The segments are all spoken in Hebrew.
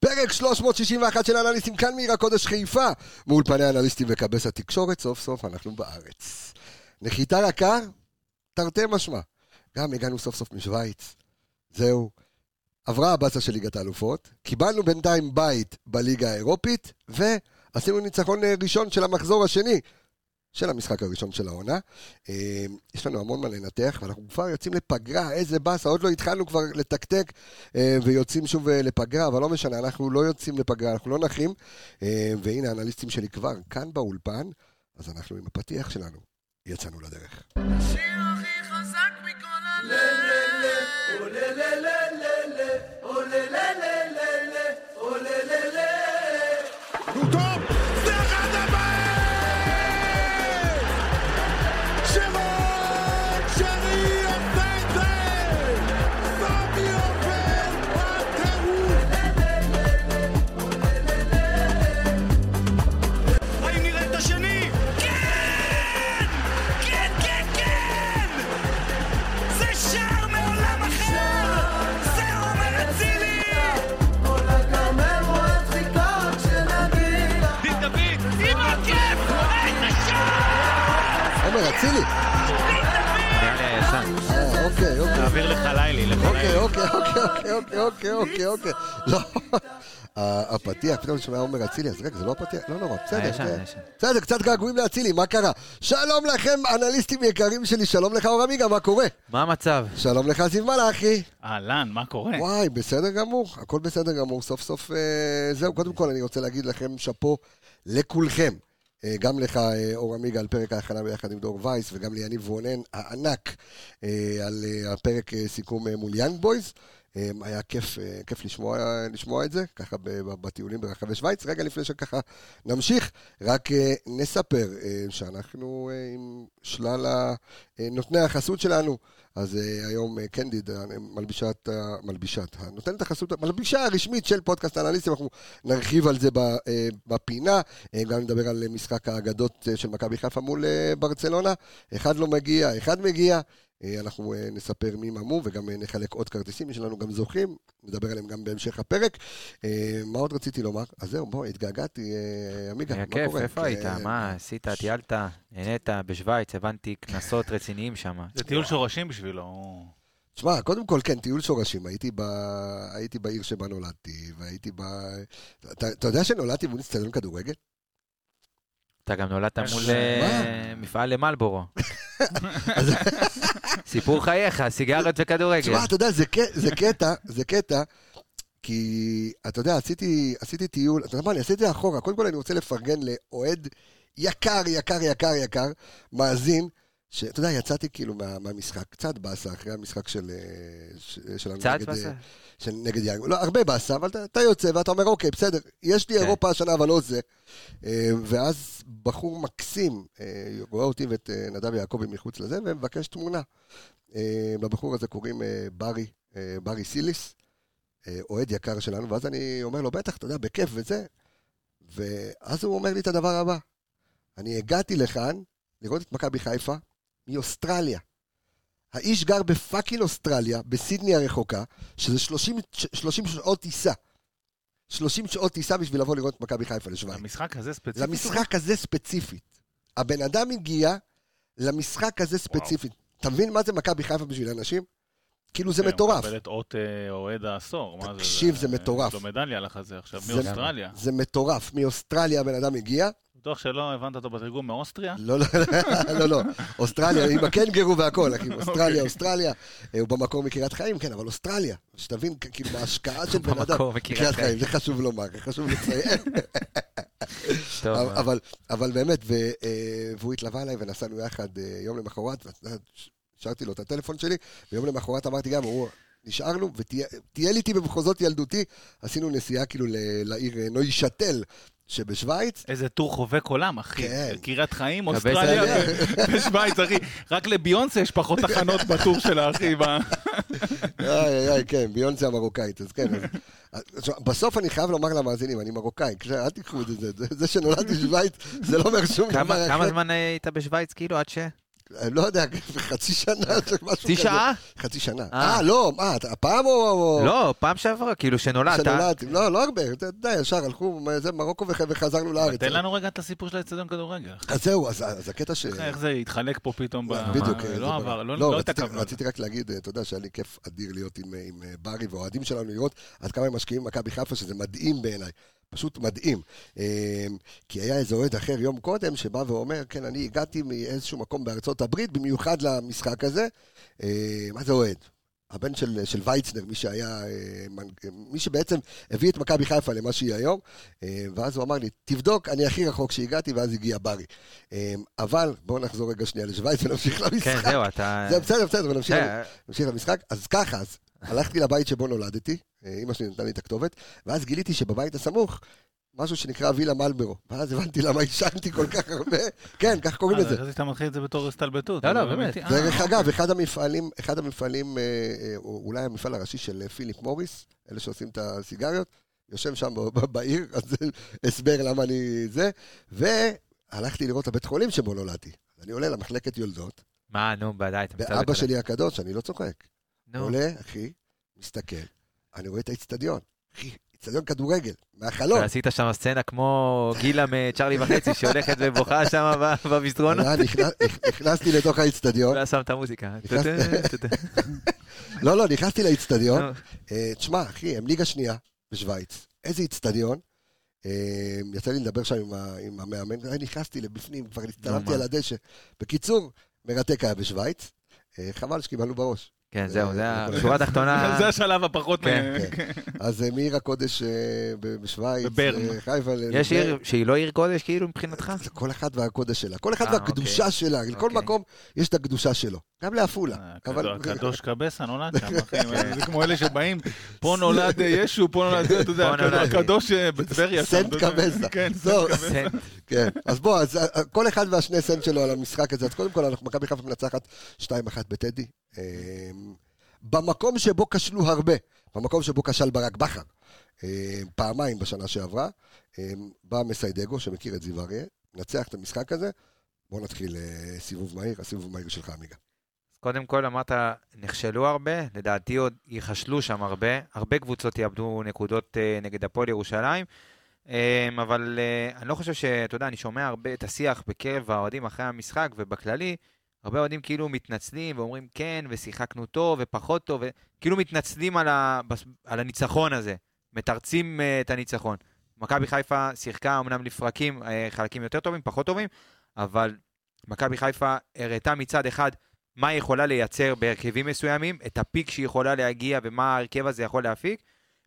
פרק 361 של אנליסטים כאן מעיר הקודש חיפה. מול פני האנליסטים וכבש התקשורת, סוף סוף אנחנו בארץ. נחיתה רכה, תרתי משמע. גם הגענו סוף סוף משוויץ. זהו. עברה הבאסה של ליגת האלופות, קיבלנו בינתיים בית בליגה האירופית, ועשינו ניצחון אה, ראשון של המחזור השני של המשחק הראשון של העונה. אה, יש לנו המון מה לנתח, ואנחנו כבר יוצאים לפגרה, איזה באסה, עוד לא התחלנו כבר לתקתק, אה, ויוצאים שוב לפגרה, אבל לא משנה, אנחנו לא יוצאים לפגרה, אנחנו לא נחים. והנה האנליסטים שלי כבר כאן באולפן, אז אנחנו עם הפתיח שלנו, יצאנו לדרך. השיר הכי חזק מכל הלב אוקיי, אוקיי, אוקיי, אוקיי, אוקיי. לא. הפתיח, פתאום אני שומע עומר אצילי, אז רגע, זה לא הפתיח, לא נורא, בסדר. בסדר, קצת געגועים לאצילי, מה קרה? שלום לכם, אנליסטים יקרים שלי, שלום לך אור עמיגה, מה קורה? מה המצב? שלום לך זיו מלאכי. אהלן, מה קורה? וואי, בסדר גמור, הכל בסדר גמור, סוף סוף אה, זהו. קודם כל אני רוצה להגיד לכם שאפו לכולכם. אה, גם לך, אה, אור עמיגה, על פרק ההכנה ביחד עם דור וייס, וגם ליניב רונן הענק אה, על הפרק סיכום מול יאנג בויז. היה כיף, כיף לשמוע, לשמוע את זה, ככה בטיולים ברחבי שווייץ. רגע לפני שככה נמשיך, רק נספר שאנחנו עם שלל נותני החסות שלנו. אז היום קנדיד, מלבישת, מלבישת, נותנת החסות, המלבישה הרשמית של פודקאסט אנליסטים, אנחנו נרחיב על זה בפינה, גם נדבר על משחק האגדות של מכבי חיפה מול ברצלונה, אחד לא מגיע, אחד מגיע, אה, אנחנו אה, נספר מי ממו וגם אה, נחלק עוד כרטיסים, יש לנו גם זוכים, נדבר עליהם גם בהמשך הפרק. מה עוד רציתי לומר? אז זהו, בוא, התגעגעתי, עמיגה, מה קורה? היה כיף, איפה היית? מה, עשית, טיילת, נהנית בשוויץ, הבנתי קנסות רציניים שם. זה טיול שורשים בשבילו. תשמע, קודם כל, כן, טיול שורשים. הייתי, ב... הייתי בעיר שבה נולדתי, והייתי ב... אתה, אתה יודע שנולדתי מול אצטדיון כדורגל? אתה גם נולדת מול מפעל למלבורו. סיפור חייך, סיגריות וכדורגל. תשמע, אתה יודע, זה קטע, זה קטע, כי, אתה יודע, עשיתי, עשיתי טיול, אתה יודע מה, אני עשיתי את זה אחורה. קודם כל אני רוצה לפרגן לאוהד יקר, יקר, יקר, יקר, מאזין, שאתה יודע, יצאתי כאילו מה, מהמשחק, קצת באסה, אחרי המשחק של... אה, שלנו קצת באסה? של נגד יאנג. לא, הרבה באסה, אבל אתה, אתה יוצא ואתה אומר, אוקיי, בסדר, יש לי כן. אירופה השנה, אבל לא זה. אה, ואז בחור מקסים אה, רואה אותי ואת נדב יעקבי מחוץ לזה, ומבקש תמונה. לבחור הזה קוראים ברי, ברי סיליס, אוהד יקר שלנו, ואז אני אומר לו, בטח, אתה יודע, בכיף וזה. ואז הוא אומר לי את הדבר הבא, אני הגעתי לכאן לראות את מכבי חיפה, מאוסטרליה. האיש גר ב fucking אוסטרליה, בסידני הרחוקה, שזה 30, 30 שעות טיסה. 30 שעות טיסה בשביל לבוא לראות את מכבי חיפה לשוויץ. למשחק הזה ספציפית? למשחק הזה ספציפית. הבן אדם הגיע למשחק הזה ספציפית. אתה מבין מה זה מכבי חיפה בשביל אנשים? כאילו זה מטורף. מקבלת אות אה, אוהד העשור. תקשיב, זה מטורף. יש לו מדליה לך זה עכשיו, מאוסטרליה. זה מטורף. מאוסטרליה הבן אדם הגיע, בטוח שלא הבנת אותו בתרגום מאוסטריה? לא, לא, לא, לא, אוסטרליה, עם הקנגרו והכל, אחי, אוסטרליה, אוקיי. אוסטרליה, הוא במקור מקריית חיים, כן, אבל אוסטרליה, שתבין, כאילו, בהשקעה של בן אדם, מקריית חיים, זה חשוב לומר, חשוב לציין. אבל באמת, אה, והוא התלווה אליי ונסענו יחד אה, יום למחרת, השארתי לו את הטלפון שלי, ויום למחרת אמרתי גם, הוא... נשארנו, וטייל איתי במחוזות ילדותי, עשינו נסיעה כאילו לעיר אה, נוי שתל, שבשוויץ... איזה טור חובק עולם, אחי. כן. קריית חיים, אוסטרליה ושוויץ, אחי. רק לביונסה יש פחות תחנות בטור שלה, אחי. איי, איי, כן, ביונסה המרוקאית, אז כן. בסוף אני חייב לומר למאזינים, אני מרוקאי, אל תיקחו את זה, זה שנולדתי בשוויץ, זה לא אומר שום דבר אחר. כמה זמן היית בשוויץ, כאילו, עד ש... אני לא יודע, חצי שנה, משהו כזה. חצי שעה? חצי שנה. אה, לא, מה, הפעם או... לא, פעם שעברה, כאילו שנולדת. שנולדתי, לא, לא הרבה, יודע, ישר הלכו, זה מרוקו וחזרנו לארץ. תן לנו רגע את הסיפור של האצטדיון כדורגל. אז זהו, אז הקטע ש... איך זה התחלק פה פתאום, בדיוק. לא עבר, לא, לא התעכבנו. רציתי רק להגיד, אתה יודע שהיה לי כיף אדיר להיות עם ברי והאוהדים שלנו, לראות עד כמה הם משקיעים במכבי חיפה, שזה מדהים בעיניי. פשוט מדהים. אמ, כי היה איזה אוהד אחר יום קודם שבא ואומר, כן, אני הגעתי מאיזשהו מקום בארצות הברית, במיוחד למשחק הזה. אמ, מה זה אוהד? הבן של, של וייצנר, מי שהיה, אה, מי שבעצם הביא את מכבי חיפה למה שהיא היום, אמ, ואז הוא אמר לי, תבדוק, אני הכי רחוק שהגעתי, ואז הגיע ברי. אבל בואו נחזור רגע שנייה לשוויץ ונמשיך למשחק. כן, זהו, אתה... זה בסדר, בסדר, ונמשיך. למשחק. אז ככה, אז הלכתי לבית שבו נולדתי, אימא שלי נתנה לי את הכתובת, ואז גיליתי שבבית הסמוך, משהו שנקרא וילה מלברו. ואז הבנתי למה עישנתי כל כך הרבה. כן, כך קוראים לזה. חשבתי שאתה מתחיל את זה בתור הסתלבטות. לא, לא, באמת. דרך אגב, אחד המפעלים, אחד המפעלים, אולי המפעל הראשי של פיליפ מוריס, אלה שעושים את הסיגריות, יושב שם בעיר, אז הסבר למה אני זה. והלכתי לראות את הבית חולים שבו נולדתי. אני עולה למחלקת יולדות. מה, נו, ודאי, אתה מסתכל. ואבא שלי הקדוש, אני לא צוחק. נו. עולה, אחי, מסתכל, אני רואה את האיצטדיון. אחי, איצטדיון כדורגל, מהחלום. ועשית שם סצנה כמו גילה מצ'רלי וחצי שהולכת ובוכה שם במסדרונות. נכנסתי לתוך האיצטדיון. ואז שם את המוזיקה. לא, לא, נכנסתי לאיצטדיון. אה, תשמע, אחי, הם ליגה שנייה בשוויץ. איזה איצטדיון. אה, יצא לי לדבר שם עם המאמן, נכנסתי לבפנים, כבר הצטלמתי על הדשא. בקיצור, מרתק היה בשוויץ. אה, חבל שקיבלנו בראש. כן, זהו, זה השורה התחתונה. זה השלב הפחות... כן. כן. אז אה, מעיר הקודש אה, בשוויץ. אה, חיפה. יש עיר שהיא לא עיר קודש, כאילו, מבחינתך? כל אחד והקודש שלה. כל אחד והקדושה אוקיי. שלה. לכל אוקיי. מקום יש את הקדושה שלו. גם לעפולה. הקדוש קבסה נולד שם, אחי. זה כמו אלה שבאים, פה נולד ישו, פה נולד, אתה יודע, הקדוש בטבריה. סנט קבסה. כן, סנט קבסה. כן, אז בוא, כל אחד והשני סנט שלו על המשחק הזה. אז קודם כל, מכבי חיפה מנצחת 2-1 בטדי. אמ, במקום שבו כשלו הרבה, במקום שבו כשל ברק בכר, אמ, פעמיים בשנה שעברה, אמ, בא מסיידגו, שמכיר את זיו אריה, נצח את המשחק הזה, בואו נתחיל אה, סיבוב מהיר, הסיבוב המהיר שלך, עמיגה. קודם כל אמרת, נכשלו הרבה, לדעתי עוד ייכשלו שם הרבה, הרבה קבוצות יאבדו נקודות אה, נגד הפועל ירושלים, אבל אה, אני לא חושב שאתה יודע, אני שומע הרבה את השיח בקרב האוהדים אחרי המשחק ובכללי, הרבה אוהדים כאילו מתנצלים ואומרים כן, ושיחקנו טוב ופחות טוב, וכאילו מתנצלים על, ה... על הניצחון הזה, מתרצים uh, את הניצחון. מכבי חיפה שיחקה אמנם לפרקים, uh, חלקים יותר טובים, פחות טובים, אבל מכבי חיפה הראתה מצד אחד מה היא יכולה לייצר בהרכבים מסוימים, את הפיק שהיא יכולה להגיע ומה ההרכב הזה יכול להפיק,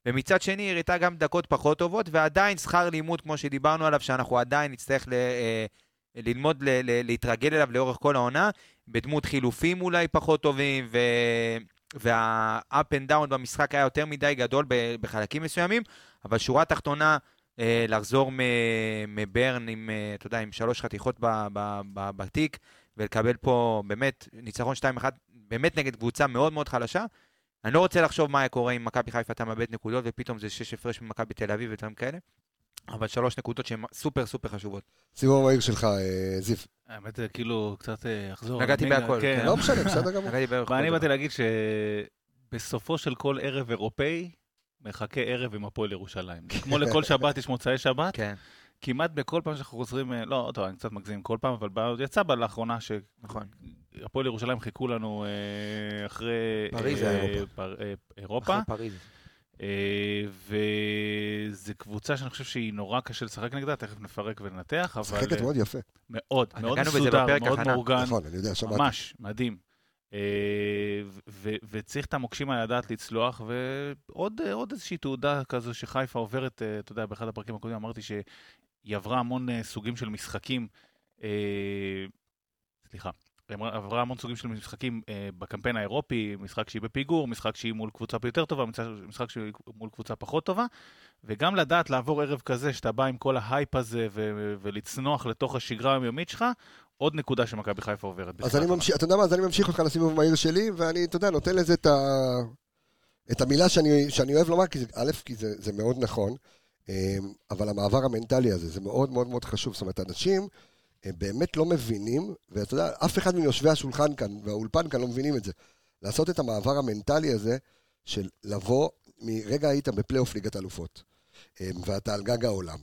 ומצד שני היא הראתה גם דקות פחות טובות, ועדיין שכר לימוד, כמו שדיברנו עליו, שאנחנו עדיין נצטרך ל... Uh, ללמוד ל- ל- להתרגל אליו לאורך כל העונה, בדמות חילופים אולי פחות טובים, ו... וה-up and down במשחק היה יותר מדי גדול בחלקים מסוימים, אבל שורה תחתונה, אה, לחזור מברן עם, אה, אתה יודע, עם שלוש חתיכות בתיק, ולקבל פה באמת ניצחון 2-1, באמת נגד קבוצה מאוד מאוד חלשה. אני לא רוצה לחשוב מה היה קורה אם מכבי חיפה אתה מאבד נקודות, ופתאום זה שש הפרש ממכבי תל אביב ודברים כאלה. אבל שלוש נקודות שהן סופר סופר חשובות. סיבוב המהיר שלך, אה, זיו. האמת כאילו קצת אה, אחזור. נגעתי בהכל. כן. לא משנה, בסדר גמור. ואני באתי להגיד שבסופו של כל ערב אירופאי, מחכה ערב עם הפועל ירושלים. כמו לכל שבת יש מוצאי שבת. כן. כמעט בכל פעם שאנחנו חוזרים, אה, לא, טוב, אני קצת מגזים כל פעם, אבל יצא בה לאחרונה ש... נכון. הפועל ירושלים חיכו לנו אחרי... פריז, אירופה. אחרי פריז. אה, וזו קבוצה שאני חושב שהיא נורא קשה לשחק נגדה, תכף נפרק וננתח, אבל... משחקת מאוד יפה. מאוד, מאוד מסודר, מאוד מאורגן. נכון, אני יודע, שמעתי. ממש, מדהים. אה, וצריך את המוקשים האלה לדעת לצלוח, ועוד איזושהי תעודה כזו שחיפה עוברת, אה, אתה יודע, באחד הפרקים הקודמים אמרתי שהיא עברה המון סוגים של משחקים, סליחה, עברה המון סוגים של משחקים אה, בקמפיין האירופי, משחק שהיא בפיגור, משחק שהיא מול קבוצה יותר טובה, משחק שהיא מול קבוצה פחות טובה, וגם לדעת לעבור ערב כזה, שאתה בא עם כל ההייפ הזה ו- ולצנוח לתוך השגרה היומיומית שלך, עוד נקודה שמכבי חיפה עוברת. אז אני ממשיך, אתה יודע מה, אז אני ממשיך אותך לסיבוב המהיר שלי, ואני, אתה יודע, נותן לזה את, ה... את המילה שאני, שאני אוהב לומר, כי זה, א', כי זה, זה מאוד נכון, אה, אבל המעבר המנטלי הזה, זה מאוד מאוד מאוד חשוב. זאת אומרת, אנשים... הם באמת לא מבינים, ואתה יודע, אף אחד מיושבי השולחן כאן, והאולפן כאן לא מבינים את זה. לעשות את המעבר המנטלי הזה, של לבוא, מרגע היית בפלייאוף ליגת אלופות, אה, ואתה על גג העולם,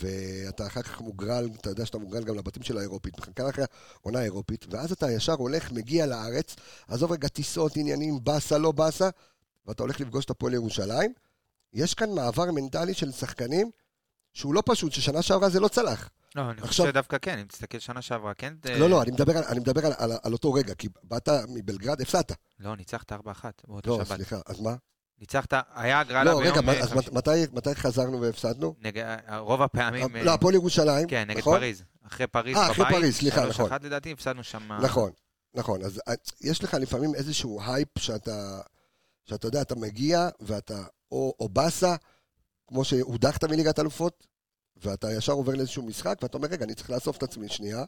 ואתה אחר כך מוגרל, אתה יודע שאתה מוגרל גם לבתים של האירופית, מחכה אחרי העונה האירופית, ואז אתה ישר הולך, מגיע לארץ, עזוב רגע טיסות, עניינים, באסה, לא באסה, ואתה הולך לפגוש את הפועל ירושלים. יש כאן מעבר מנטלי של שחקנים שהוא לא פשוט, ששנה שעברה זה לא צלח. לא, אני עכשיו- חושב שדווקא כן, אם תסתכל שנה שעברה, כן? אה, לא, לא, אני מדבר, על, אני מדבר על, על, על אותו רגע, כי באת מבלגרד, הפסדת. לא, ניצחת 4-1 באותו לא, שבת. סליחה, אז מה? ניצחת, היה הגרלה לא, ביום... רגע, אה, אז. מתי, מתי חזרנו והפסדנו? נגד- רוב הפעמים... אה, לא, הפועל ירושלים, כן, נגד נכון? פריז. אחרי פריז אה, בבית. אחרי פריז, סליחה, נכון. 3-1 לדעתי, הפסדנו שם... נכון, נכון. אז אה, יש לך לפעמים איזשהו הייפ שאתה, שאתה יודע, אתה מגיע ואתה או, או באסה, כמו שהודחת מליגת אלופות, ואתה ישר עובר לאיזשהו משחק, ואתה אומר, רגע, אני צריך לאסוף את עצמי שנייה.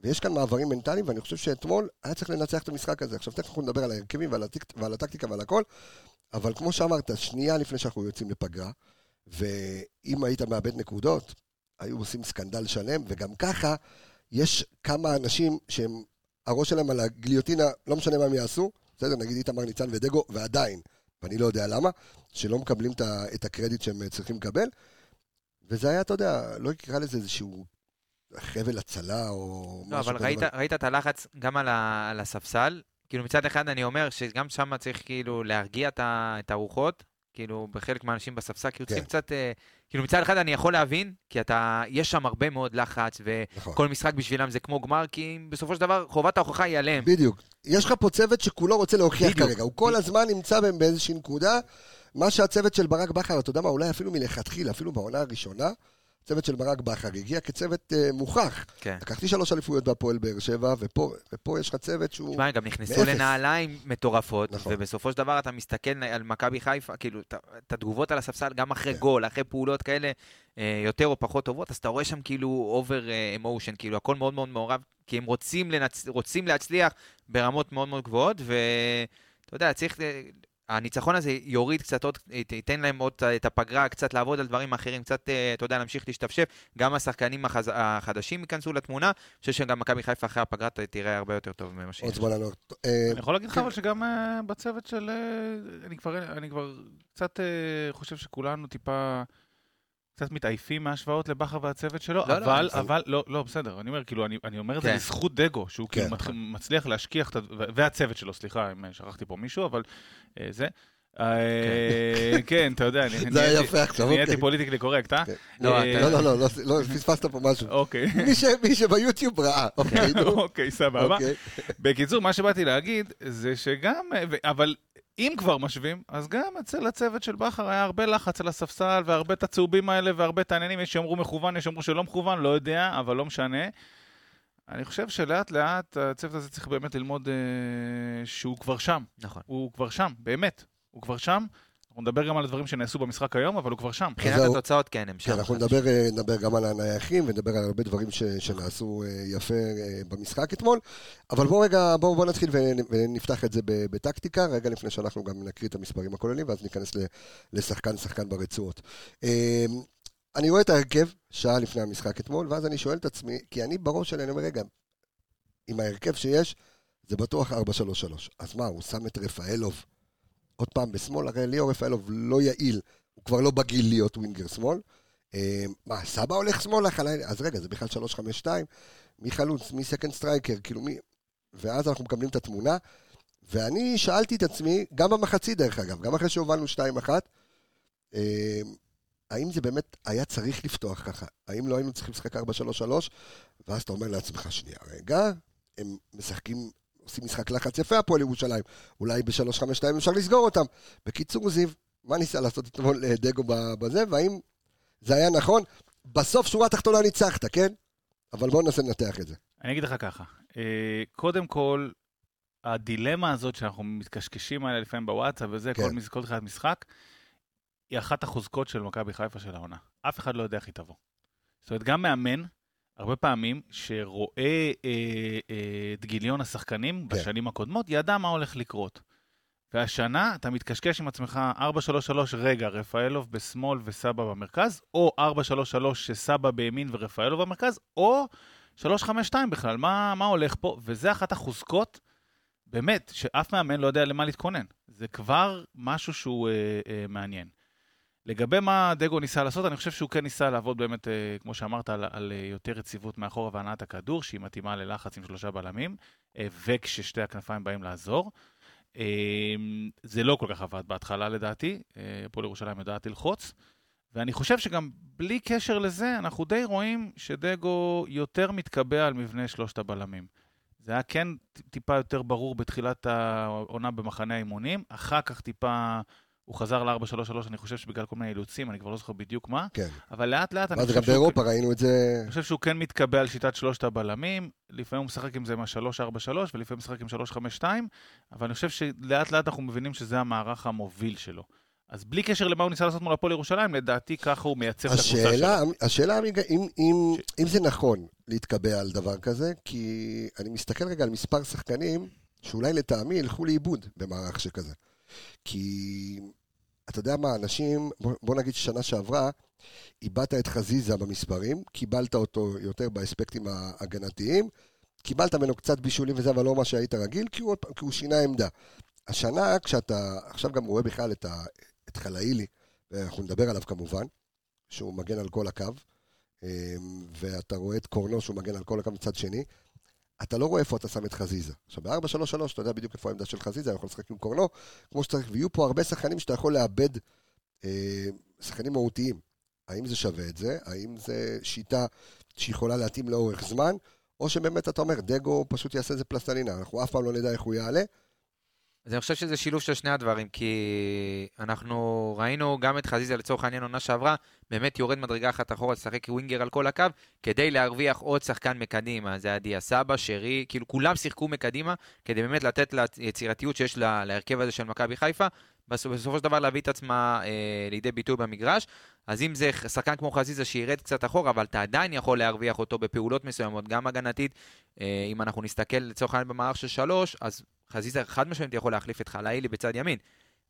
ויש כאן מעברים מנטליים, ואני חושב שאתמול היה צריך לנצח את המשחק הזה. עכשיו, תכף אנחנו נדבר על ההרכבים ועל, הטק, ועל הטקטיקה ועל הכל, אבל כמו שאמרת, שנייה לפני שאנחנו יוצאים לפגרה, ואם היית מאבד נקודות, היו עושים סקנדל שלם, וגם ככה, יש כמה אנשים שהם, הראש שלהם על הגיליוטינה, לא משנה מה הם יעשו, בסדר, נגיד איתמר ניצן ודגו, ועדיין, ואני לא יודע למה, שלא מקבלים את הקרדיט שהם צריכים לקבל. וזה היה, אתה יודע, לא אקרא לזה איזשהו חבל הצלה או לא, אבל כזה, ראית, ראית את הלחץ גם על, ה, על הספסל? כאילו מצד אחד אני אומר שגם שם צריך כאילו להרגיע את, ה, את הרוחות, כאילו בחלק מהאנשים בספסל, כי צריכים כן. קצת, אה, כאילו מצד אחד אני יכול להבין, כי אתה, יש שם הרבה מאוד לחץ, נכון. וכל משחק בשבילם זה כמו גמר, כי בסופו של דבר חובת ההוכחה היא עליהם. בדיוק. יש לך פה צוות שכולו רוצה להוכיח בדיוק. כרגע. הוא כל הזמן נמצא באיזושהי נקודה. מה שהצוות של ברק בכר, אתה יודע מה, אולי אפילו מלכתחילה, אפילו בעונה הראשונה, הצוות של ברק בכר הגיע כצוות אה, מוכח. כן. לקחתי שלוש אליפויות בהפועל באר שבע, ופה, ופה יש לך צוות שהוא... תשמע, גם נכנסו מאפס. לנעליים מטורפות, נכון. ובסופו של דבר אתה מסתכל על מכבי חיפה, כאילו, את התגובות על הספסל, גם אחרי כן. גול, אחרי פעולות כאלה, אה, יותר או פחות טובות, אז אתה רואה שם כאילו over emotion, כאילו, הכל מאוד מאוד מעורב, כי הם רוצים, לנצ... רוצים להצליח ברמות מאוד מאוד גבוהות, ואתה יודע, צריך... אה, הניצחון הזה יוריד קצת עוד, ייתן להם עוד את הפגרה, קצת לעבוד על דברים אחרים, קצת, אה, אתה יודע, להמשיך להשתפשף. גם השחקנים החז... החדשים ייכנסו לתמונה. אני חושב שגם מכבי חיפה אחרי הפגרה תראה הרבה יותר טוב ממה עוד שיש. זמן לענות. אה, אני יכול להגיד לך כן. אבל שגם אה, בצוות של... אה, אני כבר, אני כבר קצת אה, חושב שכולנו טיפה... קצת מתעייפים מההשוואות לבכר והצוות שלו, לא, לא, אבל, אני- אבל, לא, לא, בסדר, אני אומר, כאילו, אני, אני אומר את זה כן. לזכות דגו, שהוא כאילו כן. מתחיל- מצליח להשכיח את ה... והצוות שלו, סליחה, אם שכחתי פה מישהו, אבל אה, זה. אה, כן, אתה יודע, אני זה נהייתי- אוקיי. פוליטיקלי קורקט, אה? כן. לא, אה, לא, לא, לא, לא, לא, פספסת פה משהו. אוקיי. מי שביוטיוב ראה, אוקיי. אוקיי, סבבה. אוקיי. בקיצור, מה שבאתי להגיד זה שגם, אבל אם כבר משווים, אז גם אצל הצוות של בכר היה הרבה לחץ על הספסל, והרבה את הצהובים האלה, והרבה את העניינים, יש שיאמרו מכוון, יש שיאמרו שלא מכוון, לא יודע, אבל לא משנה. אני חושב שלאט לאט הצוות הזה צריך באמת ללמוד אה, שהוא כבר שם. נכון. הוא כבר שם, באמת. הוא כבר שם. אנחנו נדבר גם על הדברים שנעשו במשחק היום, אבל הוא כבר שם. מבחינת זהו. התוצאות, כן, הם שם. כן, אנחנו נדבר, אה, נדבר גם על הנייחים ונדבר על הרבה דברים ש, שנעשו אה, יפה אה, במשחק אתמול. אבל בואו רגע, בואו בוא נתחיל ונ- ונפתח את זה בטקטיקה, רגע לפני שאנחנו גם נקריא את המספרים הכוללים, ואז ניכנס לשחקן-שחקן ברצועות. אה, אני רואה את ההרכב שעה לפני המשחק אתמול, ואז אני שואל את עצמי, כי אני בראש שלי, אני אומר, רגע, עם ההרכב שיש, זה בטוח 4-3-3. אז מה, הוא שם את רפאלוב עוד פעם בשמאל? הרי ליאור רפאלוב לא יעיל, הוא כבר לא בגיל להיות winger שמאל. אה, מה, סבא הולך שמאלה? אז רגע, זה בכלל 3-5-2? מי חלוץ? מי second striker? כאילו מי... ואז אנחנו מקבלים את התמונה, ואני שאלתי את עצמי, גם במחצית דרך אגב, גם אחרי שהובלנו 2-1, אה, האם זה באמת היה צריך לפתוח ככה? האם לא היינו צריכים לשחק 4-3-3? ואז אתה אומר לעצמך, שנייה, רגע, הם משחקים, עושים משחק לחץ יפה, הפועל ירושלים, אולי ב-3-5-2 אפשר לסגור אותם. בקיצור, זיו, מה ניסה לעשות אתמול אה, דגו בזה, והאם זה היה נכון? בסוף, שורה תחתונה ניצחת, כן? אבל בואו ננסה לנתח את זה. אני אגיד לך ככה, אה, קודם כל, הדילמה הזאת שאנחנו מתקשקשים עליה לפעמים בוואטסאפ וזה, כן. כל תחילת משחק, היא אחת החוזקות של מכבי חיפה של העונה. אף אחד לא יודע איך היא תבוא. זאת אומרת, גם מאמן, הרבה פעמים, שרואה אה, אה, את גיליון השחקנים כן. בשנים הקודמות, ידע מה הולך לקרות. והשנה אתה מתקשקש עם עצמך 4-3-3, רגע, רפאלוב בשמאל וסבא במרכז, או 4-3-3 שסבא בימין ורפאלוב במרכז, או 3-5-2 בכלל, מה, מה הולך פה? וזה אחת החוזקות, באמת, שאף מאמן לא יודע למה להתכונן. זה כבר משהו שהוא אה, אה, מעניין. לגבי מה דגו ניסה לעשות, אני חושב שהוא כן ניסה לעבוד באמת, אה, כמו שאמרת, על, על אה, יותר רציבות מאחורה והנעת הכדור, שהיא מתאימה ללחץ עם שלושה בלמים, אה, וכששתי הכנפיים באים לעזור. זה לא כל כך עבד בהתחלה לדעתי, הפועל ירושלים יודעת ללחוץ. ואני חושב שגם בלי קשר לזה, אנחנו די רואים שדגו יותר מתקבע על מבנה שלושת הבלמים. זה היה כן טיפה יותר ברור בתחילת העונה במחנה האימונים, אחר כך טיפה הוא חזר ל-4-3-3, אני חושב שבגלל כל מיני אילוצים, אני כבר לא זוכר בדיוק מה, כן. אבל לאט לאט אני חושב גם שהוא... באירופה ראינו את זה... אני חושב שהוא כן מתקבע על שיטת שלושת הבלמים, לפעמים הוא משחק עם זה עם ה-3-4-3 ולפעמים משחק עם 3-5-2, אבל אני חושב שלאט לאט אנחנו מבינים שזה המערך המוביל שלו. אז בלי קשר למה הוא ניסה לעשות מול הפועל ירושלים, לדעתי ככה הוא מייצב את הקבוצה שלו. השאלה, אם, אם, אם זה נכון להתקבע על דבר כזה, כי אני מסתכל רגע על מספר שחקנים שאולי לטעמי ילכו לאיבוד במערך שכזה. כי אתה יודע מה, אנשים, בוא, נגיד ששנה שעברה, איבדת את חזיזה במספרים, קיבלת אותו יותר באספקטים ההגנתיים, קיבלת ממנו קצת בישולים וזה, אבל לא מה שהיית רגיל, כי הוא, כי הוא שינה עמדה. השנה, כשאתה עכשיו גם רואה בכלל את, ה, את חלאילי, ואנחנו נדבר עליו כמובן, שהוא מגן על כל הקו, אמ, ואתה רואה את קורנו שהוא מגן על כל הקו מצד שני, אתה לא רואה איפה אתה שם את חזיזה. עכשיו, ב-4-3-3 אתה יודע בדיוק איפה העמדה של חזיזה, אתה יכול לשחק עם קורנו, כמו שצריך, ויהיו פה הרבה שחקנים שאתה יכול לאבד, אה, שחקנים מהותיים. האם זה שווה את זה? האם זה שיטה שיכולה להתאים לאורך זמן? או שבאמת אתה אומר, דגו פשוט יעשה איזה פלסטלינה, אנחנו אף פעם לא נדע איך הוא יעלה. אז אני חושב שזה שילוב של שני הדברים, כי אנחנו ראינו גם את חזיזה לצורך העניין עונה שעברה, באמת יורד מדרגה אחת אחורה לשחק ווינגר על כל הקו, כדי להרוויח עוד שחקן מקדימה. זה היה דיה סבא, שרי, כאילו כולם שיחקו מקדימה, כדי באמת לתת ליצירתיות שיש לה, להרכב הזה של מכבי חיפה, בסופו של דבר להביא את עצמה אה, לידי ביטוי במגרש. אז אם זה שחקן כמו חזיזה שירד קצת אחורה, אבל אתה עדיין יכול להרוויח אותו בפעולות מסוימות, גם הגנתית, אה, אם אנחנו נסתכל לצורך העניין במערך של שלוש, אז חזיזה חד משמעית יכול להחליף את חלאילי בצד ימין.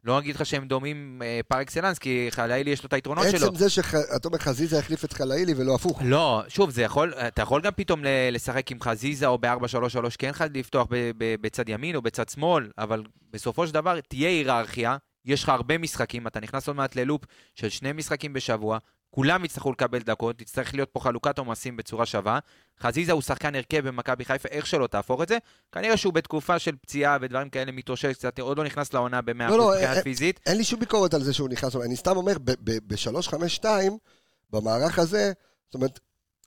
לא אגיד לך שהם דומים אה, פר אקסלנס, כי חלאילי יש לו את היתרונות שלו. עצם זה שאתה אומר חזיזה החליף את חלאילי ולא הפוך. לא, שוב, זה יכול, אתה יכול גם פתאום לשחק עם חזיזה או ב-4-3-3, כן לפתוח בצד ימין או בצד שמאל, אבל בסופו של דבר תהיה היררכיה, יש לך הרבה משחקים, אתה נכנס עוד מעט ללופ של שני משחקים בשבוע, כולם יצטרכו לקבל דקות, תצטרך להיות פה חלוקת עומסים בצורה שווה. חזיזה הוא שחקן הרכב במכבי חיפה, איך שלא תהפוך את זה. כנראה שהוא בתקופה של פציעה ודברים כאלה מתאושש קצת, עוד לא נכנס לעונה ב-100% לא, לא, מבחינת אין- פיזית. אין לי שום ביקורת על זה שהוא נכנס, אני סתם אומר, ב-352, במערך הזה, זאת אומרת,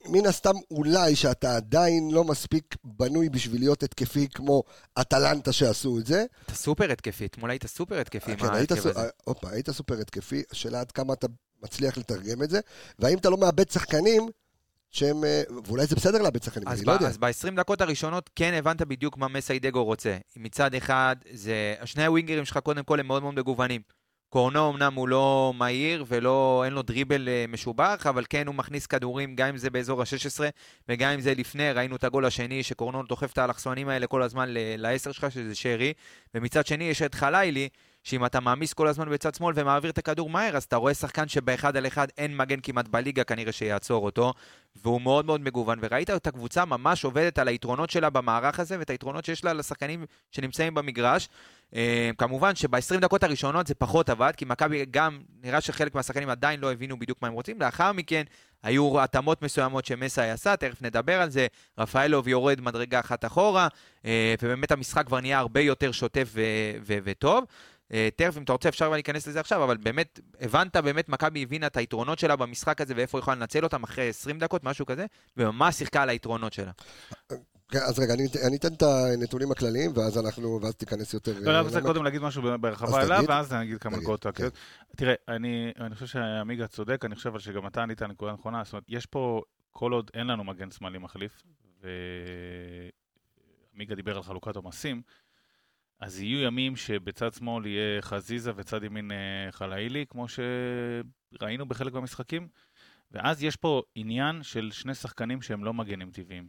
מן הסתם אולי שאתה עדיין לא מספיק בנוי בשביל להיות התקפי כמו אטלנטה שעשו את זה. אתה סופר התקפי, אתמול היית סופר התקפי כן, היית. הזה. עוד פעם, היית סופר התקפי, השאלה עד כמה אתה מצליח לתרגם את זה, והאם אתה לא מאבד שחקנים שהם, אה, ואולי זה בסדר לאבד שחקנים, אני ב- לא יודע. אז ב-20 דקות הראשונות כן הבנת בדיוק מה מסיידגו רוצה. מצד אחד, זה... שני הווינגרים שלך קודם כל הם מאוד מאוד מגוונים. קורנו אמנם הוא לא מהיר ולא, אין לו דריבל אה, משובח, אבל כן הוא מכניס כדורים, גם אם זה באזור ה-16 וגם אם זה לפני, ראינו את הגול השני שקורנו דוחף את האלכסונים האלה כל הזמן ל- לעשר שלך, שזה שרי, ומצד שני יש את חלילי, שאם אתה מעמיס כל הזמן בצד שמאל ומעביר את הכדור מהר, אז אתה רואה שחקן שבאחד על אחד אין מגן כמעט בליגה כנראה שיעצור אותו, והוא מאוד מאוד מגוון, וראית את הקבוצה ממש עובדת על היתרונות שלה במערך הזה, ואת היתרונות שיש לה לשחקנים שנמצאים במגרש. אה, כמובן שב-20 דקות הראשונות זה פחות עבד, כי מכבי גם, נראה שחלק מהשחקנים עדיין לא הבינו בדיוק מה הם רוצים. לאחר מכן היו התאמות מסוימות שמסאי עשה, תכף נדבר על זה. רפאלוב יורד מדרגה אחת אחורה, אה, ובאמת המשחק כבר נהיה הרבה יותר שוטף ו- ו- וטוב. אה, תכף, אם אתה רוצה, אפשר להיכנס לזה עכשיו, אבל באמת, הבנת, באמת, מכבי הבינה את היתרונות שלה במשחק הזה ואיפה היא יכולה לנצל אותם אחרי 20 דקות, משהו כזה, וממש שיחקה על היתרונות שלה. כן, אז רגע, אני, אני אתן את הנתונים הכלליים, ואז אנחנו, ואז תיכנס יותר... לא, אני רוצה לעומק. קודם להגיד משהו אז ברחבה אליו. ואז אני אגיד כמה נקודות כן. טקטיות. תראה, אני אני חושב שעמיגה צודק, אני חושב שגם אתה ענית על נקודה נכונה, זאת אומרת, יש פה, כל עוד אין לנו מגן שמאלי מחליף, ועמיגה דיבר על חלוקת עומסים, אז יהיו ימים שבצד שמאל יהיה חזיזה וצד ימין אה, חלאילי, כמו שראינו בחלק מהמשחקים, ואז יש פה עניין של שני שחקנים שהם לא מגנים טבעיים.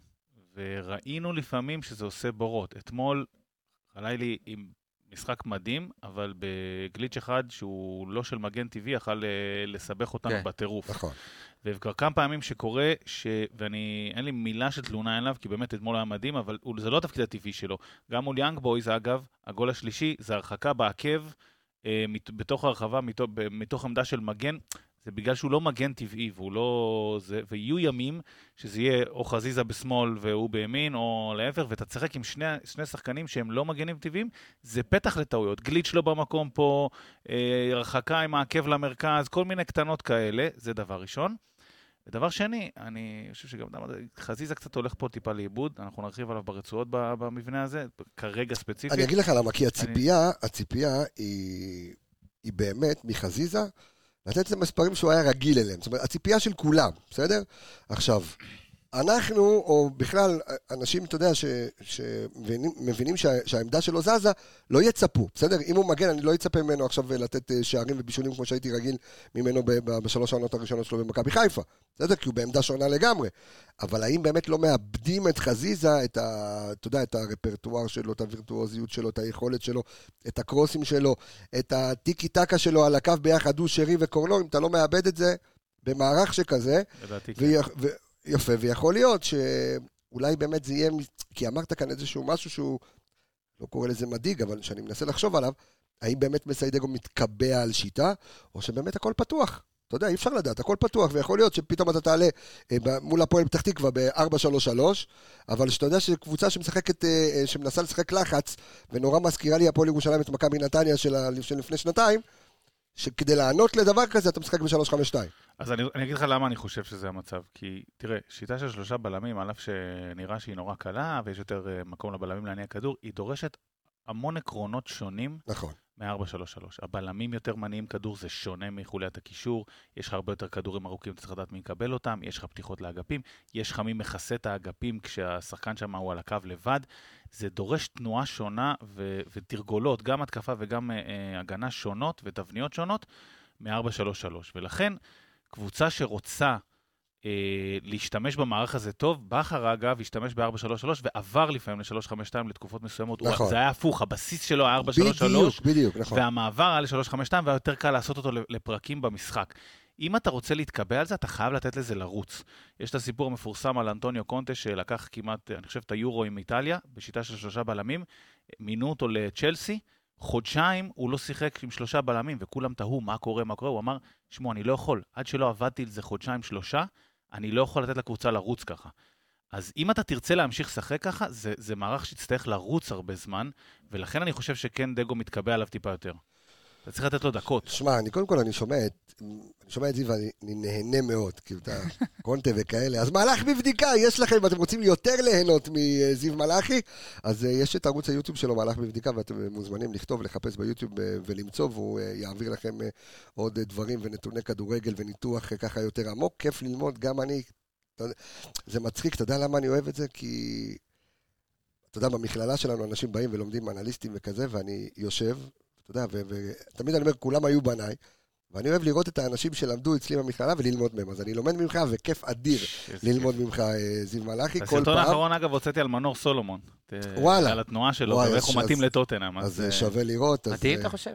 וראינו לפעמים שזה עושה בורות. אתמול חלילי עם משחק מדהים, אבל בגליץ' אחד שהוא לא של מגן טבעי, יכל אה, לסבך אותנו כן. בטירוף. נכון. וכבר כמה פעמים שקורה, ש... ואני, אין לי מילה של תלונה אליו, כי באמת אתמול היה מדהים, אבל הוא- זה לא התפקיד הטבעי שלו. גם מול יאנג בויז, אגב, הגול השלישי זה הרחקה בעקב, אה, מת... בתוך הרחבה, ב- מתוך עמדה של מגן. זה בגלל שהוא לא מגן טבעי, והוא לא... זה... ויהיו ימים שזה יהיה או חזיזה בשמאל והוא בימין, או להפך, ואתה תשחק עם שני, שני שחקנים שהם לא מגנים טבעיים, זה פתח לטעויות. גליץ' לא במקום פה, אה, הרחקה עם העקב למרכז, כל מיני קטנות כאלה, זה דבר ראשון. ודבר שני, אני חושב שגם חזיזה קצת הולך פה טיפה לאיבוד, אנחנו נרחיב עליו ברצועות במבנה הזה, כרגע ספציפית. אני אגיד לך למה, כי הציפייה, הציפייה היא, היא באמת מחזיזה לתת את המספרים שהוא היה רגיל אליהם. זאת אומרת, הציפייה של כולם, בסדר? עכשיו, אנחנו, או בכלל, אנשים, אתה יודע, ש- שמבינים מבינים שה, שהעמדה שלו זזה, לא יצפו, בסדר? אם הוא מגן, אני לא אצפה ממנו עכשיו לתת אה, שערים ובישולים כמו שהייתי רגיל ממנו בשלוש העונות הראשונות שלו במכבי חיפה, בסדר? כי הוא בעמדה שונה לגמרי. אבל האם באמת לא מאבדים את חזיזה, את ה... אתה יודע, את הרפרטואר שלו, את הווירטואוזיות שלו, את היכולת שלו, את הקרוסים שלו, את הטיקי טקה שלו על הקו ביחד, הוא, שרי וקורנו, אם אתה לא מאבד את זה במערך שכזה, כן. ויכ... ו... יפה, ויכול להיות שאולי באמת זה יהיה, כי אמרת כאן איזשהו משהו שהוא, לא קורא לזה מדאיג, אבל שאני מנסה לחשוב עליו, האם באמת מסיידגו מתקבע על שיטה, או שבאמת הכל פתוח. אתה יודע, אי אפשר לדעת, הכל פתוח, ויכול להיות שפתאום אתה תעלה אה, מול הפועל פתח תקווה ב-4-3-3, אבל שאתה יודע שקבוצה שמשחקת, אה, אה, שמנסה לשחק לחץ, ונורא מזכירה לי הפועל ירושלים את מכבי נתניה של לפני שנתיים, שכדי לענות לדבר כזה אתה משחק ב-3-5-2. אז אני, אני אגיד לך למה אני חושב שזה המצב. כי תראה, שיטה של שלושה בלמים, על אף שנראה שהיא נורא קלה ויש יותר אה, מקום לבלמים להניע כדור, היא דורשת המון עקרונות שונים נכון. מ-4-3-3. הבלמים יותר מניעים כדור, זה שונה מחוליית הקישור, יש לך הרבה יותר כדורים ארוכים, אתה צריך לדעת מי יקבל אותם, יש לך פתיחות לאגפים, יש לך מי מכסה את האגפים כשהשחקן שם הוא על הקו לבד. זה דורש תנועה שונה ו- ותרגולות, גם התקפה וגם אה, הגנה שונות ותבניות שונות מ-4-3-3. ולכן, קבוצה שרוצה להשתמש במערך הזה טוב, בכר אגב השתמש ב-4-3-3 ועבר לפעמים ל-3-5-2 לתקופות מסוימות. הוא- נכון. זה היה הפוך, הבסיס שלו היה 4-3-3. בדיוק, בדיוק, נכון. והמעבר היה ל-352 והיה יותר קל לעשות אותו לפרקים במשחק. אם אתה רוצה להתקבע על זה, אתה חייב לתת לזה לרוץ. יש את הסיפור המפורסם על אנטוניו קונטה, שלקח כמעט, אני חושב, את היורו עם איטליה, בשיטה של שלושה בלמים, מינו אותו לצ'לסי, חודשיים הוא לא שיחק עם שלושה בלמים, וכולם תהו מה קורה, מה קורה, הוא אמר, שמעו, אני לא יכול, עד שלא עבדתי על זה חודשיים, שלושה, אני לא יכול לתת לקבוצה לרוץ ככה. אז אם אתה תרצה להמשיך לשחק ככה, זה, זה מערך שיצטרך לרוץ הרבה זמן, ולכן אני חושב שכן דגו מתקבע עליו טיפה יותר. אתה צריך לתת לו דקות. שמע, אני קודם כל, אני שומע את, אני שומע את זיו ואני אני נהנה מאוד, כאילו, אתה, קונטה וכאלה. אז מהלך בבדיקה, יש לכם, אם אתם רוצים יותר ליהנות מזיו מלאכי, אז אה, יש את ערוץ היוטיוב שלו, מהלך בבדיקה, ואתם מוזמנים לכתוב, לחפש ביוטיוב אה, ולמצוא, והוא אה, יעביר לכם עוד דברים ונתוני כדורגל וניתוח ככה יותר עמוק. כיף ללמוד, גם אני, זה מצחיק, אתה יודע למה אני אוהב את זה? כי, אתה יודע, במכללה שלנו אנשים באים ולומדים אנליסטים וכזה, ואני יושב, אתה יודע, ותמיד אני אומר, כולם היו בניי, ואני אוהב לראות את האנשים שלמדו אצלי במכללה וללמוד מהם. אז אני לומד ממך, וכיף אדיר ללמוד. ממך, אה, זיו מלאכי, כל בסרטון פעם. האחרון, אגב, הוצאתי על מנור סולומון. וואלה. על התנועה שלו, ואיך אז הוא מתאים לטוטנאם. אז אה, שווה לראות. מתאים, אה, אתה חושב?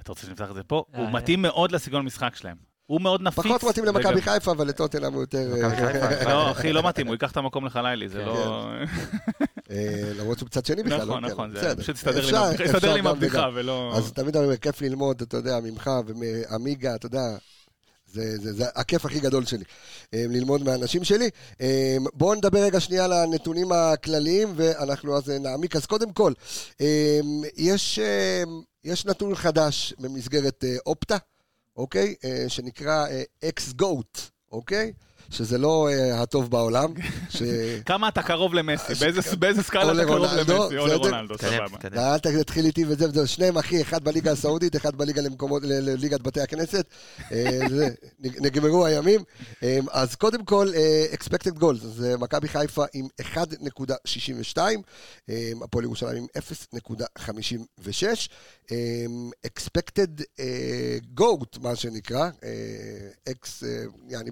אתה רוצה שנפתח את זה פה? הוא. מתאים מאוד לסגנון משחק שלהם. הוא מאוד נפיץ. פחות מתאים למכבי חיפה, אבל לטוטנאם הוא יותר... לא, אחי, לא מתאים, הוא ייקח את המקום לחלילי, זה כן. לא... אה, למרות שהוא בצד שני בכלל. לא? נכון, כן, נכון, זה. פשוט הסתדר לי עם הבדיחה-. ולא... אז תמיד אני אומר, כיף ללמוד, אתה יודע, ממך ומעמיגה, אתה יודע, זה, זה, זה הכיף הכי גדול שלי, אה, ללמוד מהאנשים שלי. אה, בואו נדבר רגע שנייה על הנתונים הכלליים, ואנחנו אז נעמיק. אז קודם כל, יש, יש נתון חדש במסגרת אופטה, אוקיי? שנקרא אקס גוט, אוקיי? שזה לא אה, הטוב בעולם. ש... כמה אתה קרוב למסי? באיזה- סקאלה אתה קרוב למסי? או? לרונלדו, סבבה. אל תתחיל איתי וזה וזה, שניהם אחי, אחד בליגה הסעודית, אחד בליגה למקומות, לליגת בתי הכנסת. אה, זה, נג- נגמרו הימים. אה, אז קודם כל, אה, expected goals, אז אה, מכבי חיפה עם 1.62, אה, הפועל ירושלים עם 0.56. אה, expected goat, מה שנקרא, אקס, יעני,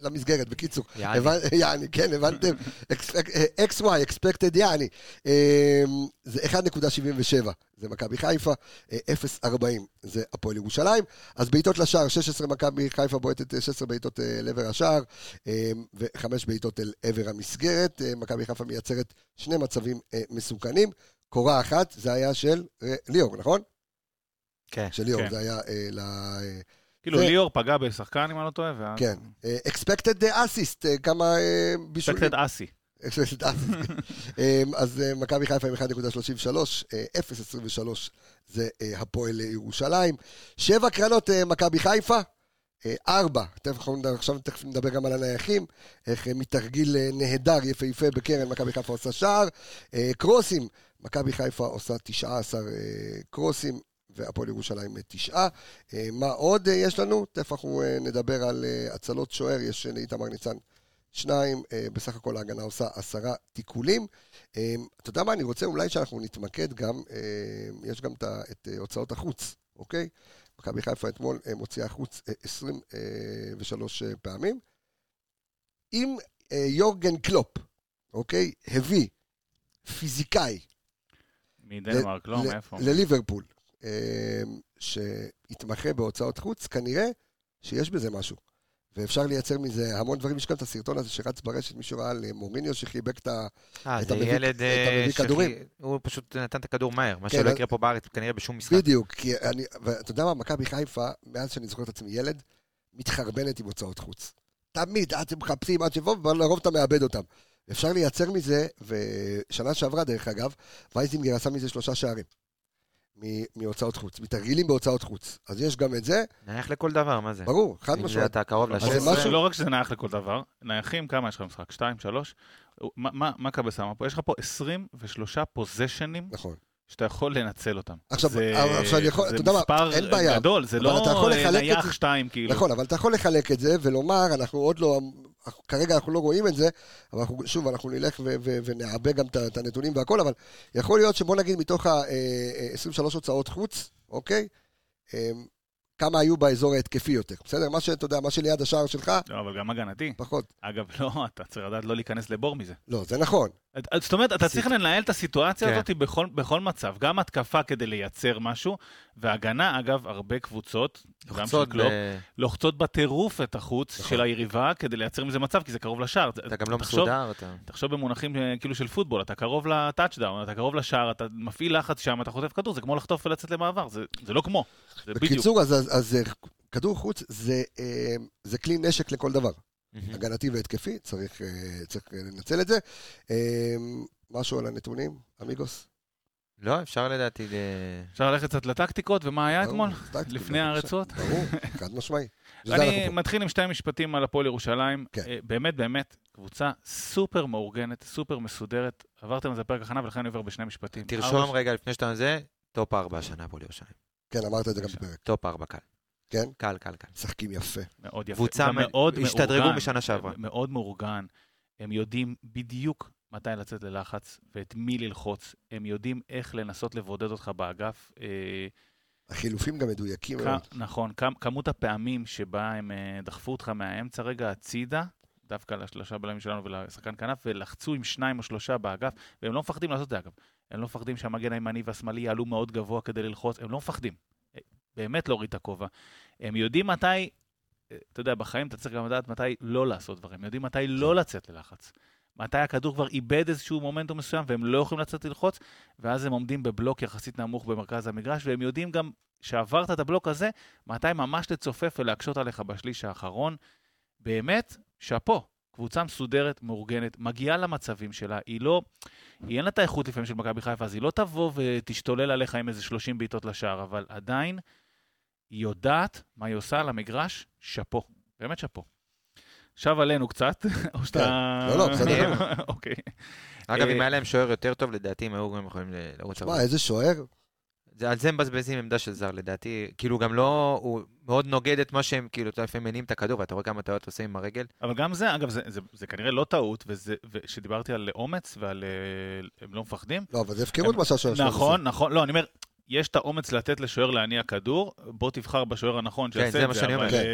למסגרת, בקיצור. יעני. יעני, כן, הבנתם? אה, XY, expected יעני. אה, זה 1.77, זה מכבי חיפה, אה, 0.40 זה הפועל ירושלים. אז בעיטות לשער, 16 מכבי חיפה בועטת אה, 16 בעיטות אה, לעבר השער, אה, וחמש בעיטות אל עבר המסגרת. אה, מכבי חיפה מייצרת שני מצבים אה, מסוכנים. קורה אחת, זה היה של אה, ליאור, נכון? כן. של ליאור, כן. זה היה אה, ל... אה, כאילו ליאור פגע בשחקן, אם אני לא טועה, ואז... כן. אה, expected assist, אה, כמה אה, בישולים. אסי. expected assist. אה, אז אה, מכבי חיפה עם 1.33, אה, 0.23 זה אה, הפועל ירושלים. שבע קרנות אה, מכבי חיפה. אה, ארבע, עכשיו תכף נדבר גם על הנייחים, איך אה, מתרגיל אה, נהדר, יפהפה בקרן, מכבי חיפה עושה שער. אה, קרוסים, מכבי חיפה עושה 19 אה, קרוסים, והפועל ירושלים אה, תשעה. אה, מה עוד אה, יש לנו? תכף אנחנו נדבר על הצלות שוער, יש לאיתמר ניצן שניים, בסך הכל ההגנה עושה עשרה תיקולים. אתה יודע מה, אני רוצה אולי שאנחנו נתמקד גם, יש גם את הוצאות החוץ, אוקיי? מכבי חיפה אתמול אה, מוציאה החוץ אה, 23 אה, פעמים. אם יורגן קלופ, אוקיי, הביא פיזיקאי מדנמרק, לא, ל- מאיפה? לליברפול, אה, שהתמחה בהוצאות חוץ, כנראה שיש בזה משהו. ואפשר לייצר מזה המון דברים. יש גם את הסרטון הזה שרץ ברשת, מישהו ראה על אה, מוריניו שחיבק את. אה, אתה זה מביא- ילד... אתה אה, שחי- כדורים? הוא פשוט נתן את הכדור מהר, מה כן, שלא יקרה פה בארץ, כנראה בשום משחק. בדיוק, כי אני... ואתה יודע מה, מכבי חיפה, מאז שאני זוכר את עצמי ילד, מתחרבנת עם הוצאות חוץ. תמיד, עד שמחפשים, עד שיבואו, ולרוב אתה מאבד אותם. אפשר לייצר מזה, ושנה שעברה, דרך אגב, וייזינגר עשה מזה שלושה שערים. מ- מהוצאות חוץ, מתרגילים בהוצאות חוץ. אז יש גם את זה, נייח לכל דבר, מה זה? ברור, חד אם זה משמעית. אתה קרוב אז זה לשש. לא רק שזה נייח לכל דבר, נייחים, כמה יש לך במשחק? שתיים, שלוש? מה- מה מה קבס אמר פה? יש לך פה 23 פוזיישנים נכון. שאתה יכול לנצל אותם. עכשיו, זה- אבל עכשיו יכול- אתה יודע מה, זה מספר אין בעיה. גדול, זה אבל לא אתה יכול אה, לחלק את נייח זה- שתיים, כאילו. נכון, אבל אתה יכול לחלק את זה ולומר, אנחנו עוד לא, כרגע אנחנו לא רואים את זה, אבל אנחנו, שוב, אנחנו נלך ו- ו- ונעבה גם את הנתונים והכל, אבל יכול להיות שבוא נגיד מתוך ה-23 הוצאות חוץ, אוקיי? אה, כמה היו באזור ההתקפי יותר, בסדר? מה שאתה יודע, מה שליד השער שלך, לא, אבל גם הגנתי. פחות. אגב, לא, אתה צריך לדעת לא להיכנס לבור מזה. לא, זה נכון. את- זאת אומרת, אתה צריך לנהל את הסיטואציה כן. הזאת בכל, בכל מצב, גם התקפה כדי לייצר משהו, והגנה, אגב, הרבה קבוצות, גם של קלופ, ב- לוחצות בטירוף את החוץ נכון. של היריבה כדי לייצר מזה מצב, כי זה קרוב לשער. אתה גם לא תחשוב- מסודר, אתה... תחשוב במונחים אה, כאילו של פוטבול, אתה קרוב ל touchdown, אתה קרוב לשער, אתה מפעיל לחץ שם, אתה חוטף כדור, זה כמו לחטוף ולצאת למעבר, זה, זה לא כמו, זה בדיוק. בקיצור, אז, אז, אז אה, כדור חוץ זה, אה, זה כלי נשק לכל דבר. מהמם. הגנתי והתקפי, צריך, אה, צריך אה, לנצל את זה. אה, משהו על הנתונים, amigos? לא, אפשר לדעתי... ל- אפשר ללכת קצת לטקטיקות, ומה היה אתמול? לפני. הארצות? ברור, חד משמעי. אני. מתחיל עם שתי משפטים על הפועל ירושלים. כן. אה, באמת, באמת, קבוצה סופר מאורגנת, סופר מסודרת. עברתם על זה פרק הכנה, ולכן אני עובר בשני משפטים. תרשום ארבע- רגע לפני שאתה זה, top 4 השנה הפועל ירושלים. כן, אמרת את זה גם. בפרק. top 4 קל. כן? קל, קל, קל. משחקים יפה. מאוד יפה. קבוצה מאוד השתדרגו משנה שעברה. מאוד מאורגן. הם יודעים בדיוק מתי לצאת ללחץ ואת מי ללחוץ. הם יודעים איך לנסות לבודד אותך באגף. אה, החילופים גם מדויקים כ- מאוד. נכון, כ- כמות הפעמים שבה הם אה, דחפו אותך מהאמצע רגע הצידה, דווקא לשלושה בלמים שלנו ולשחקן כנף, ולחצו עם שניים או שלושה באגף, והם לא מפחדים לעשות את זה אגב. הם לא מפחדים שהמגן הימני והשמאלי יעלו מאוד גבוה כדי ללחוץ, הם לא מפחדים. באמת להוריד את הכובע. הם יודעים מתי, אתה יודע, בחיים אתה צריך גם לדעת מתי לא לעשות דברים, הם יודעים מתי לא לצאת ללחץ. מתי הכדור כבר איבד איזשהו מומנטום מסוים והם לא יכולים לצאת ללחוץ, ואז הם עומדים בבלוק יחסית נמוך במרכז המגרש, והם יודעים גם שעברת את הבלוק הזה, מתי ממש לצופף ולהקשות עליך בשליש האחרון. באמת, שאפו. קבוצה מסודרת, מאורגנת, מגיעה למצבים שלה, היא לא... היא אין לה את האיכות לפעמים של מכבי חיפה, אז היא לא תבוא ותשתולל עליך עם איזה 30 בעיטות לשער, אבל עדיין היא יודעת מה היא עושה על המגרש, שאפו. באמת שאפו. עכשיו עלינו קצת, או שאתה... לא, לא, בסדר. אוקיי. אגב, אה, אם היה להם שוער יותר טוב, לדעתי הם היו גם יכולים לרוץ. מה, איזה שוער? על זה הם מבזבזים עמדה של זר, לדעתי. כאילו, גם לא... הוא מאוד נוגד את מה שהם, כאילו, אתה לפעמים מניעים את הכדור, ואתה רואה כמה טעויות עושים עם הרגל. אבל גם זה, אגב, זה, זה, זה כנראה לא טעות, וזה, ושדיברתי על אומץ ועל... אה, הם לא מפחדים. לא, אבל זה הפקרות מה שהשוער שלו עושה. נכון, נכון, לא, אני אומר, יש את האומץ לתת לשוער להניע כדור, בוא תבחר בשוער הנכון כן, שיעשה זה את מה זה, שאני אבל, אומר. כן.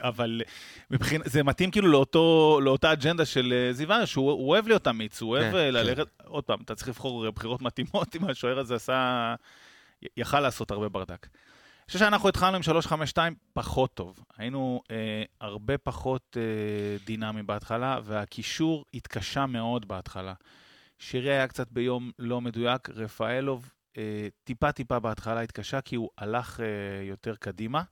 אבל מבחינת, זה מתאים כאילו לאותו, לאותה אג'נדה של אה, זיו אריה, שהוא הוא אוהב להיות אמיץ, הוא אוהב כן, אה, כן. ללכת, עוד פעם, אתה צריך לבחור בחירות מתאימות, אם השוער הזה עשה, יכל לעשות הרבה ברדק. אני חושב שאנחנו התחלנו עם 3-5-2 פחות טוב. היינו אה, הרבה פחות אה, דינמיים בהתחלה, והקישור התקשה מאוד בהתחלה. שירי היה קצת ביום לא מדויק, רפאלוב טיפה-טיפה בהתחלה התקשה, כי הוא הלך אה, יותר קדימה,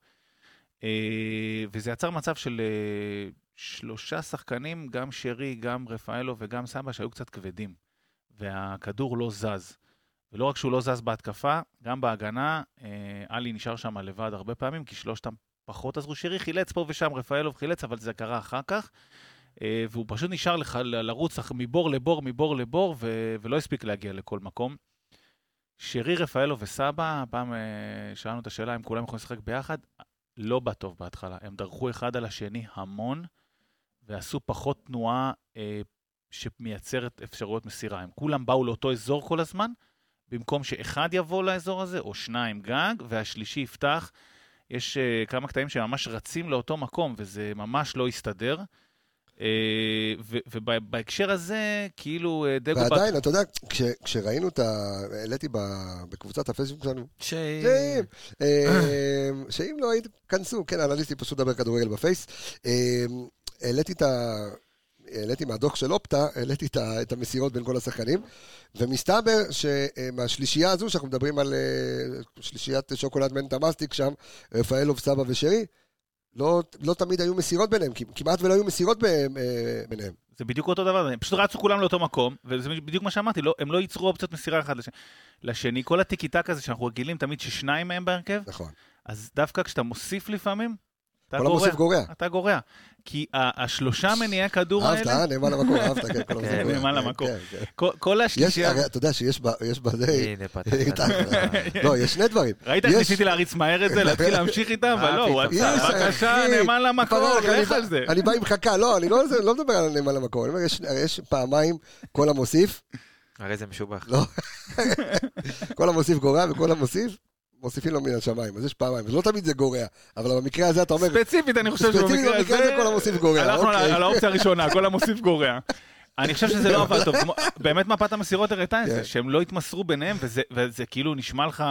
אה, וזה יצר מצב של אה, שלושה שחקנים, גם שרי, גם רפאלוב וגם סבא, שהיו קצת כבדים, והכדור לא זז. ולא רק שהוא לא זז בהתקפה, גם בהגנה, אה, עלי נשאר שם לבד הרבה פעמים, כי שלושתם פחות עזרו. שרי חילץ פה ושם, רפאלוב חילץ, אבל זה קרה אחר כך. אה, והוא פשוט נשאר לך ל- לרוץ מבור לבור, מבור לבור, ולא הספיק להגיע לכל מקום. שרי, רפאלו וסבא, פעם אה, שאלנו את השאלה אם כולם יכולים לשחק ביחד, לא בא טוב בהתחלה. הם דרכו אחד על השני המון, ועשו פחות תנועה אה, שמייצרת אפשרויות מסירה. הם כולם באו לאותו אזור כל הזמן, במקום שאחד יבוא לאזור הזה, או שניים גג, והשלישי יפתח. יש אה, כמה קטעים שממש רצים לאותו מקום, וזה ממש לא הסתדר. אה, ובהקשר הזה, כאילו, אה, דגו... ועדיין, אתה יודע, כש- כשראינו את ה... העליתי בקבוצת הפייסבוק שלנו. שאם, אה, שאם לא הייתם, כנסו, כן, אנליסטים פשוט דבר כדורגל בפייס. אה, העליתי את ה... העליתי מהדוח של אופטה, העליתי את המסירות בין כל השחקנים, ומסתבר שמהשלישייה הזו, שאנחנו מדברים על אה, שלישיית שוקולד מנטה מסטיק שם, רפאלוב, סבא ושרי, לא, לא תמיד היו מסירות ביניהם, כמעט ולא היו מסירות ב- אה, ביניהם. זה בדיוק אותו דבר, הם פשוט רצו כולם לאותו מקום, וזה בדיוק מה שאמרתי, לא, הם לא ייצרו אופציות מסירה אחד לש... לשני. כל הטיקי טק הזה שאנחנו רגילים תמיד ששניים מהם בהרכב, נכון. אז דווקא כשאתה מוסיף לפעמים, אתה גורע. אתה גורע. כי השלושה מניעי כדור אהבת, האלה, אה? נאמן למקום, אהבת, כן, כל כן, גורע. נאמן למקום. כן, כן. כל- כל יש, השלישייה... אתה יודע שיש בזה, הנה, פתחת. לא, יש שני דברים. ראית איך ניסיתי להריץ מהר את זה, להתחיל להמשיך איתם, אבל לא, הוא עצר, בבקשה, נאמן למקום, לך על זה. אני בא עם חכה, לא, אני לא לא מדבר על נאמן למקום, אני אומר, יש פעמיים כל המוסיף, הרי זה משובח. לא, כל המוסיף גורע וכל המוסיף, מוסיפים לו מן השמיים, אז יש פעמיים, אז לא תמיד זה גורע, אבל במקרה הזה אתה אומר, ספציפית, אני חושב ספציפית שבמקרה במקרה הזה כל המוסיף גורע, הלכנו אוקיי. על האופציה הראשונה, כל המוסיף גורע. אני חושב שזה לא עבד טוב. באמת מפת המסירות הראתה את כן. זה, שהם לא התמסרו ביניהם, וזה- וזה כאילו נשמע לך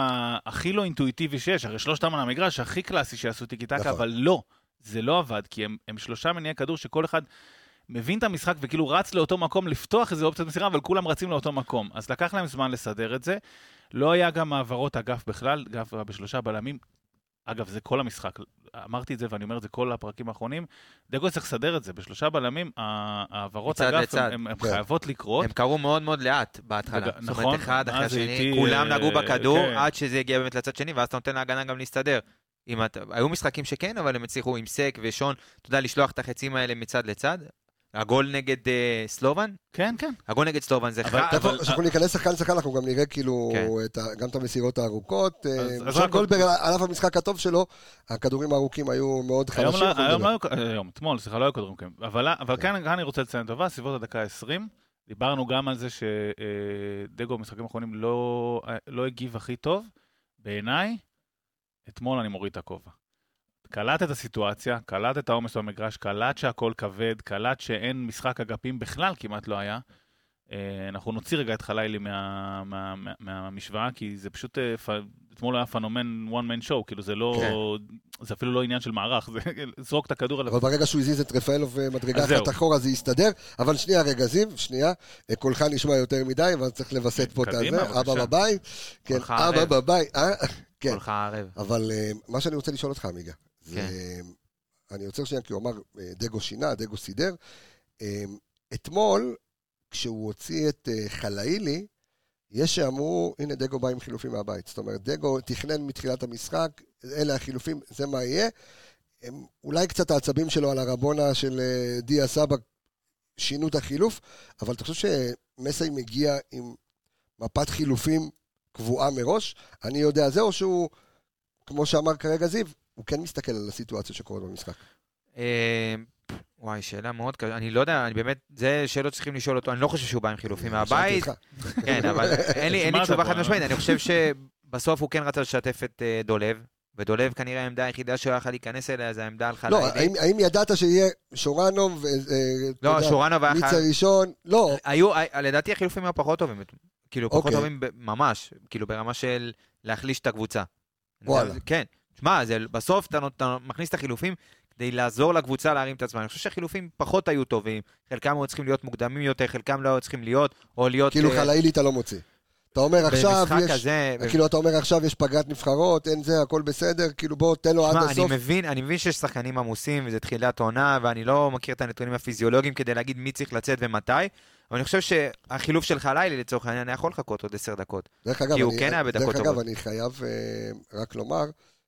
הכי לא אינטואיטיבי שיש, הרי שלושתם על המגרש, הכי קלאסי שעשו טיקי טקה, נכון. אבל לא, זה לא עבד, כי הם הם שלושה מניעי כדור שכל אחד מבין את המשחק וכאילו רץ לאותו מקום לפתוח איזה אופציית מסירה, אבל כולם רצים לאותו מקום. אז לקח להם זמן לסדר את זה. לא היה גם העברות אגף בכלל, אגף בשלושה בלמים. אגב, זה כל המשחק, אמרתי את זה ואני אומר את זה כל הפרקים האחרונים. דגו צריך לסדר את זה, בשלושה בלמים, העברות אגף, לצד. הן כן. חייבות לקרות. הם קרו מאוד מאוד לאט בהתחלה. וג- זאת נכון, אומרת, אחד אחרי השני, איתי, כולם אה, נגעו בכדור כן. עד שזה הגיע באמת לצד שני, ואז אתה נותן להגנה גם להסתדר. אם אתה... היו משחקים שכן, אבל הם הצליחו עם סק ושון, אתה יודע, לשלוח את החצים האלה מצד לצד. הגול נגד אה, סלובן, כן, כן. הגול נגד סלובן זה אבל- אבל- כשאנחנו ניכנס שחקן שחקן, אנחנו גם נראה כאילו כן. את ה- גם את המסירות הארוכות. אה, אז- אז שון רק- גולדברג, על אף המשחק הטוב שלו, הכדורים הארוכים היו מאוד היום חלשים. לא- אנחנו היום. לא היו, היום, אתמול, סליחה, לא היו כדורים כאלה. אבל אבל כן. כאן כאן אני רוצה לציין טובה, סביבות הדקה ה-20. דיברנו גם על זה שדגו במשחקים האחרונים לא לא הגיב הכי טוב. בעיניי, אתמול אני מוריד את הכובע. קלט את הסיטואציה, קלט את העומס במגרש, קלט שהכל כבד, קלט שאין משחק אגפים בכלל, כמעט לא היה. אה, אנחנו נוציא רגע את חלילי מה- מה- מה- מהמשוואה, כי זה פשוט, אה, פ- אתמול היה פנומן one man show, כאילו זה לא, זה אפילו לא עניין של מערך, זה זרוק את הכדור עליו. אבל ברגע שהוא הזיז את רפאלוב אה, מדרגה אז אחת. אחורה זה יסתדר. אבל שנייה רגע, זיו, שנייה. אה, קולך נשמע יותר מדי, אבל צריך לווסת פה את הזה. אבא. בבית. כן, אבא. בבית. אה? כן. קולך ערב. אבל אה, מה שאני רוצה לשאול אותך, עמיגה. כן. אני רוצה שנייה, כי הוא אמר, אה, דגו שינה, דגו סידר. אה, אתמול, כשהוא הוציא את אה, חלאילי, יש שאמרו, הנה דגו בא עם חילופים מהבית. זאת אומרת, דגו תכנן מתחילת המשחק, אלה החילופים, זה מה יהיה. הם, אולי קצת העצבים שלו על הרבונה של אה, דיה סבא שינו את החילוף, אבל אתה חושב שמסי מגיע עם מפת חילופים קבועה מראש? אני יודע זה, או שהוא, כמו שאמר כרגע זיו, הוא כן מסתכל על הסיטואציה שקורית במשחק. אה, וואי, שאלה מאוד קשה. אני לא יודע, אני באמת, זה שאלות שצריכים לשאול אותו. אני לא חושב שהוא בא עם חילופים מהבית. כן, אבל אין לי תשובה חד? משמעית. אני חושב בסוף הוא כן רצה לשתף את אה, דולב, ודולב כנראה העמדה היחידה שהוא יכול להיכנס אליה, זה העמדה על חלילי. לא, האם- האם ידעת שיהיה שורנוב, אה, אה, לא, שורנוב היה מיץ חייב... הראשון? לא, היו, לדעתי החילופים היו פחות טובים, כאילו פחות אוקיי. טובים ממש, כאילו ברמה של להחליש את הקבוצה. וואלה. כן, שמע, זה- בסוף אתה, אתה מכניס את החילופים כדי לעזור לקבוצה להרים את עצמה. אני חושב שהחילופים פחות היו טובים, חלקם היו צריכים להיות מוקדמים יותר, חלקם לא היו צריכים להיות, או להיות... כאילו אה, חלילי אתה לא מוציא. אתה אומר עכשיו, יש... כזה... כאילו אתה אומר עכשיו יש פגרת נבחרות, אין זה, הכל בסדר, כאילו בוא תן לו עד תשמע, אני הסוף. מבין, אני מבין שיש שחקנים עמוסים, וזה תחילת עונה, ואני לא מכיר את הנתונים הפיזיולוגיים כדי להגיד מי צריך לצאת ומתי, אבל אני חושב שהחילוף של חלילי לצורך העניין היה יכול לחכות עוד עשר דקות. דרך אגב, כי הוא אני- כן היה בדקות דרך אגב. אני חייב אה, רק לומר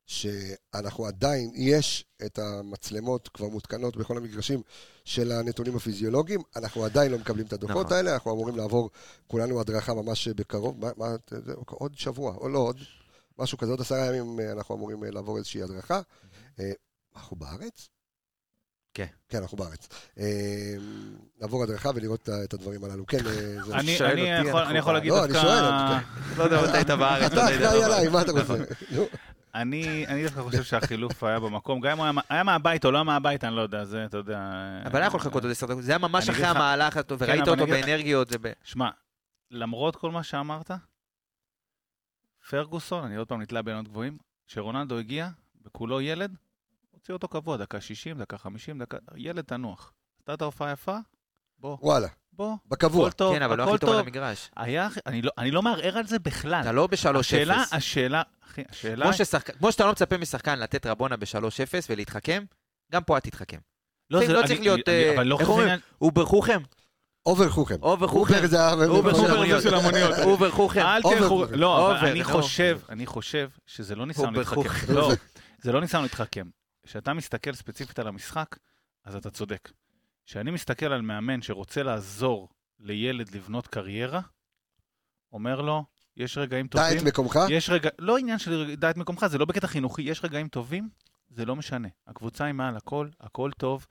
שאנחנו עדיין, יש את המצלמות כבר מותקנות בכל המגרשים של הנתונים הפיזיולוגיים, אנחנו עדיין לא מקבלים את הדוחות נכון. האלה, אנחנו אמורים לעבור כולנו הדרכה ממש בקרוב, מה, מה, זה, עוד שבוע, או לא, עוד משהו כזה, עוד עשרה ימים אה, אנחנו אמורים אה, לעבור איזושהי הדרכה. אה, אנחנו בארץ? כן. כן, אנחנו בארץ. אה, לעבור הדרכה ולראות את הדברים הללו. כן, זה... אני שואל אני אותי, יכול- אני יכול להגיד לא, אני דווקא... שואל, לא יודע מתי היית בארץ. אתה לא יודע, אחראי עליי, מה אתה רוצה? אני אני דווקא חושב שהחילוף היה במקום, גם אם הוא היה- היה מהבית או לא מהבית, אני לא יודע, זה, אתה יודע... אבל היה יכול לחכות עוד עשר דקות, זה היה ממש אחרי המהלך, הטוב, כן, וראית אותו באנרגיות. שמע, למרות כל מה שאמרת, פרגוסון, אני עוד פעם נתלה בעינות גבוהים, כשרונלדו הגיע, וכולו ילד, הוציא אותו קבוע, דקה 60, דקה 50, דקה... ילד תנוח. נתת הופעה יפה, בוא, וואלה, בוא, בקבוע. הכל טוב, כן, אבל לא הכי טוב על. המגרש. היה, אני לא, אני לא מערער על זה בכלל. אתה לא ב-3-0. השאלה, השאלה, אחי, השאלה... כמו ששחק- כמו שאתה לא מצפה משחקן לתת רבונה ב-3-0 ולהתחכם, גם פה אל תתחכם. לא, לא זה- צריך אני- להיות, אני- אה, אבל לא איך אומרים? over חוכם. over חוכם. over חוכם. over זה. over חוכם חוכם זה של המוניות. over חוכם. אל תלכו. לא, אבל אני. חושב, אני חושב שזה לא ניסיון להתחכם. לא, זה לא ניסיון להתחכם. כשאתה מסתכל ספציפית על המשחק, אז אתה צודק. כשאני מסתכל על מאמן שרוצה לעזור לילד לבנות קריירה, אומר לו, יש רגעים דע טובים, את מקומך. יש רגע, לא עניין של דע את מקומך, זה לא בקטע חינוכי, יש רגעים טובים, זה לא משנה. הקבוצה היא מעל הכל, הכל טוב,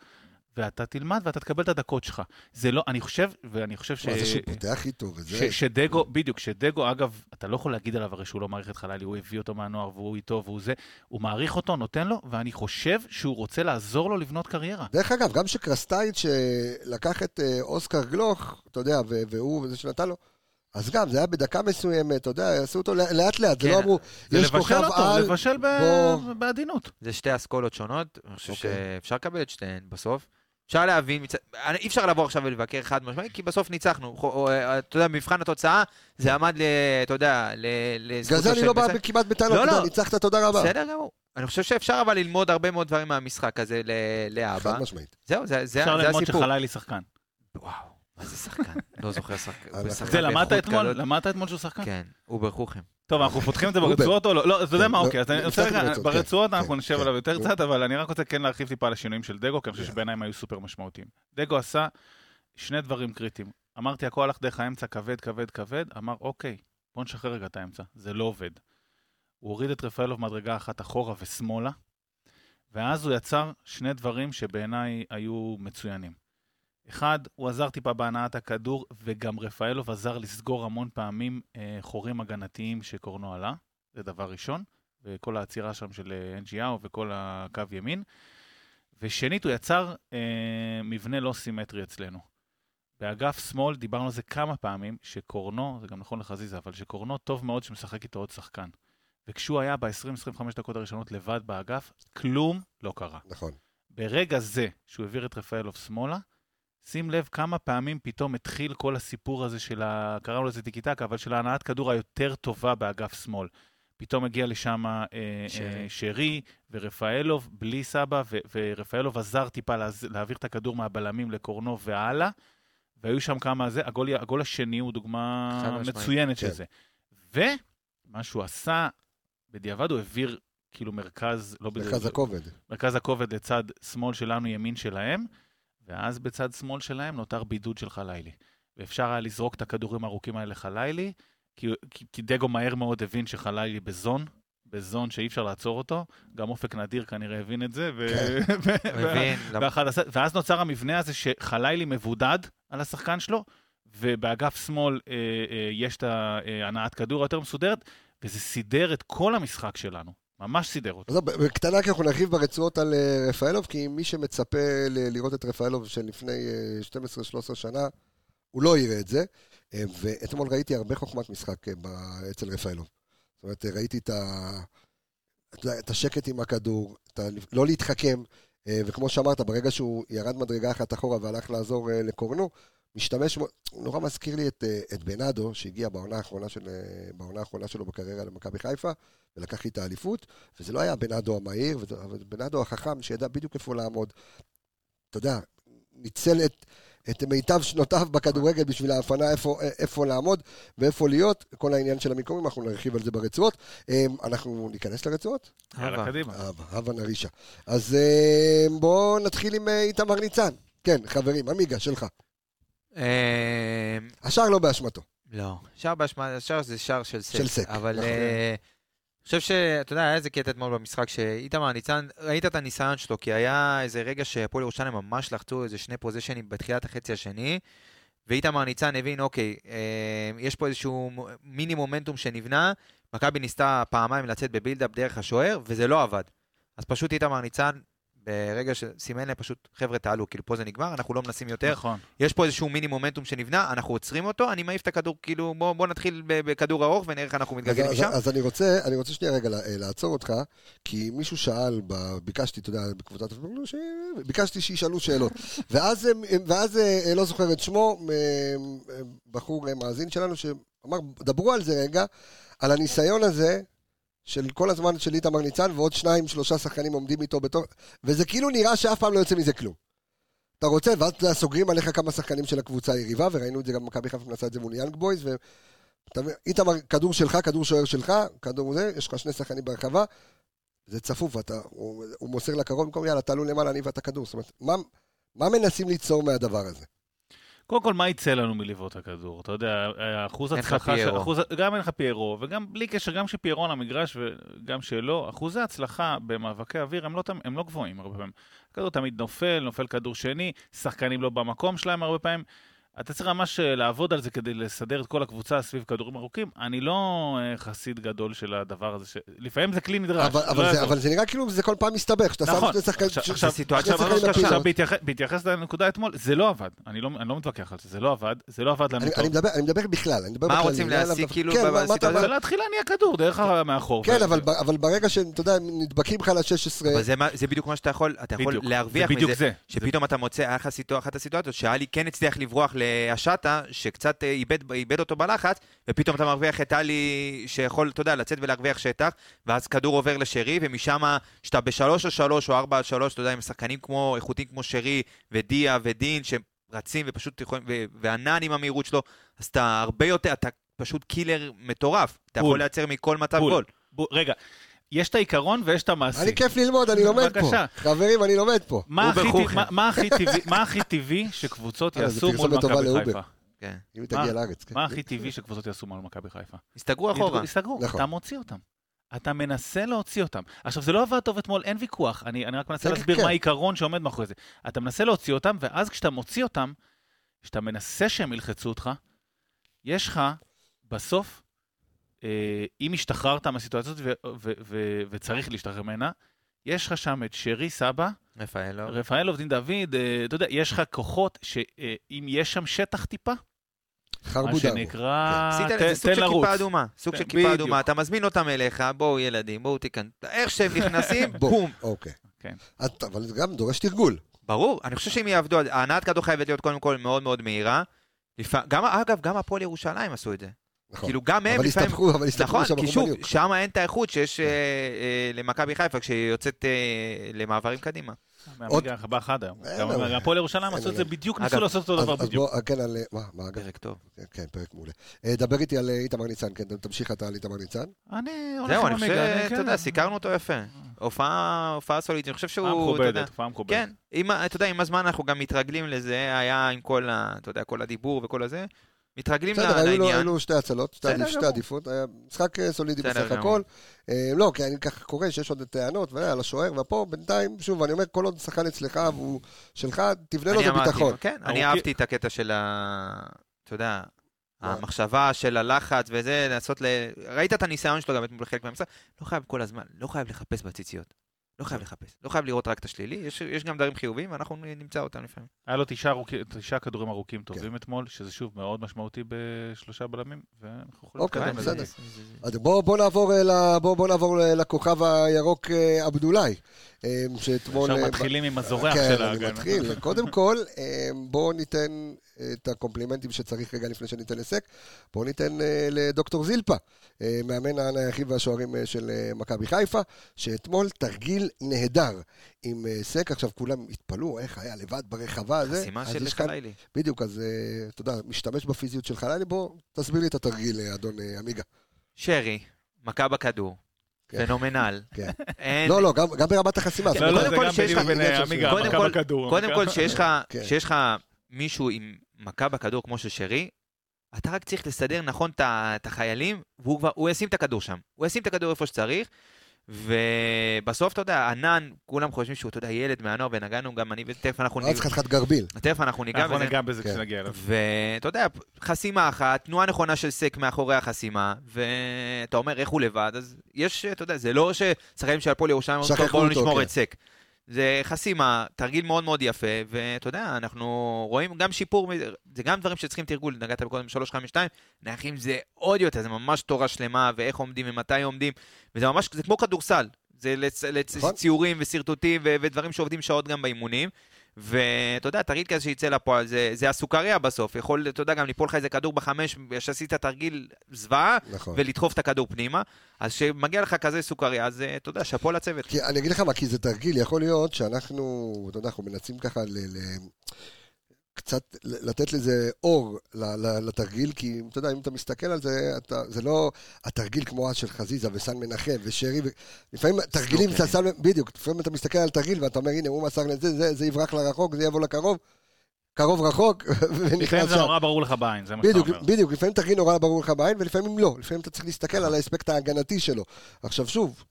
ואתה תלמד ואתה תקבל את הדקות שלך. זה לא, אני חושב, ואני חושב ש... מה זה שהוא פותח איתו וזה. ש- שדגו, בדיוק, שדגו, אגב, אתה לא יכול להגיד עליו הרי שהוא לא מעריך את חלילי, הוא הביא אותו מהנוער והוא איתו והוא זה, הוא מעריך אותו, נותן לו, ואני חושב שהוא רוצה לעזור לו לבנות קריירה. דרך אגב, גם שקרסטייץ' שלקח את אה, אוסקר גלוך, אתה יודע, והוא, וזה שנתן לו, אז גם, זה היה בדקה מסוימת, אתה יודע, עשו אותו לאט לאט, זה כן, לא אמרו, זה יש לבשל כוכב אותו, על, לבשל ב- בוא- בעדינות. זה שתי אסכולות שונות, אני חושב אוקיי. שאפשר לקבל את שתיהן בסוף. אפשר להבין, מצ- אי אפשר לבוא עכשיו ולבקר חד משמעי, כי בסוף ניצחנו. אה, אתה יודע, מבחן התוצאה, זה עמד, ל- אתה יודע, ל- בגלל לזכותו זה אני של לא בא. כמעט בטענות, לא, אתה יודע, לא. ניצחת, תודה רבה. בסדר גמור. אני חושב שאפשר אבל ללמוד הרבה מאוד דברים מהמשחק הזה ל- להבא. חד משמעית. זהו, זה זה- אפשר זה ללמוד הסיפור. שחלילי שחקן. וואו, מה זה שחקן? לא זוכר שחקן. זה למדת אתמול? למדת אתמול שהוא שחקן? כן, over חוכם. טוב, אנחנו פותחים את זה. ברצועות או לא? לא, אתה יודע כן, מה, לא, אוקיי, אז אני רוצה רגע, ברצועות, כן, אנחנו נשב כן. עליו יותר. קצת, אבל אני רק רוצה כן להרחיב טיפה על השינויים של דגו, כי אני חושב. שבעיניי הם היו סופר משמעותיים. דגו עשה שני דברים קריטיים. אמרתי, הכל הלך דרך האמצע, כבד, כבד, כבד, אמר, אוקיי, בוא נשחרר רגע את האמצע, זה לא עובד. הוא הוריד את רפאלוב מדרגה אחת אחורה ושמאלה, ואז הוא יצר שני דברים שבעיניי היו מצוינים. אחד, הוא עזר טיפה בהנעת הכדור, וגם רפאלוב עזר לסגור המון פעמים אה, חורים הגנתיים שקורנו עלה, זה דבר ראשון, וכל העצירה שם של אה, NGO וכל הקו ימין. ושנית, הוא יצר אה, מבנה לא סימטרי אצלנו. באגף שמאל דיברנו על זה כמה פעמים, שקורנו, זה גם נכון לחזיזה, אבל שקורנו טוב מאוד שמשחק איתו עוד שחקן. וכשהוא היה ב-20-25 דקות הראשונות לבד באגף, כלום לא קרה. נכון. ברגע זה שהוא העביר את רפאלוב שמאלה, שים לב כמה פעמים פתאום התחיל כל הסיפור הזה של ה... קראנו לזה טיקי טקה, אבל של ההנעת כדור היותר טובה באגף שמאל. פתאום הגיע לשם אה. אה, שרי ורפאלוב בלי סבא, ו- ורפאלוב עזר טיפה להז... להעביר את הכדור מהבלמים לקורנו והלאה, והיו שם כמה זה, הגול, הגול השני הוא דוגמה. מצוינת כן. של זה. ומה שהוא עשה, בדיעבד הוא העביר כאילו מרכז, לא בדיוק, מרכז הכובד. מרכז הכובד לצד שמאל שלנו, ימין שלהם, ואז בצד שמאל שלהם נותר בידוד של חלילי. ואפשר היה לזרוק את הכדורים הארוכים האלה לחלילי, כי, כי, כי דגו מהר מאוד הבין שחלילי בזון, בזון שאי אפשר לעצור אותו. גם אופק נדיר כנראה הבין את זה. ו... כן. ו- עשה- ואז נוצר המבנה הזה שחלילי מבודד על השחקן שלו, ובאגף שמאל אה, אה, יש את ההנעת כדור היותר מסודרת, וזה סידר את כל המשחק שלנו. ממש סידר אותו. אז בקטנה כי אנחנו נרחיב ברצועות על אה, רפאלוב, כי מי שמצפה לראות את רפאלוב של לפני אה, 12-13 שנה, הוא לא יראה את זה. אה, ואתמול ראיתי הרבה חוכמת משחק אה, אצל רפאלוב. זאת אומרת, אה, ראיתי את, ה... את השקט עם הכדור, את ה... לא להתחכם, אה, וכמו שאמרת, ברגע שהוא ירד מדרגה אחת אחורה והלך לעזור אה, לקורנו, משתמש, בו- הוא נורא מזכיר לי את, אה, את בנאדו, שהגיע בעונה האחרונה, של, אה, בעונה האחרונה שלו בקריירה למכבי חיפה, ולקח לי את האליפות, וזה לא היה בנאדו המהיר, אבל בנאדו החכם, שידע בדיוק איפה לעמוד. אתה יודע, ניצל את, את מיטב שנותיו בכדורגל בשביל ההפנה איפה, איפה לעמוד ואיפה להיות. כל העניין של המיקומים, אנחנו נרחיב על זה ברצועות. אה, אנחנו ניכנס לרצועות? יאללה. קדימה. הבה, הבה נרישה. אז אה, בואו נתחיל עם אה, איתמר ניצן. כן, חברים, עמיגה, שלך. אה, השאר לא באשמתו. לא, שער באשמה, שער זה שער של סק. של סק, אבל נכון. אה, אני חושב שאתה יודע, היה איזה קטע אתמול במשחק שאיתמר ניצן, ראית את הניסיון שלו, כי היה איזה רגע שהפועל ירושלים ממש לחצו איזה שני פוזיישנים בתחילת החצי השני, ואיתמר ניצן הבין, אוקיי, אה, יש פה איזשהו מיני מומנטום שנבנה, מכבי ניסתה פעמיים לצאת בבילדאפ דרך השוער, וזה לא עבד. אז פשוט איתמר ניצן, ברגע שסימן להם פשוט, חבר'ה תעלו, כאילו פה זה נגמר, אנחנו לא מנסים יותר, נכון. יש פה איזשהו מיני מומנטום שנבנה, אנחנו עוצרים אותו, אני מעיף את הכדור, כאילו, בוא, בוא נתחיל ב- בכדור ארוך ונראה איך אנחנו אז, מתגלגלים אז, משם. אז אני רוצה, אני רוצה שנייה רגע לה- לעצור אותך, כי מישהו שאל, ב- ביקשתי, אתה יודע, בקבוצת הפעמים, ש... ביקשתי שישאלו שאלות. ואז, ואז אה, לא זוכר את שמו, אה, אה, בחור אה, מאזין שלנו, שאמר, דברו על זה רגע, על הניסיון הזה. של כל הזמן של איתמר ניצן, ועוד שניים, שלושה שחקנים עומדים איתו בתור... וזה כאילו נראה שאף פעם לא יוצא מזה כלום. אתה רוצה, ואז אתה סוגרים עליך כמה שחקנים של הקבוצה היריבה, וראינו את זה גם במכבי חיפה מנסה את זה מול יאנג בויז, ו... אתה מבין, איתמר, כדור שלך, כדור שוער שלך, כדור זה, יש לך שני שחקנים ברחבה, זה צפוף, ואתה, הוא, הוא מוסר לקרוב במקום, יאללה, תעלו למעלה, אני ואתה כדור. זאת אומרת, מה, מה מנסים ליצור מהדבר הזה? קודם כל, מה יצא לנו מלבעוט הכדור? אתה יודע, אחוז אין לך הצלחה, של- פיירו. אחוז- גם אין לך פיירו, וגם בלי קשר, גם כשפיירו על המגרש וגם שלא, אחוזי הצלחה במאבקי אוויר הם לא, הם לא גבוהים הרבה פעמים. הכדור תמיד נופל, נופל כדור שני, שחקנים לא במקום שלהם הרבה פעמים. אתה צריך ממש אה, לעבוד על זה כדי לסדר את כל הקבוצה סביב כדורים ארוכים. אני לא אה, חסיד גדול של הדבר הזה, ש... לפעמים זה כלי נדרש. אבל, לא אבל, זה, יעזור. אבל זה נראה כאילו זה כל פעם מסתבך, שאתה שם נכון. שני שחקנים... עכשיו- בהתייחס- לנקודה אתמול, זה לא עבד. אני לא, אני לא מתווכח על זה, זה לא עבד, זה לא עבד לנו אני, טוב. אני, מדבר, אני מדבר בכלל, אני מדבר מה רוצים להשיג. כאילו כן, בסיטואציה אתה- זה להתחיל להניע כדור דרך המאחור. כן, אבל, ברגע שאתה יודע, נדבקים לך ל-16... אבל זה, בדיוק מה שאתה יכול, אתה יכול להרוויח זה בדיוק מזה. זה. שפתאום אתה מוצא, היה לך סיטואציה, אחת הסיטואציות, שאלי כן הצליח לברוח לאשטה, שקצת אה, איבד, איבד אותו בלחץ, ופתאום אתה מרוויח את אלי שיכול, אתה יודע, לצאת ולהרוויח שטח, ואז כדור עובר לשרי, ומשם, שאתה בשלוש או שלוש או ארבע על שלוש, אתה יודע, עם שחקנים כמו, איכותיים כמו שרי, ודיה ודין, שרצים ופשוט יכולים, וענן עם המהירות שלו, אז אתה הרבה יותר, אתה פשוט קילר מטורף. אתה בול. יכול לייצר מכל מצב. גול. רגע, יש את העיקרון ויש את המעשי. אני כיף ללמוד, אני לומד פה. חברים, אני לומד פה. מה הכי. טבעי- מה, מה, הכי טבעי, מה הכי טבעי שקבוצות אה, יעשו מול מכבי. חיפה? כן. אם היא תגיע מה- לארץ. כן. מה הכי טבעי שקבוצות יעשו מול מכבי חיפה? הסתגרו אחורה. יסתגרו, נכון. אתה מוציא אותם. אתה מנסה להוציא אותם. עכשיו, זה לא עבד טוב אתמול, אין ויכוח. אני, אני רק מנסה כן, להסביר כן. מה העיקרון שעומד מאחורי זה. אתה מנסה להוציא אותם, ואז כשאתה מוציא אותם, כשאתה מנסה שהם ילחצו אותך, יש לך, בסוף, אם השתחררת ו- וצריך להשתחרר ממנה, יש לך שם את שרי סבא, רפאלו. רפאל עובדין דוד, אה, אתה יודע, יש לך כוחות שאם יש שם שטח טיפה, מה חרבו דרבו. שנקרא, עשית ת- לזה סוג תן של לרוץ. כיפה אדומה. סוג כן, של כיפה בדיוק. אדומה. אתה מזמין אותם אליך, בואו ילדים, בואו תיכנס. איך שהם נכנסים. בום. אוקיי. כן. את- אבל זה גם דורש תרגול. ברור, אני חושב שאם יעבדו, על- ההנעת כדור חייבת להיות קודם כל מאוד מאוד מהירה. גם, אגב, גם הפועל ירושלים עשו את זה. נכון. כאילו, גם הם אבל לפעמים... הסתבכו, אבל הסתבכו נכון, שם כי שוב. שם אין את האיכות שיש אה, אה, למכבי חיפה כשהיא יוצאת אה, למעברים קדימה. עוד- הבא אחד היום. אין גם אבל. הפועל ירושלים אין עשו את זה אבל. בדיוק, ניסו לעשות אותו דבר אז בדיוק. בוא, כן, על... מה, מה, אגב? פרק טוב. כן, כן, פרק מעולה. אה, דבר איתי על אה, איתמר ניצן, כן, תמשיך אתה על איתמר ניצן. אני הולך זהו, אני חושב, אתה כן. יודע, סיקרנו אותו יפה. הופעה הופעה סולידית, אני חושב שהוא, הופעה אתה יודע, מכובדת, הופעה מכובדת. כן, אתה יודע, עם הזמן אנחנו גם מתרגלים לזה, היה עם כל, ה, אתה יודע, כל הדיבור וכל הזה, מתרגלים בסדר, היו לו- לעניין. היו לו שתי הצלות, שתי בסדר שתי גמור. עדיפות, היה משחק אה, סולידי בסדר בסך גמור. הכל. אה, לא, כי אני ככה קורא שיש עוד טענות ועל השוער, ופה בינתיים, שוב, אני אומר, כל עוד שחקן אצלך והוא שלך, תבנה לו אני זה אמרתי, ביטחון. כן, אני ארוכים- אהבתי את הקטע של ה... אתה יודע, המחשבה של הלחץ וזה, לנסות ל... ראית את הניסיון שלו גם אתמול בחלק מהמשחק? לא חייב כל הזמן, לא חייב לחפש בציציות. לא חייב לחפש, לא חייב לראות רק את השלילי, יש, יש גם דברים חיוביים ואנחנו נמצא אותם לפעמים. היה לו תשעה, ארוכי, תשעה כדורים ארוכים טובים אתמול, שזה שוב מאוד משמעותי בשלושה בלמים, ואנחנו יכולים אוקיי, להתקדם לזה. בסדר. אז בואו בוא נעבור, אה, ל- בוא, בוא נעבור ל- לכוכב הירוק אה, עבדולאי, אה, שאתמול... עכשיו אה, מתחילים עם הזורח כן, של אני ההגנה. מתחיל. קודם כל, אה, בואו ניתן את הקומפלימנטים שצריך רגע לפני שניתן לסק. בואו ניתן אה, לדוקטור זילפה, אה, מאמן הנייחים והשוערים אה, של מכבי חיפה, שאתמול תרגיל נהדר עם סק. עכשיו כולם התפלאו איך היה לבד ברחבה. הזה. חסימה של יש כאן- חלילי. בדיוק, אז אתה יודע, משתמש בפיזיות של חלילי. בוא, תסביר לי את התרגיל, אדון עמיגה. שרי, מכה בכדור, כן. פנומנל. כן. לא, לא, גם גם ברמת החסימה. לא, קודם כל שיש לך- מישהו עם מכה בכדור כמו של שרי, אתה רק צריך לסדר נכון את ה- את החיילים, והוא כבר, הוא ישים את הכדור שם. הוא ישים את הכדור איפה שצריך, ובסוף, אתה יודע, ענן, כולם חושבים שהוא, אתה יודע, ילד מהנוער, ונגענו גם אני, ותכף אנחנו רץ ניגע, חתיכת גרביל. תכף אנחנו ניגע אנחנו בזה. ניגע בזה כן. כשנגיע אליו. ואתה יודע, חסימה אחת, תנועה נכונה של סק מאחורי החסימה, ואתה אומר איך הוא לבד, אז יש, אתה יודע, זה לא ששחקנים של הפועל ירושלים אומרים, שכחו "טוב, בואו נשמור כן. את סק. זה חסימה, תרגיל מאוד מאוד יפה, ואתה יודע, אנחנו רואים גם שיפור, זה גם דברים שצריכים תרגול, נגעת בקודם 352, נייחים זה עוד יותר, זה ממש תורה שלמה, ואיך עומדים ומתי עומדים, וזה ממש, זה כמו כדורסל, זה לצ, לצ, נכון. ציורים ושרטוטים ו- ודברים שעובדים שעות גם באימונים. ואתה יודע, תרגיל כזה שיצא לפועל, זה, זה הסוכריה בסוף. יכול, אתה יודע, גם ליפול לך איזה כדור בחמש, שעשית תרגיל זוועה, נכון. ולדחוף את הכדור פנימה. אז כשמגיע לך כזה סוכריה, אז אה, אתה יודע, שאפו לצוות. כי אני אגיד לך מה, כי זה תרגיל, יכול להיות שאנחנו, אתה יודע, אנחנו מנסים ככה ל... ל... קצת לתת לזה אור לתרגיל, כי אתה יודע, אם אתה מסתכל על זה, אתה, זה לא התרגיל כמו אז של חזיזה וסן מנחם ושרי, ו... לפעמים תרגילים, סנוקר. אתה שם, בדיוק, לפעמים אתה מסתכל על תרגיל ואתה אומר, הנה, הוא מסר לזה, זה, זה יברח לרחוק, זה יבוא לקרוב, קרוב רחוק, לפעמים ונכנס זה שם. נורא ברור לך בעין, זה מה שאתה אומר. בדיוק, לפעמים תרגיל נורא ברור לך בעין, ולפעמים לא. לפעמים אתה צריך להסתכל על האספקט ההגנתי שלו. עכשיו שוב,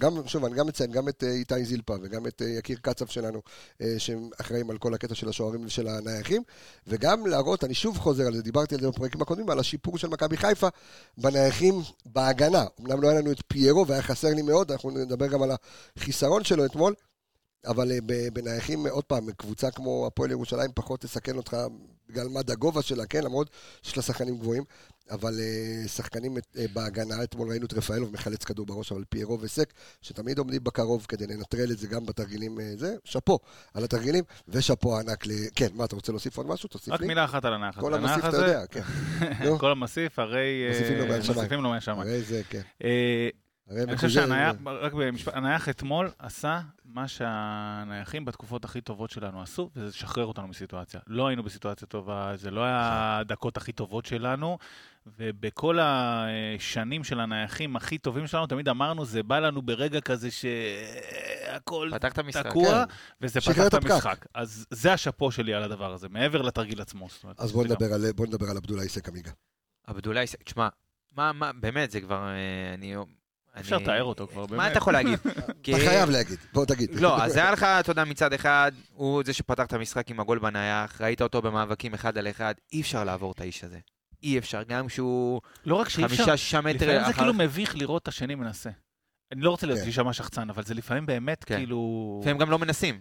גם, שוב, אני גם מציין גם את אה, איתי זילפה וגם את אה, יקיר קצב שלנו, אה, שהם אחראים על כל הקטע של השוערים ושל הנייחים, וגם להראות, אני שוב חוזר על זה, דיברתי על זה בפרקים הקודמים, על השיפור של מכבי חיפה בנייחים בהגנה. אמנם לא היה לנו את פיירו והיה חסר לי מאוד, אנחנו נדבר גם על החיסרון שלו אתמול, אבל בנייחים, עוד פעם, קבוצה כמו הפועל ירושלים פחות תסכן אותך בגלל מד הגובה שלה, כן, למרות שיש לה שחקנים גבוהים, אבל אה, שחקנים אה, בהגנה, אתמול ראינו את רפאלוב מחלץ כדור בראש, אבל פיירו וסק, שתמיד עומדים בקרוב כדי לנטרל את זה גם בתרגילים, אה, זה, שאפו על התרגילים, ושאפו ענק ל... כן, מה, אתה רוצה להוסיף עוד משהו? תוסיף רק לי. מילה אחת על הנח הזה. כל המסיף אתה יודע, כן. כל המסיף, הרי... מוסיפים לו מהשמיים. מוסיפים לו מהשמיים. הרי זה, כן. הרי אני חושב שהנייח, רק במשפט, הנייח אתמול עשה מה שהנייחים בתקופות הכי טובות שלנו עשו, וזה לשחרר אותנו מסיטואציה. לא היינו בסיטואציה טובה, זה לא היה הדקות הכי טובות שלנו, ובכל השנים של הנייחים הכי טובים שלנו, תמיד אמרנו, זה בא לנו ברגע כזה שהכל המשחק. תקוע, כן. וזה פתח את. המשחק. אז זה השאפו שלי על הדבר הזה, מעבר לתרגיל עצמו. אז בוא נדבר על- בוא נדבר על עבדולאי סק עמיגה. עבדולאי, תשמע, מה, מה, באמת, זה כבר, אה, אני... אפשר אני- לתאר אותו כבר, מה באמת. אתה יכול להגיד? אתה חייב להגיד, בוא תגיד. לא, אז היה לך, אתה יודע, מצד אחד, הוא זה שפתח את המשחק עם הגול בנייח, ראית אותו במאבקים אחד על אחד, אי אפשר לעבור את האיש הזה. אי אפשר, גם כשהוא לא רק שאי אפשר, חמישה, שישה מטר לפעמים זה אחר- כאילו מביך לראות את השני מנסה. אני לא רוצה כן. להשמע שחצן, אבל זה לפעמים באמת כן. כאילו... והם גם לא מנסים.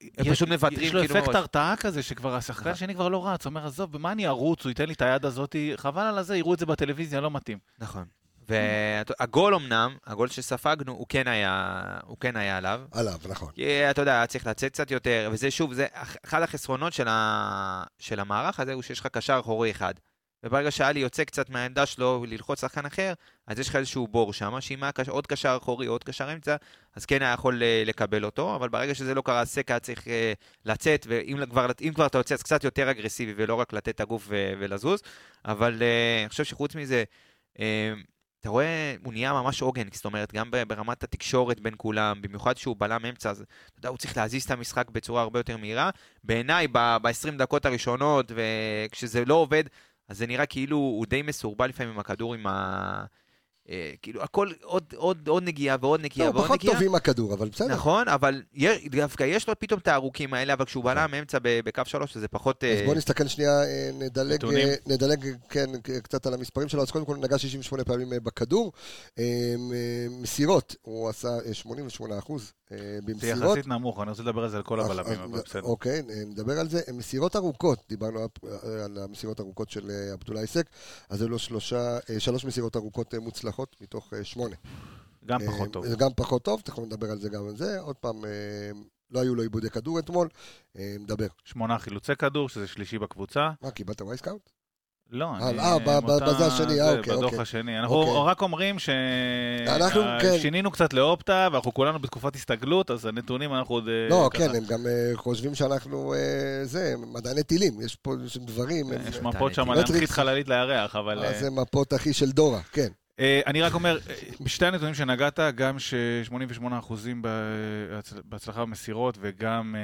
הם יש- פשוט מוותרים יש לו כאילו אפקט. הרתעה כזה, שכבר השחקן נכון. השני כבר לא רץ, אומר, עזוב, במה אני ארוץ, הוא ייתן לי את היד הזאת, חבל על הזה, יראו את זה בטלוויזיה, לא מתאים. נכון. והגול אמנם, הגול שספגנו, הוא כן היה, הוא כן היה עליו. עליו, נכון. כי אתה יודע, היה צריך לצאת קצת יותר, וזה שוב, זה אח- אחד החסרונות של, ה... של המערך הזה, הוא שיש לך קשר אחורי אחד. וברגע שאלי יוצא קצת מהעמדה שלו ללחוץ שחקן אחר, אז יש לך איזשהו בור שם, שאם היה. עוד קשר אחורי או עוד קשר אמצע, אז כן היה יכול אה, לקבל אותו, אבל ברגע שזה לא קרה, סק היה צריך אה, לצאת, ואם כבר, כבר אתה יוצא, אז קצת יותר אגרסיבי, ולא רק לתת את הגוף. ולזוז. אבל אה, אני חושב שחוץ מזה, אתה רואה, הוא נהיה ממש עוגן, זאת אומרת, גם ברמת התקשורת בין כולם, במיוחד שהוא בלם אמצע, אז אתה יודע, הוא צריך להזיז את המשחק בצורה הרבה יותר מהירה. בעיניי, ב-20 דקות הראשונות, וכשזה לא עובד, אז זה נראה כאילו הוא די מסורבל לפעמים עם הכדור, עם, ה... אה, כאילו, הכל עוד, עוד, עוד נגיעה ועוד נגיעה לא, הוא ועוד פחות נגיעה. טוב עם הכדור, אבל בסדר. נכון, אבל דווקא יש לו פתאום את הארוכים האלה, אבל כשהוא בלם אמצע ב- בקו שלוש, זה פחות... אז אה, בואו נסתכל שנייה, אה, נדלג, נדלג כן, קצת על המספרים שלו. אז קודם כל נגע 68 פעמים בכדור. מסירות, הוא עשה אה, 88 אחוז אה, זה במסירות. יחסית נמוך, אני רוצה לדבר על זה על כל הבלמים, אבל בסדר. אוקיי, אה, נדבר על זה. מסירות ארוכות, דיברנו על- אה, המסירות ארוכות של עבדולאי סק, אז היו לו שלושה, שלוש מסירות ארוכות מוצלחות מתוך שמונה. גם פחות טוב. זה גם פחות טוב, תכף נדבר על זה גם על זה. עוד פעם, לא היו לו עיבודי כדור אתמול, נדבר. שמונה חילוצי כדור, שזה שלישי בקבוצה. מה, קיבלת וייסקאוט? לא, אה, אני... אה, בזה השני, אה, אוקיי, בדוח אוקיי. השני. אנחנו אוקיי. רק אומרים אנחנו, כן. ששינינו קצת לאופטה, ואנחנו כולנו בתקופת הסתגלות, אז הנתונים אנחנו עוד... אה, לא, כן, הם גם אה, חושבים שאנחנו, אה, זה, מדעני טילים, יש פה דברים, הם- יש אה, מפות שם. להנחית חללית לירח, אבל... אה, אה, זה מפות אחי של דורה, כן. אה, אני רק אומר, אה, בשתי הנתונים שנגעת, גם ש-88% בהצלחה במסירות וגם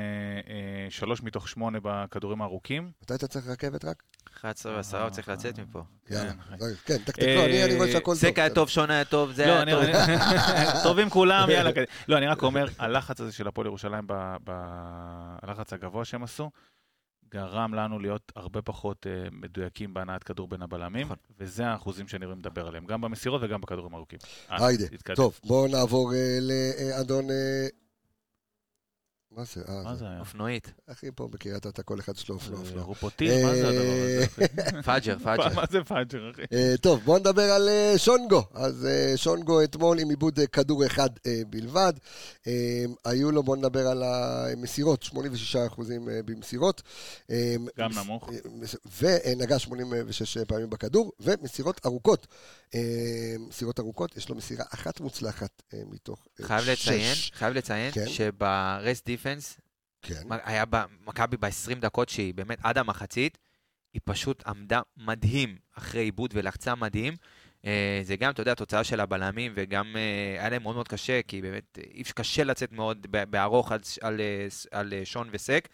3 מתוך 8 בכדורים הארוכים. מתי אתה צריך רכבת רק? 11 ו-10 הוא צריך לצאת מפה. יאללה, כן. כן, תקתק, לא, אני רואה שהכל טוב. סק היה טוב, שון היה טוב, זה לא, היה טוב. טובים כולם, יאללה. לא, אני רק אומר, הלחץ הזה של הפועל ירושלים, הלחץ הגבוה שהם עשו, גרם לנו להיות הרבה פחות אה, מדויקים בהנעת כדור בין הבלמים, נכון. וזה האחוזים שאני מדבר עליהם, גם במסירות וגם בכדורים ארוכים. אה, היידה. טוב, בואו נעבור אה, לאדון... אה, מה זה? אה, מה זה- זה היה? אופנועית. אחי, פה בקריית אתא כל אחד שלו אופנוע. אופנוע. רופוטיל, מה זה הדבר הזה? אחי? פאג'ר, פאג'ר. מה זה פאג'ר, אחי? אה, טוב, בואו נדבר על אה, שונגו. אז אה, שונגו אתמול עם עיבוד אה, כדור אחד אה, בלבד. אה, היו לו, בואו נדבר על המסירות, 86 אחוזים אה, במסירות. אה, גם נמוך. אה, ונגע 86 פעמים בכדור, ומסירות ארוכות. אה, מסירות ארוכות, יש לו מסירה אחת מוצלחת אה, מתוך אה, חייב לציין, שש. חייב לציין כן. שברסט דיפנס, כן. היה במכבי ב-20 דקות שהיא באמת עד המחצית, היא פשוט עמדה מדהים אחרי עיבוד ולחצה מדהים. אה, זה גם, אתה יודע, תוצאה של הבלמים, וגם אה, היה להם מאוד מאוד קשה, כי באמת קשה לצאת מאוד בארוך על, על, אה, על שון וסק.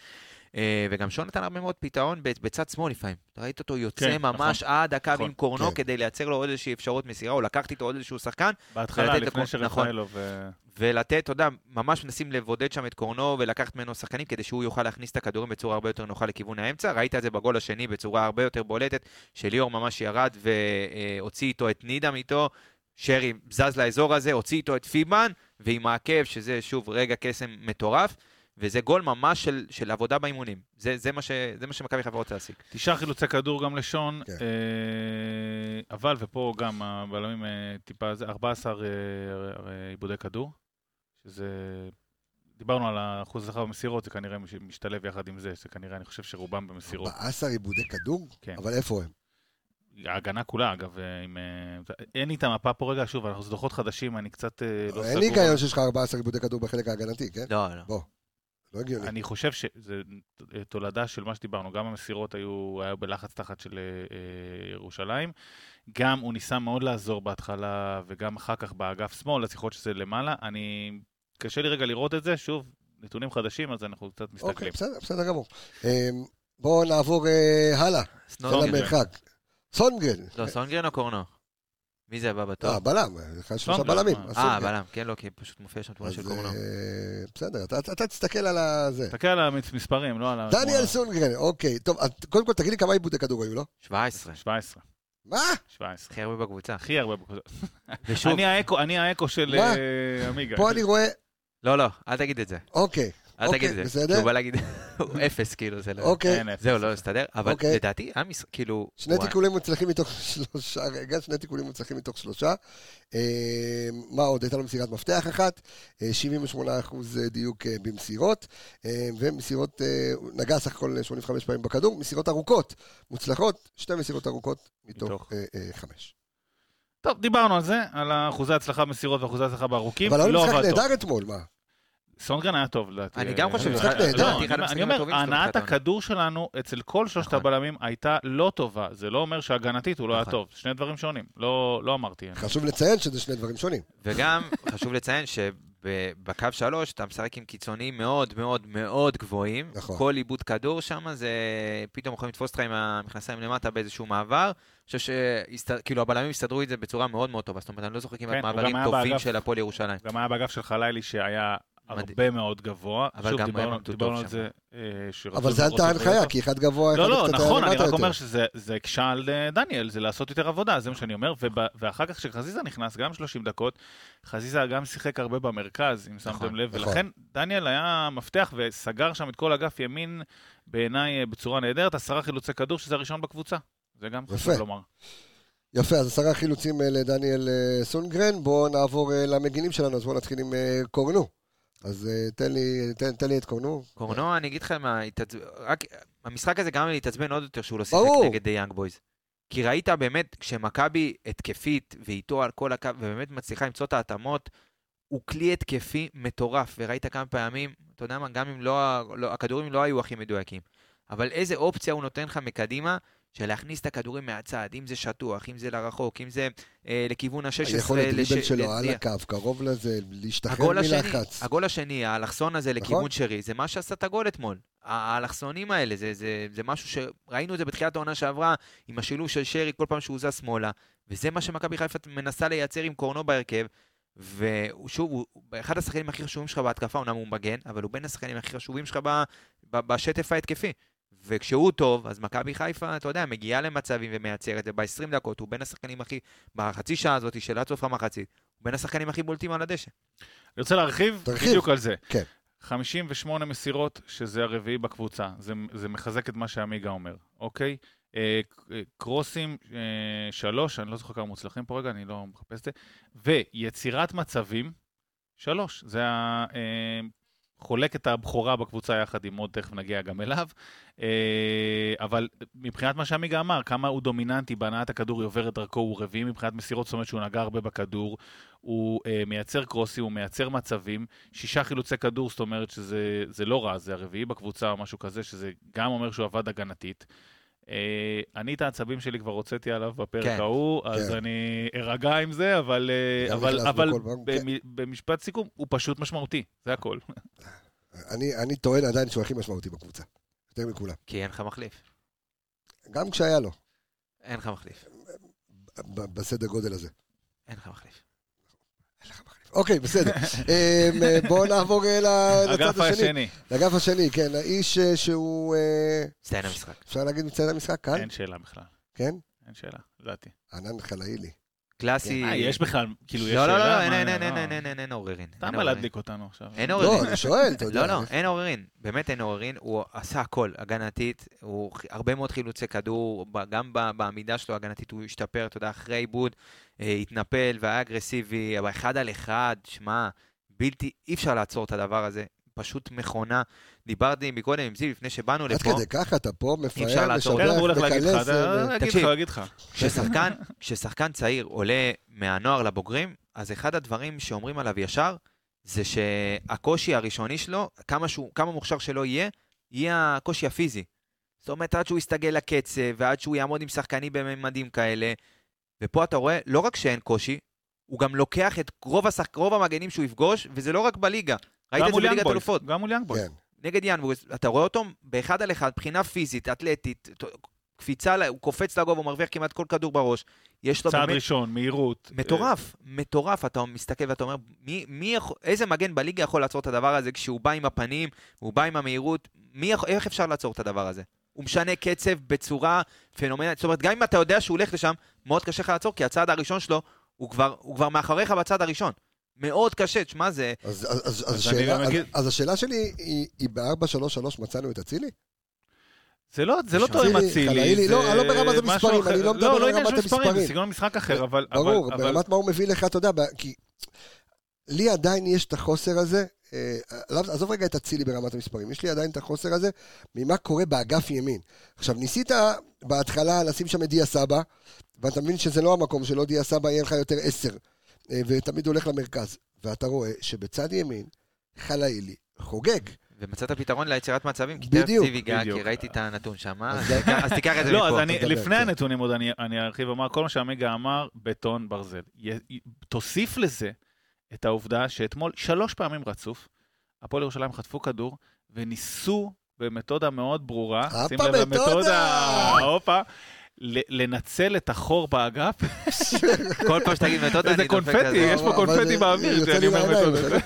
אה, וגם שון נתן הרבה מאוד פתרון בצד שמאל לפעמים. אתה ראית אותו יוצא כן, ממש עד הקו נכון, עם קורנו כן. כדי לייצר לו עוד איזושהי אפשרות מסירה, או לקחת איתו עוד איזשהו שחקן, בהתחלה, לפני לכל- נכון. אה, ולתת, אתה יודע, ממש מנסים לבודד שם את קורנו ולקחת ממנו שחקנים כדי שהוא יוכל להכניס את הכדורים בצורה הרבה יותר נוחה לכיוון האמצע. ראית את זה בגול השני בצורה הרבה יותר בולטת, שליאור ממש ירד והוציא איתו את נידם איתו. שרי זז לאזור הזה, הוציא איתו את פיבן, ועם העקב, שזה שוב רגע קסם מטורף, וזה גול ממש של, של עבודה באימונים. זה, זה מה ש- זה מה שמכבי חיפה רוצה להשיג. תשעה חילוצי כדור גם לשון, כן. אה, אבל, ופה גם הבלמים אה, טיפה, זה 14 אה, אה, עיבודי כדור, שזה... דיברנו על האחוז זכר במסירות, זה כנראה מש- משתלב יחד עם זה, זה כנראה, אני חושב שרובם במסירות. 14 עיבודי כדור? כן. אבל איפה הם? ההגנה כולה, אגב, אה, עם... אה, אין לי את המפה פה רגע, שוב, אנחנו דוחות חדשים, אני קצת אה, לא סגור. אין לי היגיון שיש לך 14 עיבודי כדור בחלק ההגנתי, כן? לא, לא. לא הגיוני. אני חושב שזה תולדה של מה שדיברנו, גם המסירות היו, היו בלחץ תחת של אה, אה, ירושלים, גם הוא ניסה מאוד לעזור בהתחלה, וגם אחר כך באגף שמאל, אז יכול להיות שזה למעלה. אני, קשה לי רגע לראות את זה, שוב, נתונים חדשים, אז אנחנו קצת אוקיי, מסתכלים. בסדר, בסדר גמור. אמ, בואו נעבור אה, הלאה, סנונגרן. על המרחק. סונגרן. לא, סונגרן או קורנו? מי זה הבא בתור? אה, בלם, לך יש שלושה בלמים. אה. בלם, כן, לא, כי פשוט מופיע שם תמונה של קורנו. אה, בסדר, אתה- אתה תסתכל על הזה. תסתכל על המספרים, לא על ה... דניאל סונגרן, אוקיי. טוב, קודם כל תגיד לי כמה עיבודי כדור היו לו. 17. 17, מה? 17. הכי הרבה בקבוצה. הכי הרבה בקבוצה. אני האקו, אני האקו של מה? אה, עמיגה. פה אני רואה, לא, לא, אל תגיד את זה. אוקיי, אל אוקיי, תגיד את זה. בסדר. הוא בא להגיד, הוא אפס, כאילו, זה לא... אוקיי. זהו, לא הסתדר, אבל אוקיי. לדעתי. כאילו... שני תיקולים מוצלחים מתוך שלושה, רגע, שני תיקולים מוצלחים מתוך שלושה. אה, מה עוד? הייתה לו מסירת מפתח אחת, אה, 78% דיוק אה, במסירות, אה, ומסירות, אה, הוא נגע סך הכל 85 פעמים בכדור, מסירות ארוכות, מוצלחות, שתי מסירות ארוכות מתוך חמש. טוב, דיברנו על זה, על אחוזי הצלחה במסירות ואחוזי הצלחה בארוכים. אבל היה לא משחק. נהדר אתמול, מה? סונגרן היה טוב, לדעתי. אני גם חושב, אה, משחק לא, נהדר. אני אומר- הנעת. הכדור שלנו אצל כל שלושת נכון. הבלמים הייתה לא טובה. זה לא אומר שהגנתית הוא לא היה נכון. טוב. שני דברים שונים. לא לא אמרתי. חשוב לציין שזה שני דברים שונים. וגם חשוב לציין ב- בקו שלוש אתה משחק עם קיצוניים מאוד מאוד מאוד גבוהים. נכון. כל עיבוד כדור שם זה פתאום יכולים לתפוס אותך עם המכנסיים למטה באיזשהו מעבר. אני חושב שכאילו הבלמים הסתדרו את זה בצורה מאוד מאוד טובה. זאת אומרת, אני לא זוכר כן, כמעט גם מעברים טובים. של הפועל ירושלים. גם היה באגף של חלילי שהיה. הרבה מאוד גבוה. אבל שוב, גם דיברנו- דיברנו על שם. זה. אה, שרצו אבל זה יותר. ההנחיה, כי אחד גבוה, אחד לא, לא, נכון, אני רק. אומר שזה זה הקשה על אה, דניאל, זה לעשות יותר עבודה, זה מה שאני אומר. וב- ואחר כך כשחזיזה נכנס, גם 30 דקות, חזיזה גם שיחק הרבה במרכז, אם נכון, שמתם לב, נכון. ולכן דניאל היה מפתח וסגר שם את כל אגף ימין בעיניי אה, בצורה נהדרת, עשרה חילוצי כדור, שזה הראשון בקבוצה. זה גם חשוב יפה. לומר. יפה, אז עשרה חילוצים לדניאל סונגרן. בואו נעבור למגינים שלנו, אז בואו נתחיל עם קורנו. אז אה, תן לי, תן, תן לי את קורנו. קורנו, אני אגיד לך מה, התעצ- רק המשחק הזה גרם לי להתעצבן עוד יותר שהוא לא שיחק. נגד די יאנג בויז. כי ראית באמת, כשמכבי התקפית ואיתו על כל הקו, ובאמת מצליחה למצוא את ההתאמות, הוא כלי התקפי מטורף, וראית כמה פעמים, אתה יודע מה, גם אם לא, לא הכדורים לא היו הכי מדויקים, אבל איזה אופציה הוא נותן לך מקדימה, של להכניס את הכדורים מהצד, אם זה שטוח, אם זה לרחוק, אם זה אה, לכיוון ה-16. היכולת דריבל שלו על הקו, קרוב לזה, להשתחרר הגול השני, מלחץ. הגול השני, האלכסון הזה נכון. לכיוון שרי, זה מה שעשה את הגול אתמול. האלכסונים האלה, זה, זה, זה משהו שראינו את זה בתחילת העונה שעברה, עם השילוב של שרי כל פעם שהוא זז שמאלה, וזה מה שמכבי חיפה מנסה לייצר עם קורנו בהרכב, ושוב, הוא אחד השחקנים הכי חשובים שלך בהתקפה, אומנם הוא מגן, אבל הוא בין השחקנים הכי חשובים שלך בשטף ההתקפי. וכשהוא טוב, אז מכבי חיפה, אתה יודע, מגיעה למצבים ומייצרת, וב-20 דקות הוא בין השחקנים הכי, בחצי שעה הזאת של עד סוף המחצית, הוא בין השחקנים הכי בולטים על הדשא. אני רוצה להרחיב תרחיב. בדיוק על זה. כן. 58 מסירות, שזה הרביעי בקבוצה. זה, זה מחזק את מה שעמיגה אומר, אוקיי? אה, אה, קרוסים, אה, שלוש, אני לא זוכר כמה מוצלחים פה רגע, אני לא מחפש את זה. ויצירת מצבים, שלוש. זה ה... אה, חולק את הבכורה בקבוצה יחד עם עוד, תכף נגיע גם אליו. אה, אבל מבחינת מה שעמיגה אמר, כמה הוא דומיננטי בהנעת הכדור, היא עוברת דרכו, הוא רביעי מבחינת מסירות, זאת אומרת שהוא נגע הרבה בכדור, הוא אה, מייצר קרוסים, הוא מייצר מצבים, שישה חילוצי כדור, זאת אומרת שזה זה לא רע, זה הרביעי בקבוצה או משהו כזה, שזה גם אומר שהוא עבד הגנתית. אה, אני את העצבים שלי כבר הוצאתי עליו בפרק כן. ההוא, אז כן. אני ארגע עם זה, אבל, אה, כן. במ- במשפט סיכום, הוא פשוט משמעותי, זה הכל. אני, אני טוען עדיין שהוא הכי משמעותי בקבוצה. יותר מכולם. כי אין לך מחליף. גם כשהיה לו, אין לך מחליף. בסדר גודל הזה. אין לך מחליף. אוקיי, בסדר. אמ, אה, בואו נעבור אה, לצד השני. השני, לאגף השני, כן. האיש אה, שהוא... מצטיין המשחק. אפשר להגיד מצטיין המשחק כאן? אין שאלה בכלל, כן? אין שאלה, לדעתי. ענן חלאילי. קלאסי. אה, יש בכלל, כאילו, יש לא, שאלה? לא, לא, מה, אין, אין, אין, לא. אין, אין, אין, עוררין. אין בא. להדליק אותנו עכשיו. אין לא, עוררין. אני שואל, אתה יודע. לא, לא, אין עוררין. באמת אין עוררין. הוא עשה הכל, הגנתית, הוא הרבה מאוד חילוצי כדור, גם ב- בעמידה שלו הגנתית הוא השתפר, אתה יודע, אחרי עיבוד, אה, התנפל והיה אגרסיבי, אבל אחד על אחד, שמע, בלתי, אי אפשר לעצור את הדבר הזה. פשוט מכונה. דיברתי מקודם עם זיו לפני שבאנו עד לפה. כדי ככה אתה פה אפשר מפאר, משבח, מקלס. תקשיב. כששחקן, צעיר עולה מהנוער לבוגרים, אז אחד הדברים שאומרים עליו ישר, זה שהקושי הראשוני שלו, כמה, שהוא, כמה מוכשר שלו יהיה, יהיה הקושי הפיזי. זאת אומרת, עד שהוא יסתגל לקצב, ועד שהוא יעמוד עם שחקנים בממדים כאלה. ופה אתה רואה, לא רק שאין קושי, הוא גם לוקח את רוב, השחק... רוב המגנים שהוא יפגוש, וזה לא רק בליגה. ראית את זה בליגת אלופות. גם מול יאנג בויז. כן. נגד יאנג בויז, אתה רואה אותו באחד על אחד, מבחינה פיזית, אתלטית, קפיצה, הוא קופץ לגובה, הוא מרוויח כמעט כל כדור בראש. יש לו צעד באמת... ראשון, מהירות. מטורף, מטורף, אתה מסתכל ואתה אומר, מי, מי יכול, איזה מגן בליגה יכול לעצור את הדבר הזה כשהוא בא עם הפנים, הוא בא עם המהירות, מי, יכול- איך אפשר לעצור את הדבר הזה? הוא משנה קצב בצורה פנומנלית, זאת אומרת, גם אם אתה יודע שהוא הולך לשם, מאוד קשה לך לעצור, כי הצעד הראשון שלו, הוא כבר, הוא כבר מאחוריך בצד הראשון. מאוד קשה, תשמע, זה... אז- אז- אז- אז אז אני שאלה- גם אז- אז השאלה שלי היא- היא ב-4-3-3 מצאנו את אצילי? זה לא, זה לא עם אצילי. לא, אני לא ברמת המספרים, אחר. אני לא מדבר לא על עניין רמת של מספרים, המספרים. זה סגנון משחק אחר, אבל... ברור, אבל- ברמת מה הוא מביא לך, אתה יודע, כי לי עדיין יש את החוסר הזה, אה, עזוב רגע את אצילי ברמת המספרים, יש לי עדיין את החוסר הזה ממה קורה באגף ימין. עכשיו, ניסית בהתחלה לשים שם את דיה סבא, ואתה מבין שזה לא המקום שלו, דיה סבא יהיה לך יותר עשר, ותמיד הולך למרכז. ואתה רואה שבצד ימין, חלאילי חוגג. ומצאת פתרון ליצירת מצבים, כי בדיוק, תכף זיו ייגע, כי. ראיתי את הנתון שם, אז אז תיקח- אז את זה לא, אז מפה. אני, תדבר, לפני כן. הנתונים עוד אני, אני ארחיב ואומר, כל מה שעמיגה אמר, בטון ברזל. י- י- תוסיף לזה את העובדה שאתמול שלוש פעמים רצוף, הפועל ירושלים חטפו כדור וניסו במתודה מאוד ברורה, שים לב מתודה! למתודה, הופה, לנצל את החור באגף. כל פעם שתגיד מתודה, אני דופק קונפטי, כזה. יש פה קונפטי זה- באוויר, יוצא כשאני לי אומר מהעיניים, מתודה.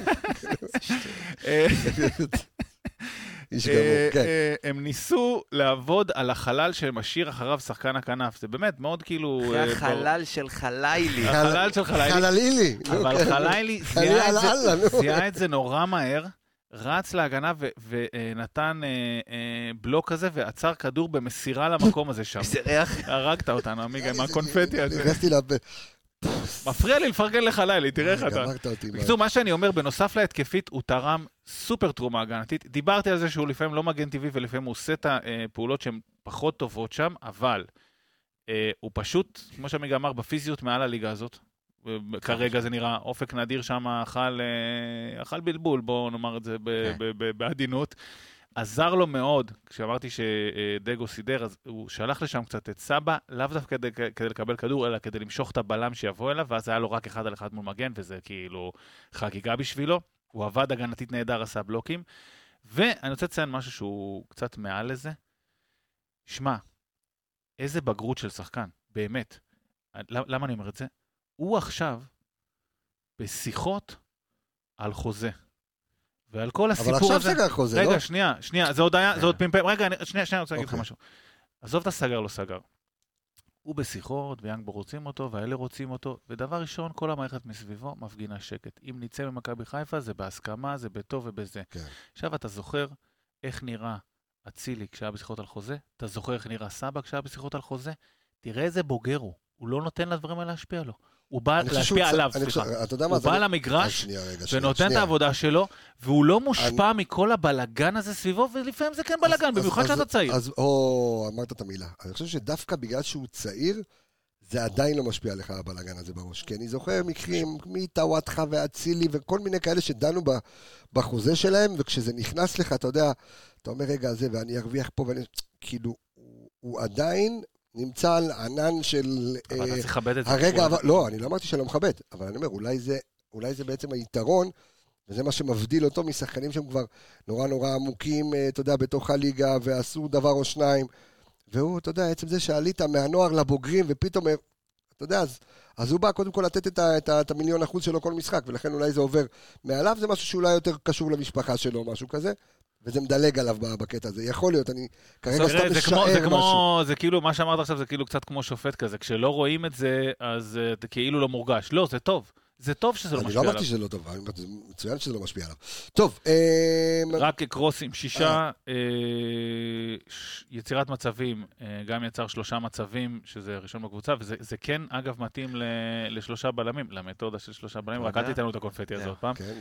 זה אה, כן. אה, הם ניסו לעבוד על החלל שמשאיר אחריו שחקן הכנף. זה באמת מאוד כאילו... אחרי אה, החלל של חלילי. חל- החלל של חלילי. חללילי. אבל. חלילי את זה- נו. זיהה את זה נורא מהר, רץ להגנה ונתן אה, אה, בלוק כזה ועצר כדור במסירה למקום הזה שם. איזה ריח. הרגת אותנו, עמיגה, עם הקונפטי הזה. נכנסתי לב... מפריע לי לפרגן לך לילי, תראה איך אתה. גמרת אותי. בקיצור, מה שאני אומר, בנוסף להתקפית, הוא תרם סופר תרומה הגנתית. דיברתי על זה שהוא לפעמים לא מגן טבעי ולפעמים הוא עושה את הפעולות שהן פחות טובות שם, אבל אה, הוא פשוט, כמו שעמיגה אמר, בפיזיות מעל הליגה הזאת. כרגע זה נראה, אופק נדיר שם אכל, אה, אכל בלבול, בואו נאמר את זה כן. בעדינות. עזר לו מאוד, כשאמרתי שדגו סידר, אז הוא שלח לשם קצת את סבא, לאו דווקא כדי, כדי לקבל כדור, אלא כדי למשוך את הבלם שיבוא אליו, ואז היה לו רק אחד על אחד מול מגן, וזה כאילו חגיגה בשבילו. הוא עבד הגנתית נהדר, עשה בלוקים. ואני רוצה לציין משהו שהוא קצת מעל לזה. שמע, איזה בגרות של שחקן, באמת. למ- למה אני אומר את זה? הוא עכשיו בשיחות על חוזה. ועל כל אבל הסיפור הזה... עכשיו סגר חוזה, לא? רגע, שנייה, שנייה, זה עוד היה, זה עוד כן. פמפם, רגע, שנייה, שנייה, אני רוצה להגיד לך אוקיי. משהו. עזוב את הסגר, לא סגר. הוא בשיחות, ויאנגבו רוצים אותו, והאלה רוצים אותו, ודבר ראשון, כל המערכת מסביבו מפגינה שקט. אם נצא ממכבי חיפה, זה בהסכמה, זה בטוב ובזה. כן. עכשיו, אתה זוכר איך נראה אצילי כשהיה בשיחות על חוזה? אתה זוכר איך נראה סבא כשהיה בשיחות על חוזה? תראה איזה בוגר הוא. הוא לא נותן לדברים האלה להשפיע לו. הוא בא להשפיע עליו, סליחה. אתה יודע מה? הוא בא אז למגרש, שנייה, ונותן את. העבודה שלו, והוא לא מושפע מכל הבלגן הזה סביבו, ולפעמים זה כן בלגן, במיוחד אז- שאתה צעיר. אז, או, אמרת את המילה. אני חושב שדווקא בגלל שהוא צעיר, זה עדיין לא משפיע עליך הבלאגן הזה בראש. כי אני זוכר מקרים מטוואטחה ואצילי וכל מיני כאלה שדנו בחוזה שלהם, וכשזה נכנס לך, אתה יודע, אתה אומר, רגע, זה, ואני ארוויח פה, ואני... כאילו, הוא עדיין נמצא על ענן של... אבל אה, אתה צריך לכבד את זה. הרגע, אבל, לא, אני לא אמרתי שאני לא מכבד, אבל אני אומר, אולי זה, אולי זה בעצם היתרון, וזה מה שמבדיל אותו משחקנים שהם כבר נורא נורא עמוקים, אה, אתה יודע, בתוך הליגה, ועשו דבר או שניים. והוא, אתה יודע, עצם זה שעלית מהנוער לבוגרים, ופתאום, אה, אתה יודע, אז, אז הוא בא קודם כל לתת את, ה, את, ה, את המיליון אחוז שלו כל משחק, ולכן אולי זה עובר מעליו, זה משהו שאולי יותר קשור למשפחה שלו, משהו כזה, וזה מדלג עליו בקטע הזה. יכול להיות, אני כרגע סתם זה משער זה משהו. כמו, זה כאילו, מה שאמרת עכשיו זה כאילו קצת כמו שופט כזה, כשלא רואים את זה, אז אה, זה כאילו לא מורגש. לא, זה טוב. זה טוב שזה לא אני משפיע לא עליו. אמרתי שזה לא טוב, אני מצוין שזה לא משפיע עליו. טוב, אה, רק קרוס עם שישה, אה, ש- יצירת מצבים, אה, גם יצר שלושה מצבים, שזה ראשון בקבוצה, וזה זה כן, אגב, מתאים ל- לשלושה בלמים, למתודה של שלושה בלמים, רק אל. תיתן לנו את הקונפטי הזה. עוד פעם. כן,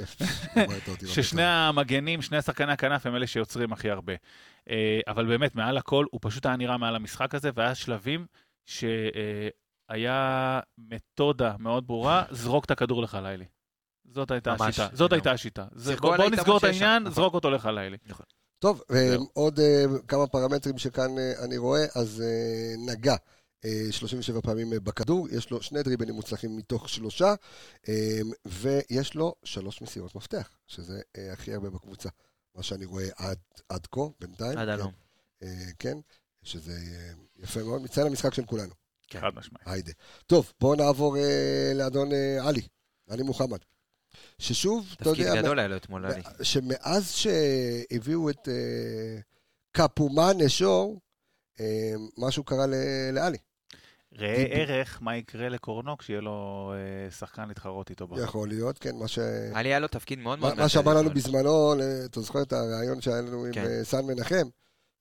ששני המגנים, שני השחקני הכנף הם אלה שיוצרים הכי הרבה. אה, אבל באמת, מעל הכל, הוא פשוט היה נראה מעל המשחק הזה, והיה שלבים שהיה מתודה מאוד ברורה, זרוק את הכדור לחלילי. זאת הייתה ממש, השיטה. זאת. הייתה השיטה. זה- בוא נסגור את העניין, נכון. זרוק אותו לחלילי. טוב, אה. עוד אה, כמה פרמטרים שכאן אה, אני רואה, אז נגע אה, 37 פעמים בכדור, יש לו שני דריבלים מוצלחים מתוך שלושה, ויש לו שלוש מסירות מפתח, שזה הכי הרבה בקבוצה, מה שאני רואה עד, עד כה, בינתיים. עד כן, הלום. כן, שזה יפה מאוד, מציין המשחק של כולנו, כן. חד משמעית. היידה. טוב, בואו נעבור אה, לאדון אה, עלי, עלי מוחמד. ששוב, אתה תפקיד יודע, גדול היה לו אתמול, עלי. שמאז שהביאו את אה, קפומן שור, אה, משהו קרה לעלי. ראה דיבר- ערך מה יקרה לקורנו כשיהיה לו אה, שחקן להתחרות איתו. יכול להיות, כן, מה ש... עלי היה לו תפקיד מאוד מאוד מה שאמר לנו. בזמנו, ל- אתה זוכר את הריאיון שהיה לנו עם כן. אה, סן מנחם,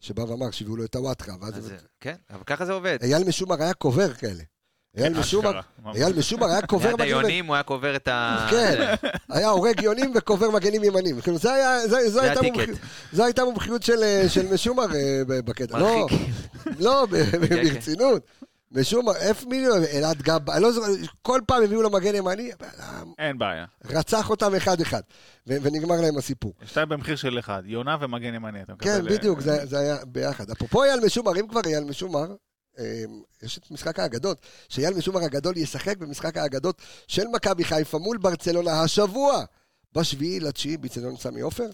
שבא ואמר שהביאו לו את הוואטחה, ואז כן, אבל ככה זה עובד. אייל משומר היה קובר כאלה. אייל משומר, אשכרה, ממש. אייל משומר היה קובר ליד מגנים, היונים הוא היה קובר את ה... כן, היה הורג יונים וקובר מגנים ימנים. כאילו, זה היה, זה- זו זה הייתה הטיקט. מומחיות- זו הייתה מומחיות של, אה, של משומר אה, בקטע. לא. לא, ב- כן. ברצינות. משום מה, איפה מי, אלעד גב, אני לא זוכר, כל פעם הביאו לו מגן ימני, אין בעיה. רצח אותם אחד-אחד, ונגמר להם הסיפור. שתיים במחיר של אחד, יונה ומגן ימני. כן, אה, בדיוק, זה זה היה ביחד. אפרופו אייל משומר, אם כבר אייל משומר, אה, יש את משחק האגדות, שאייל משומר הגדול ישחק במשחק האגדות של מכבי חיפה מול ברצלונה השבוע, בשביעי לתשיעי, באצטדיון סמי עופר.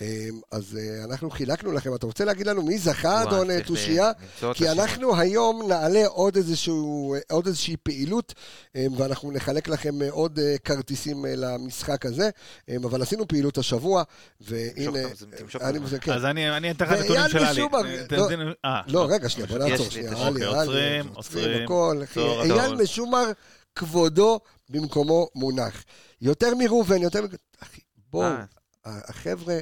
אה, אז אה, אנחנו חילקנו לכם, אתה רוצה להגיד לנו מי זכה, אדון אה, צריך תושייה? כי. אנחנו היום נעלה עוד, איזשהו, עוד איזושהי פעילות, אה, ואנחנו נחלק לכם אה, עוד אה, כרטיסים אה, למשחק הזה, אה, אבל עשינו פעילות השבוע, והנה... כן. אז אני אני אתן לך נתונים של עלי. לא, אה, לא, רגע, שנייה, בוא נעצור שנייה. עלי, אוקיי, עלי, עוצרים, עוצרים, אייל. משומר, כבודו במקומו מונח. יותר מראובן, יותר. אחי, בואו, אה. החבר'ה,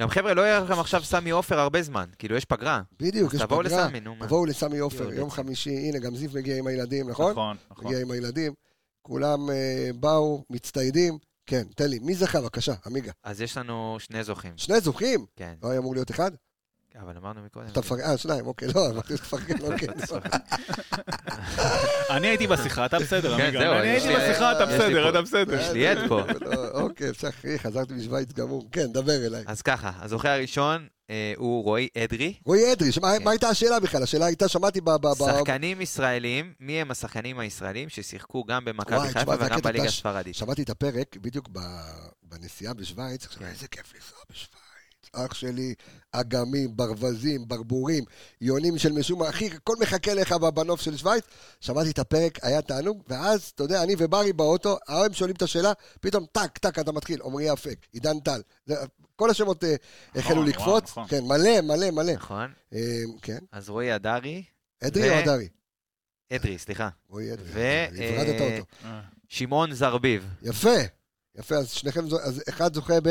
גם חבר'ה, לא יהיה לכם עכשיו סמי עופר הרבה זמן, כאילו יש פגרה. בדיוק, יש תבואו פגרה. לסמי, נו מה. תבואו לסמי עופר, יום. חמישי, הנה, גם זיו מגיע עם הילדים, נכון? נכון, נכון. מגיע עם הילדים. כולם אה, באו, מצטיידים. כן, תן לי, מי זכה? בבקשה, עמיגה. אז יש לנו שני זוכים. שני זוכים? כן, לא היה אמור להיות אחד? אבל אמרנו מקודם. אתה מפרגן, אה, שניים, אוקיי, לא, אמרתי לפרגן, אוקיי. אני הייתי בשיחה, אתה בסדר, כן, אני הייתי בשיחה, אתה בסדר, פה- אתה בסדר. יש לי עד פה. לא, אוקיי, אפשר, חזרתי משוויץ גמור. כן, דבר אליי. אז ככה, הזוכה הראשון אה, הוא רועי אדרי. רועי אדרי, כן. מה הייתה השאלה בכלל? השאלה הייתה, שמעתי ב... ב- ב- שחקנים ישראלים, מי הם השחקנים הישראלים ששיחקו גם במכבי חיפה וגם בליגה הספרדית. שמעתי את הפרק בדיוק ב- בנסיעה בשוויץ, עכשיו, כן. איזה כיף לנסוע בשוויץ. אח שלי, אגמים, ברווזים, ברבורים, יונים של משום, אחי, הכל מחכה לך בנוף של שוויץ. שמעתי את הפרק, היה תענוג, ואז, אתה יודע, אני וברי באוטו, הם שואלים את השאלה, פתאום טק, טק, אתה מתחיל, עמרי אפק, עידן טל. כל השמות אה, החלו וואו, לקפוץ. נכון. כן, מלא, מלא, מלא. נכון? אה, כן, אז רועי אדרי, אדרי או אדרי? אדרי, סליחה. רועי אדרי, ו- הפרדת אה, אותו. אה, שמעון זרביב, יפה, יפה, אז שניכם, אז אחד זוכה ב...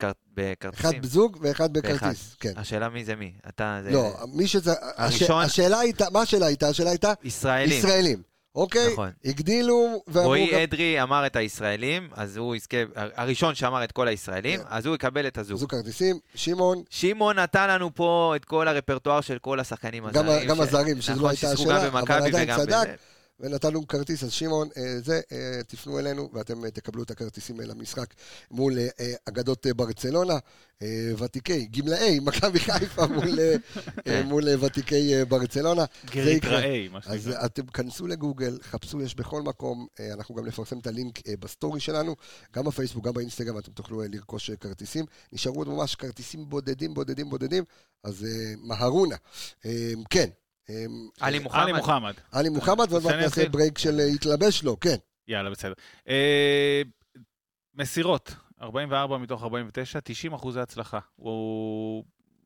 אחד בכרטיסים. בזוג ואחד באחד. בכרטיס. כן. השאלה מי זה מי. אתה, זה... לא, מי שזה... הראשון- הש- השאלה הייתה, מה השאלה הייתה? השאלה הייתה ישראלים. ישראלים. אוקיי? נכון. הגדילו ואמרו רועי גם... אדרי אמר את הישראלים, אז הוא יזכה, הראשון שאמר את כל הישראלים, כן. אז הוא יקבל את הזוג. זוג כרטיסים, שמעון, שמעון נתן לנו פה את כל הרפרטואר של כל השחקנים גם הזרים. גם ש- הזרים, שזו נכון, הייתה השאלה, גם אבל עדיין צדק. ונתנו כרטיס, אז שמעון, אה, זה, אה, תפנו אלינו ואתם אה, תקבלו את הכרטיסים למשחק מול אגדות ברצלונה, ותיקי, גמלאי, מכבי חיפה מול, אה, מול ותיקי ברצלונה. גריטראי, מה אז שנקרא. אה, אתם כנסו לגוגל, חפשו, יש בכל מקום, אנחנו גם נפרסם את הלינק בסטורי שלנו, גם בפייסבוק, גם באינסטגרם, אתם תוכלו לרכוש כרטיסים. נשארו עוד ממש כרטיסים בודדים, בודדים, בודדים, אז מהרונה. כן. אה, עלי אה, מוחמד. עלי מוחמד. עלי מוחמד, ועוד מעט נעשה? ברייק של אה, התלבש לו, כן. יאללה, בסדר. אה, מסירות, 44 מתוך 49, 90 אחוזי הצלחה. הוא...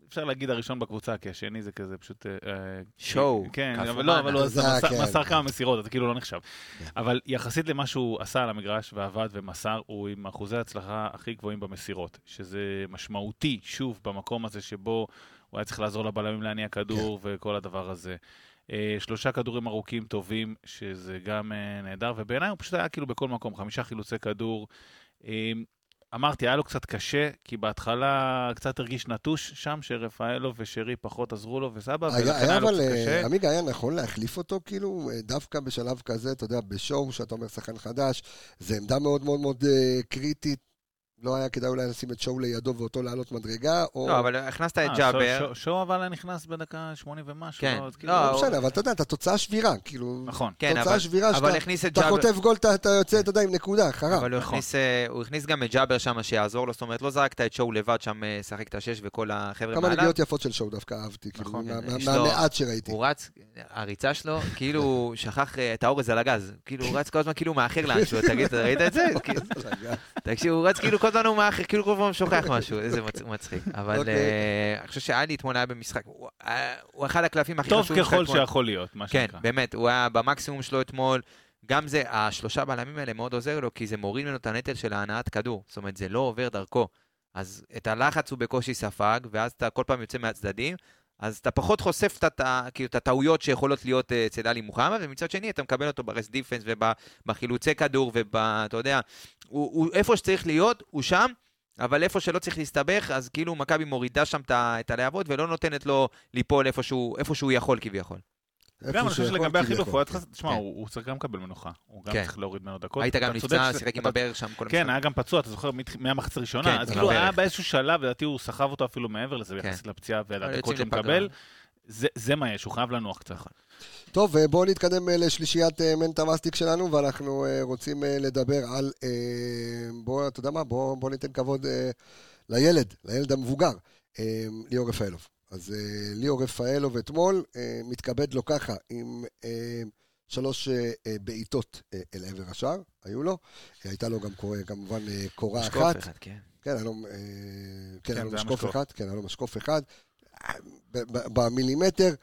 אפשר להגיד הראשון בקבוצה, כי השני זה כזה פשוט... אה, אה, שואו, כן, אבל לא, אבל הוא מסר- כן. כמה מסירות, זה כאילו לא נחשב. כן. אבל יחסית למה שהוא עשה על המגרש ועבד ומסר, הוא עם אחוזי הצלחה הכי גבוהים במסירות, שזה משמעותי, שוב, במקום הזה שבו הוא היה צריך לעזור לבלמים להניע כדור כן. וכל הדבר הזה. אה, שלושה כדורים ארוכים טובים, שזה גם אה, נהדר, ובעיניי הוא פשוט היה כאילו בכל מקום, חמישה חילוצי כדור. אה, אמרתי, היה לו קצת קשה, כי בהתחלה קצת הרגיש נטוש שם, שרפאלו ושרי פחות עזרו לו וסבא, היה ולכן היה היה לו אבל, קצת קשה. עמיגה, היה נכון להחליף אותו, כאילו, דווקא בשלב כזה, אתה יודע, בשואו, שאתה אומר שחקן חדש, זו עמדה מאוד מאוד מאוד קריטית. לא היה כדאי אולי לשים את שואו לידו ואותו לעלות מדרגה, או... לא, אבל הכנסת את אה, ג'אבר. שואו- אבל נכנס בדקה 80 ומשהו. כן. לא, אז כאילו- לא, לא משנה, אבל אתה יודע, אתה תוצאה שבירה, כאילו... נכון. כן, תוצאה שבירה אבל שאתה. חוטף גול, אתה יוצא, אתה יודע, עם נקודה, חרב. אבל הוא נכון. הכניס, אה, הוא הכניס גם את ג'אבר שם שיעזור לו, זאת אומרת, לא זרקת את שואו לבד שם אה, לשחק את השש וכל החבר'ה כמה מעליו. נגיעות יפות של שואו דווקא אהבתי, כאילו, נכון. מהמעט שראיתי. הוא רץ, הריצה שלו, כאילו שכח את האורז על הגז. כאילו הוא רץ כל הזמן כאילו מאחר לאנשהו, תגיד, ראית את זה? כאילו, תקשיב, הוא רץ כאילו כל הזמן הוא מאחר, כאילו כל פעם שוכח משהו, איזה מצ- מצחיק. אבל אוקיי. אה, אני חושב שאלי אתמול היה במשחק, הוא- אה, אחד הקלפים הכי טוב חשובים שלך ככל. שיכול להיות, מה כן, שנקרא. באמת, הוא היה במקסימום שלו אתמול. גם זה, השלושה בלמים האלה מאוד עוזר לו, כי זה מוריד ממנו את הנטל של ההנעת כדור. זאת אומרת, זה לא עובר דרכו. אז את הלחץ הוא בקושי ספג, ואז אתה כל פעם יוצא מהצדדים, אז אתה פחות חושף את, כאילו, את הטעויות שיכולות להיות אה, אצל עלי מוחמד, ומצד שני אתה מקבל אותו ברס דיפנס ובחילוצי כדור, ואתה יודע, הוא, הוא איפה שצריך להיות, הוא שם, אבל איפה שלא צריך להסתבך, אז כאילו מכבי מורידה שם את הלהבות ולא נותנת לו ליפול איפה שהוא, איפה שהוא יכול כביכול. גם אני חושב שלגבי החילוף. הוא היה צריך, תשמע, כן. הוא צריך גם לקבל מנוחה. הוא גם כן. צריך להוריד ממנו דקות. היית גם נפצע, שיחק עם הברך שם כל כן. היה גם פצוע, אתה זוכר, מהמחצית הראשונה, כן, אז כאילו היה. באיזשהו שלב, לדעתי הוא סחב אותו אפילו מעבר לזה, כן. יחסית לפציעה ולדקות שהוא. מקבל. זה, זה מה יש, הוא חייב לנוח קצת. טוב, אה, בואו נתקדם אה, לשלישיית אה, מנטה מסטיק שלנו, ואנחנו רוצים לדבר על... בואו, אתה יודע מה? בואו בוא ניתן כבוד לילד, לילד המבוגר, ליאור רפאלוב. אז אה, ליאור רפאלוב אתמול אה, מתכבד לו ככה, עם אה, שלוש בעיטות אל עבר השער, היו לו. הייתה לו גם קור- כמובן קורה משקוף אחת. אחד, כן. כן, היה לו, כן, היה משקוף משקוף. אחד, כן, היה לו משקוף אחד. במילימטר,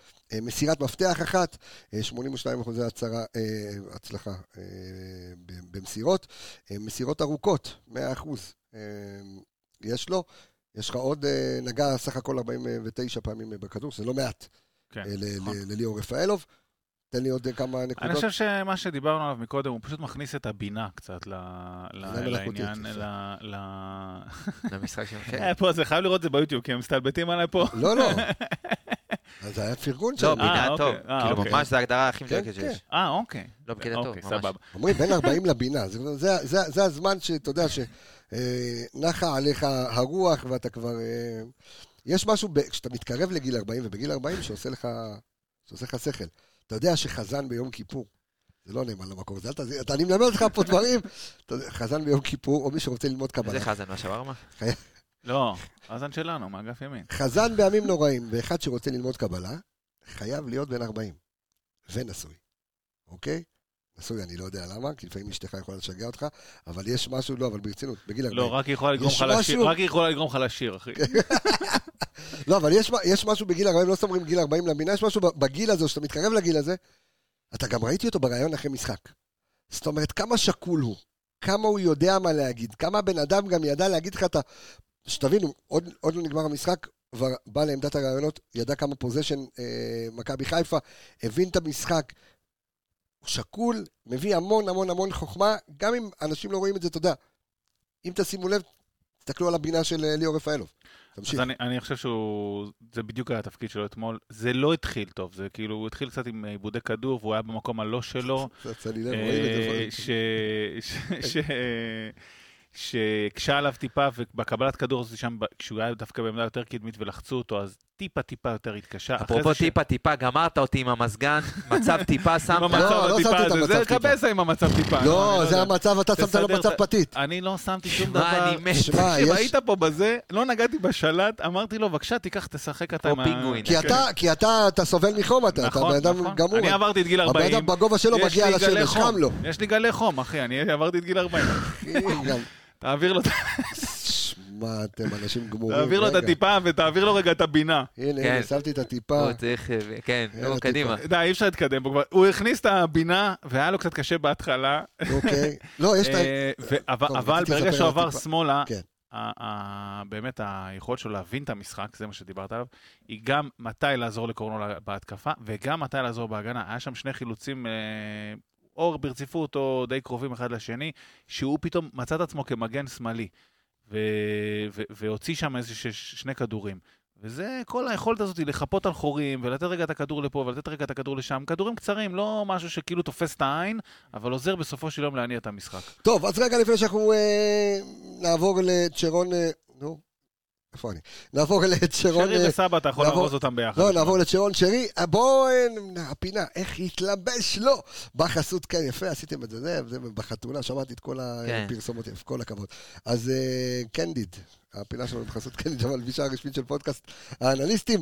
מסירת מפתח אחת, אה, 82 אחוזי הצהרה, הצלחה במסירות. מסירות ארוכות, 100 אחוז יש לו. יש לך עוד, אה, נגע סך הכל 49 פעמים אה, בכדור, שזה לא מעט כן, אה, ל- נכון. ל- לליאור רפאלוב. תן לי עוד כמה אני נקודות. חושב שמה שדיברנו עליו מקודם, הוא פשוט מכניס את הבינה קצת בינה לעניין, למשחק. כן. אה, פה, זה חייב לראות את זה ביוטיוב, כי הם מסתלבטים עליי פה. לא, לא. אז זה היה פרגון לא, שלו. בינה אה, טוב. אוקיי. כאילו, אוקיי. ממש זו ההגדרה הכי כן, מדויקת כן. שיש. אה, אוקיי. לא בקטע טוב, אוקיי, ממש. סבבה. אומרים בין 40 לבינה, זה, זה, זה, זה הזמן שאתה יודע שנחה עליך הרוח ואתה כבר... אה, יש משהו, ב- כשאתה מתקרב לגיל 40, ובגיל 40 שעושה לך, שעושה לך שכל. אתה יודע שחזן ביום כיפור, זה לא נאמן למקור, זה אל. אתה, אני מלמד אותך פה דברים, חזן ביום כיפור, או מי שרוצה ללמוד קבלה. זה חזן מהשווארמה? לא, האזן שלנו, מאגף ימין. חזן בימים נוראים, ואחד שרוצה ללמוד קבלה, חייב להיות בן 40, ונשוי, אוקיי? נשוי, אני לא יודע למה, כי לפעמים אשתך יכולה לשגע אותך, אבל יש משהו, לא, אבל ברצינות, בגיל 40. לא, רק היא יכולה לגרום לך לשיר, רק היא יכולה לגרום לך לשיר, אחי. לא, אבל יש, יש משהו בגיל 40, לא סתם אומרים גיל 40 לבינה, יש משהו בגיל הזה, שאתה מתקרב לגיל הזה, אתה גם ראיתי אותו בריאיון אחרי משחק. זאת אומרת, כמה שקול הוא, כמה הוא יודע מה להגיד, כמה הבן אדם גם ידע להגיד לך את ה... שתבינו, עוד, עוד לא נגמר המשחק, כבר בא לעמדת הראיונות, ידע כמה פוזיישן אה, מכבי חיפה, הבין את המשחק. שקול, מביא המון המון המון חוכמה, גם אם אנשים לא רואים את זה, יודע. אם תשימו לב, תסתכלו על הבינה של אה, ליאור רפאלוב. תמשיך. אז אני, אני חושב שהוא, זה בדיוק היה התפקיד שלו אתמול. זה לא התחיל טוב, זה כאילו, הוא התחיל קצת עם עיבודי כדור, והוא היה במקום הלא שלו. זה יצא לי לב, רואים את זה. שהקשה עליו טיפה, ובקבלת כדור הזה שם, כשהוא היה דווקא בעמדה יותר קדמית ולחצו אותו, אז טיפה טיפה יותר התקשה. אפרופו זה ש- טיפה טיפה, גמרת אותי עם המזגן, מצב טיפה עם שמת. לא, לא שמתי את זה המצב טיפה. קבסה עם המצב טיפה. לא, אני זה. המצב, אתה שמת לו מצב פתית. אני לא שמתי שום דבר. אני מת. שמע, תקשיב, יש... היית פה בזה, לא נגעתי בשלט, אמרתי לו, בבקשה, תיקח, תשחק אתה כמו פינגווין. כי אתה, כי אתה, סובל מחום, אתה, אתה נכון, בן אדם נכון. גמור. אני עברתי את גיל הבן 40. אדם בגובה שלו מגיע לשמש. חם לו. יש לי גלי חום, אחי, אני עברתי את גיל 40. תעביר לו את- שמע, אתם אנשים גמורים. תעביר לו את. הטיפה ותעביר לו רגע את הבינה. הנה, כן. הנה, שמתי את הטיפה. הוא צריך, אה, כן, נו, קדימה. די, אי אפשר להתקדם. הוא הכניס את הבינה, והיה לו קצת קשה בהתחלה. אוקיי. לא, יש את ה... אה, אבל- ברגע שהוא עבר. שמאלה, כן. באמת היכולת שלו להבין את המשחק, זה מה שדיברת עליו, היא גם מתי לעזור לקורנו בהתקפה, וגם מתי לעזור בהגנה. היה שם שני חילוצים, אה, או ברציפות או די קרובים אחד לשני, שהוא פתאום מצא את עצמו כמגן שמאלי, ו- ו- והוציא שם איזה ש- שני כדורים. וזה כל היכולת הזאת לחפות על חורים, ולתת רגע את הכדור לפה, ולתת רגע את הכדור לשם. כדורים קצרים, לא משהו שכאילו תופס את העין, אבל עוזר בסופו של יום להניע את המשחק. טוב, אז רגע לפני שאנחנו אה, נעבור לצ'רון... אה, נו, איפה אני? נעבור לצ'רון... שרי אה, וסבא, אתה יכול לארוז אותם ביחד. לא, נעבור לצ'רון שרי. אה, בואו, אה, הפינה, איך התלבש לו בחסות, כן, יפה, עשיתם את זה, זה, בחתונה, שמעתי את כל כן. הפרסומות, יפה, כל הכבוד. אז קנדיד, הפינה שלנו בחסות קנדיד, שם הלבישה הרשמית של פודקאסט האנליסטים,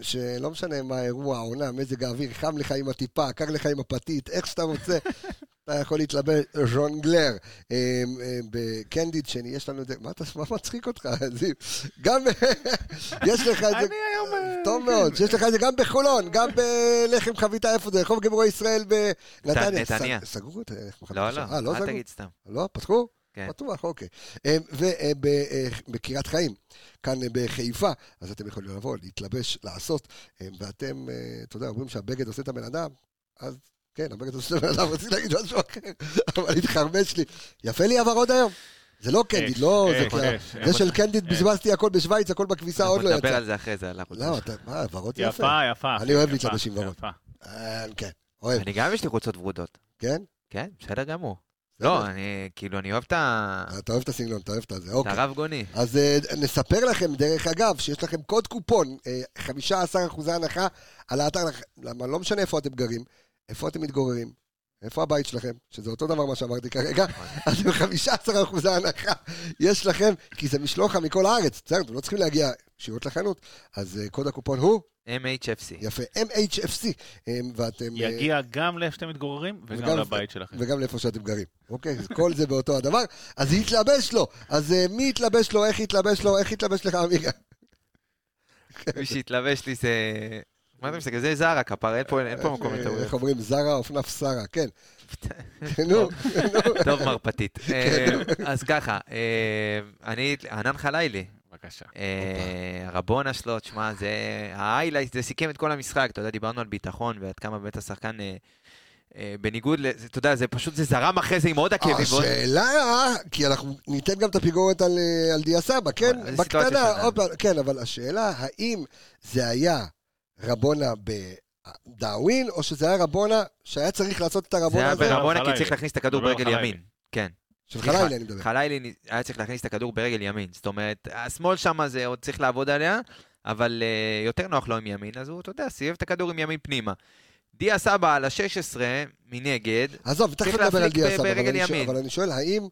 שלא משנה מה האירוע, העונה, מזג האוויר, חם לך עם הטיפה, קר לך עם הפתית, איך שאתה רוצה. אתה יכול להתלבש ז'ונגלר אה, אה, בקנדיד שני, יש לנו את זה, מה אתה- מה מצחיק אותך, זיו? גם, יש לך את זה, אני היום... אה, טוב כן. מאוד, שיש לך את זה גם בחולון, גם בלחם חביתה, איפה זה? רחוב גיבורי ישראל בנתניה. נתניה. סגרו את לחם חביתה לא. לא, לא אל? תגיד סתם. לא, פתחו? כן. פתוח, אוקיי. ובקריית חיים, כאן בחיפה, אז אתם יכולים לבוא, להתלבש, לעשות, ואתם, אתה יודע, אומרים שהבגד עושה את הבן אדם, אז כן, הבגד עושה את הבן אדם, רציתי להגיד משהו אחר, אבל התחרבש לי. יפה לי הוורוד היום. זה לא קנדיד, אש, לא, זה כבר- אש. זה של קנדיד. בזבזתי הכל בשוויץ, הכל בכביסה, עוד אנחנו לא נדבר יצא. על זה אחרי זה, על הערוץ. לא, אתה, מה, ורוד יפה. יפה, יפה. אני אוהב להתלבש עם ורוד. אה, כן, אוהב, אני גם יש לי חולצות ורודות. כן? כן, בסדר גמור. לא, אני, כאילו, אני אוהב את ה- אתה אוהב את הסגנון, אתה אוהב את זה, את אוקיי. הרב גוני. אז אה, נספר לכם, דרך אגב, שיש לכם קוד קופון, אה, 15% הנחה על האתר, למה לא משנה איפה אתם גרים, איפה אתם מתגוררים, איפה הבית שלכם, שזה אותו דבר מה שאמרתי כרגע, אז עם 15% הנחה יש לכם, כי זה משלוחה מכל הארץ, בסדר, אתם לא צריכים להגיע ישירות לחנות, אז אה, קוד הקופון הוא, MHFC. יפה, MHFC, אה, ואתם... אה, יגיע גם לאיפה שאתם מתגוררים וגם- לבית שלכם. וגם לאיפה שאתם גרים, אוקיי? אז כל זה באותו הדבר, אז יתלבש לו, אז אה, מי יתלבש לו, איך יתלבש לו, איך יתלבש לך עמיגה? מי שהתלבש לי זה... מה אתה מסתכל? זה זרה, כפרה, אין פה- מקום אה, לטעויות. איך אומרים? זרה, אופנף שרה, כן. נו, נו. טוב מרפתית. אה, אז ככה, אה, אני, ענן חלילי, בבקשה. הרבונה שלו, תשמע, זה ההיילייט, זה סיכם את כל המשחק, אתה יודע, דיברנו על ביטחון ועד כמה באמת השחקן, בניגוד, אתה יודע, זה פשוט, זה זרם אחרי זה עם עוד עקבים. השאלה, כי אנחנו ניתן גם את הפיגורת על, על דיה סבא, כן? בקטנה. עוד פעם, כן, אבל השאלה, האם זה היה רבונה בדאווין, או שזה היה רבונה שהיה צריך לעשות את זה הרבונה היה הזה? ברבונה כי. צריך להכניס את הכדור על ברגל. ימין. כן. של חלילי אני מדבר. חלילי היה צריך להכניס את הכדור ברגל ימין. זאת אומרת, השמאל שם זה עוד צריך לעבוד עליה, אבל אה, יותר נוח לו עם ימין, אז הוא, אתה יודע, סיבב את הכדור עם ימין פנימה. דיה סבא על ה-16 מנגד, עזוב, תכף צריך נדבר על דיה סבא, ברגל אבל אני שואל- ימין. אבל אני שואל, האם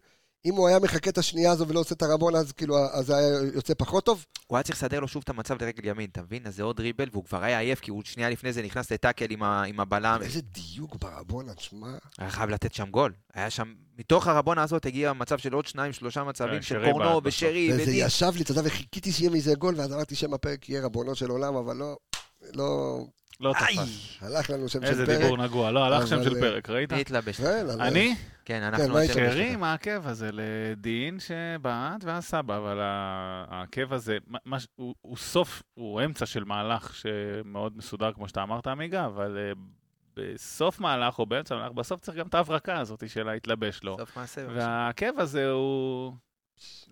אם הוא היה מחכה את השנייה הזו ולא עושה את הרבונה, אז כאילו, אז זה היה יוצא פחות טוב? הוא היה צריך לסדר לו שוב את המצב לרגל ימין, אתה מבין? אז זה עוד דריבל, והוא כבר היה עייף, כי הוא שנייה לפני זה נכנס לטאקל עם, ה- עם הבלם. איזה דיוק ברבונה, תשמע. היה חייב לתת שם גול. היה שם, מתוך הרבונה הזאת הגיע מצב של עוד שניים, שלושה מצבים כן, של פורנו ושרי וזה ודין. ישב לי, אתה יודע, וחיכיתי שיהיה מזה גול, ואז אמרתי שם הפרק יהיה רבונו של עולם, אבל לא, לא, לא תפס. הלך לנו שם של איזה פרק. דיבור נגוע. לא, הלך שם של אה, פרק, ראית? התלבש? כן, אני? כן, כן, אנחנו... מה התלבש? שהרים העקב הזה לדין שבעט ואז סבא, אבל העקב הזה, מה- מה הוא- סוף, הוא אמצע של מהלך שמאוד מסודר, כמו שאתה אמרת, עמיגה, אבל אה, בסוף מהלך או באמצע מהלך, בסוף צריך גם את ההברקה הזאת של ההתלבש לו. סוף מעשה. והעקב הזה הוא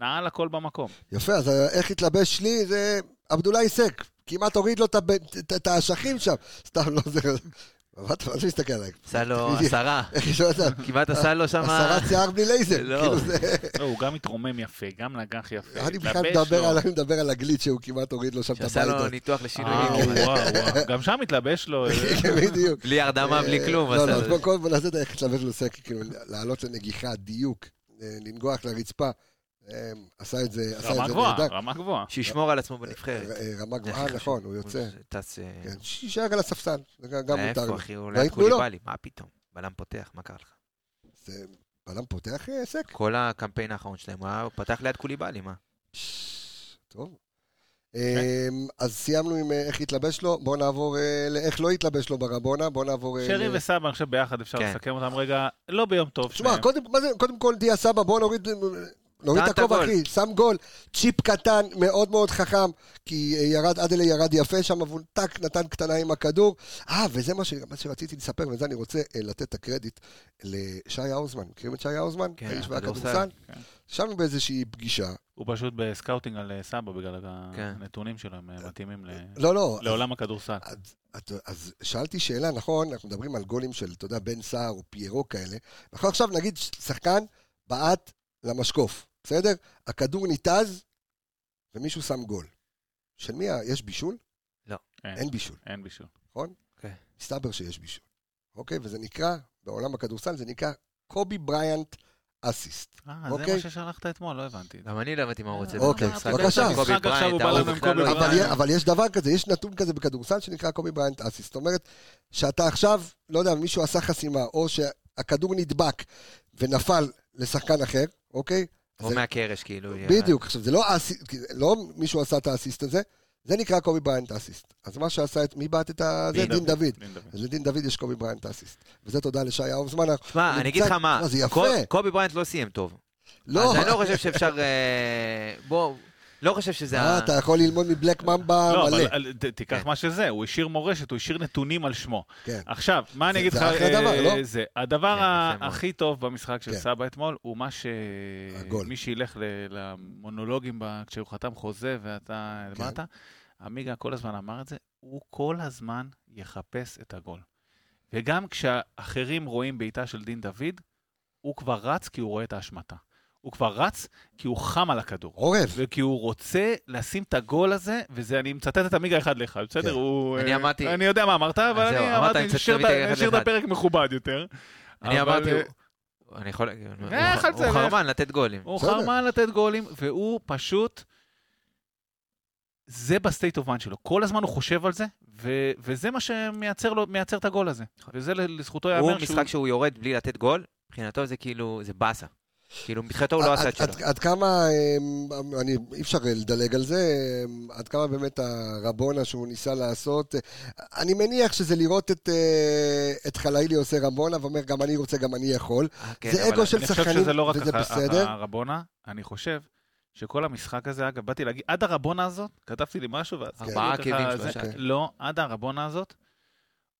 נעל הכל במקום. יפה, אז איך התלבש לי זה עבדולאי סק. כמעט הוריד לו את האשכים שם. סתם, לא זה... מה אתה מסתכל עליי? עשה לו עשרה. כמעט עשה לו שם... הסרת שיער בלי לייזר. לא. כאילו. לא, הוא גם מתרומם יפה, גם נגח יפה. אני בכלל מדבר. על- הגליץ' שהוא כמעט הוריד לו שם את שעשה לו הבית. ניתוח לשינוי אה. גם שם התלבש לו. אה, כן, בדיוק. בלי הרדמה, בלי כלום. לא, לא. קודם כל נעשה את איך התלבש לו סק, כאילו, לעלות לנגיחה, דיוק, אה, לנגוח לרצפה. אה, עשה את זה, עשה רמה את זה גבוהה, נהדר. רמה גבוהה. שישמור על עצמו בנבחרת. אה, אה, רמה גבוהה, נכון. הוא יוצא. אה, כן, שיישאר על הספסל, גם- מותר איפה לו. אחי? הוא? קוליבאלי, מה פתאום? בלם פותח, מה קרה לך? זה בלם פותח אה, סק? כל הקמפיין האחרון שלהם, הוא פתח ליד קוליבאלי, מה? טוב. אמ, אז סיימנו עם איך התלבש לו, בואו נעבור לאיך לא התלבש לו ברבונה, בואו נעבור... שרי וסבא, אני חושב ביחד אפשר כן. לסכם אותם רגע, לא ביום טוב. תשמע, קודם כל דיה סבא, בואו נוריד, נוריד את הכובע. אחי, שם גול, צ'יפ קטן, מאוד מאוד חכם, כי אה, ירד, אדלי ירד יפה שם, אבל טאק, נתן קטנה עם הכדור. אה, וזה מה, ש, מה שרציתי לספר, וזה אני רוצה אה, לתת את הקרדיט לשי האוזמן. מכירים את שי האוזמן? כן, האיש כדורסל. והכדורסל? כן. ישבנו באיזושהי פגישה, הוא פשוט ב scouting על אה, סבא בגלל כן. הנתונים שלו, הם מתאימים ל- לא, לא, לעולם הכדורסל. אז, אז, אז שאלתי שאלה, נכון, אנחנו מדברים על גולים של, אתה יודע, בן סער או פיירו כאלה, נכון עכשיו נגיד שחקן בעט למשקוף, בסדר? הכדור ניתז ומישהו שם גול. של מי, יש בישול? אין, אין בישול, אין בישול. נכון? אוקיי. מסתבר שיש בישול. אוקיי? וזה נקרא, בעולם הכדורסל זה נקרא קובי בריאנט אסיסט. אה, זה אוקיי. מה ששלחת אתמול, לא הבנתי. גם אני לא הבנתי מה הוא רוצה. אוקיי, במשחק. בבקשה. בריינט, לא אבל, בריינט. יש- אבל יש דבר כזה, יש נתון כזה בכדורסל שנקרא קובי בריאנט אסיסט. זאת אומרת, שאתה עכשיו, לא יודע, מישהו עשה חסימה, או שהכדור נדבק ונפל לשחקן אחר, אוקיי? או זה- מהקרש, כאילו. בדיוק, עכשיו זה לא, אסי- כי זה לא מישהו עשה את האסיסט הזה, זה נקרא קובי בריינט אסיסט. אז מה שעשה את, מי בעט את ה... זה דין דין דוד. אז לדין דוד יש קובי בריינט אסיסט. וזה תודה לשי האוזמן. שמע, אני אגיד לך מה, זה יפה. קוב- קובי בריינט לא סיים טוב. לא, אז אני לא חושב שאפשר... אה, בוא, לא חושב שזה... אה, ה- אתה יכול ללמוד מ Black Mamba לא, מלא. אבל אל- ת- תיקח כן. מה שזה, הוא השאיר מורשת, הוא השאיר נתונים על שמו. כן. עכשיו, מה אני זה- אגיד זה לך? אחלה דבר, אה, לא? זה, הדבר כן. הכי טוב במשחק של כן. סבא אתמול, הוא מה הגול. שמי שילך למונולוגים כשהוא חתם חוזה ואתה כן. הבנת, עמיגה כל הזמן אמר את זה, הוא כל הזמן יחפש את הגול. וגם כשאחרים רואים בעיטה של דין דוד, הוא כבר רץ כי הוא רואה את ההשמטה. הוא כבר רץ כי הוא חם על הכדור. עורב. וכי הוא רוצה לשים את הגול הזה, וזה, אני מצטט את עמיגה אחד לאחד, בסדר? כן. הוא... אני אה, אמרתי- אני יודע מה אמרת, אבל אני אמרת, אמרתי, נשאיר את. הפרק מכובד יותר. אני אבל, אמרתי, אה, הוא- אני יכול... הוא- אה, הוא. חרמן לתת גולים. הוא. חרמן לתת גולים, והוא פשוט... זה ב state of mind שלו. כל הזמן הוא חושב על זה, ו- וזה מה שמייצר לו, מייצר את הגול הזה. וזה ל- לזכותו הוא ייאמר משחק שהוא יורד בלי לתת גול, מבחינתו זה כאילו, זה באסה. כאילו, מבחינתו הוא לא עשה את שלו. עד כמה, אמ, אני, אי אפשר לדלג על זה, אמ, עד כמה באמת הרבונה שהוא ניסה לעשות, אה, אני מניח שזה לראות את, אה, את חלילי עושה רבונה ואומר גם אני רוצה, גם אני יכול. אה, כן, זה אגו של אני חושב שחקנים, שזה לא רק וזה בסדר. הרבונה, אני חושב שכל המשחק הזה, אגב, באתי להגיד, עד הרבונה הזאת, כתבתי לי משהו, ואז... ארבעה כאילו ככה, עקבים, שלושה. לא, עד הרבונה הזאת,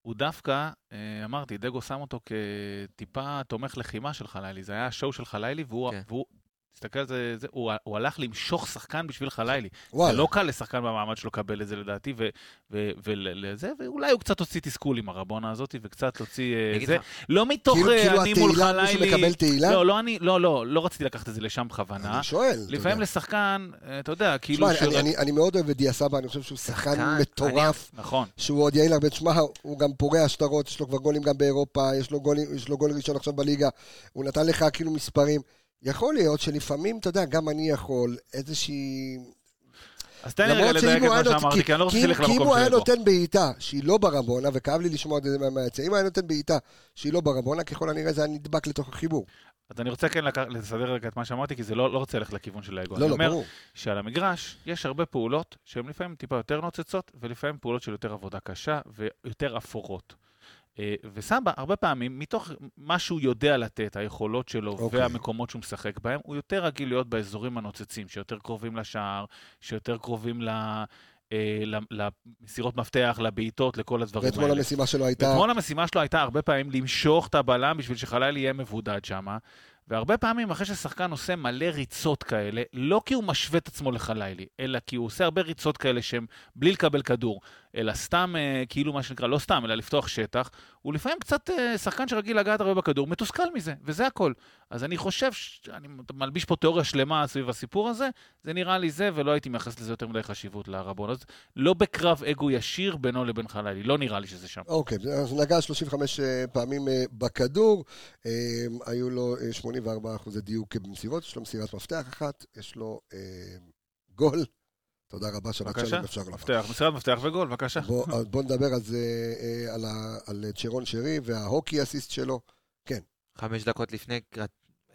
הוא דווקא, אה, אמרתי, דגו שם אותו כטיפה תומך לחימה של חלילי, זה היה השואו של חלילי, והוא, כן. והוא תסתכל על זה, זה הוא, הוא הלך למשוך שחקן בשביל חלילי. זה. לא קל לשחקן במעמד שלו לקבל את זה לדעתי, ו- ו- ולזה, ואולי הוא קצת הוציא תסכול עם הרבונה הזאת, וקצת הוציא אה, אני זה. לך, לא מתוך כאילו, אה, כאילו אני מול התהילה, מישהו חלילי. מקבל תהילה? לא, לא, אני, לא, לא, לא רציתי לקחת את זה לשם בכוונה. אני שואל. אתה לפעמים יודע. לשחקן, אה, אתה יודע, כאילו... תשמע, אני- אני- אני מאוד אוהב את דיה סבא, אני חושב שהוא שחקן מטורף, נכון. שהוא עוד יעיל הרבה. תשמע, הוא גם פורע שטרות, יש לו כבר גולים גם באירופה, יש לו גולים- יש לו גול ראשון עכשיו בליגה, הוא נתן לך כאילו מספרים. יכול להיות שלפעמים, אתה יודע, גם אני יכול, איזושהי... אז תן לי רגע לדייק את הוא מה שאמרתי, כי- אני לא רוצה כי אם- שתלך כי אם למקום הוא היה. נותן בעיטה שהיא לא ברבונה, וכאב לי לשמוע את זה מהיציע, אם היה נותן בעיטה שהיא לא ברבונה, ככל הנראה זה היה נדבק לתוך החיבור. אז אני רוצה כן לסדר רגע את מה שאמרתי, כי זה לא לא רוצה ללכת לכיוון של האגו. לא, אני לא, אומר ברור. שעל המגרש יש הרבה פעולות שהן לפעמים טיפה יותר נוצצות, ולפעמים פעולות של יותר עבודה קשה ויותר אפורות. אה, וסבא, הרבה פעמים, מתוך מה שהוא יודע לתת, היכולות שלו אוקיי. והמקומות שהוא משחק בהם, הוא יותר רגיל להיות באזורים הנוצצים, שיותר קרובים לשער, שיותר קרובים ל... אה, למסירות מפתח, לבעיטות, לכל הדברים ואתמול האלה. המשימה שלו הייתה... ואתמול המשימה שלו הייתה הרבה פעמים למשוך את הבלם בשביל שחלילי יהיה מבודד שם, והרבה פעמים אחרי ששחקן עושה מלא ריצות כאלה, לא כי הוא משווה את עצמו לחלילי, אלא כי הוא עושה הרבה ריצות כאלה שהן בלי לקבל כדור, אלא סתם, אה, כאילו מה שנקרא, לא סתם, אלא לפתוח שטח, הוא לפעמים קצת אה, שחקן שרגיל לגעת הרבה בכדור, מתוסכל מזה, וזה הכל. אז אני חושב, אני מלביש פה תיאוריה שלמה סביב הסיפור הזה, זה נראה לי זה, ולא הייתי מייחס לזה יותר מדי חשיבות לרבון. אז לא בקרב אגו ישיר בינו לבין חלילי, לא נראה לי שזה שם. אוקיי, אז נגע 35 אה, פעמים בכדור, היו לו אה, 84 אחוזי דיוק במסירות, יש לו מסירת מפתח אחת, יש לו גול. תודה רבה, שבת שלום, אפשר לומר. מפתח, מסירת מפתח וגול, בבקשה. בוא, אז בוא נדבר על זה, אה, על, ה, על צ'רון שרי וההוקי אסיסט שלו. חמש דקות לפני,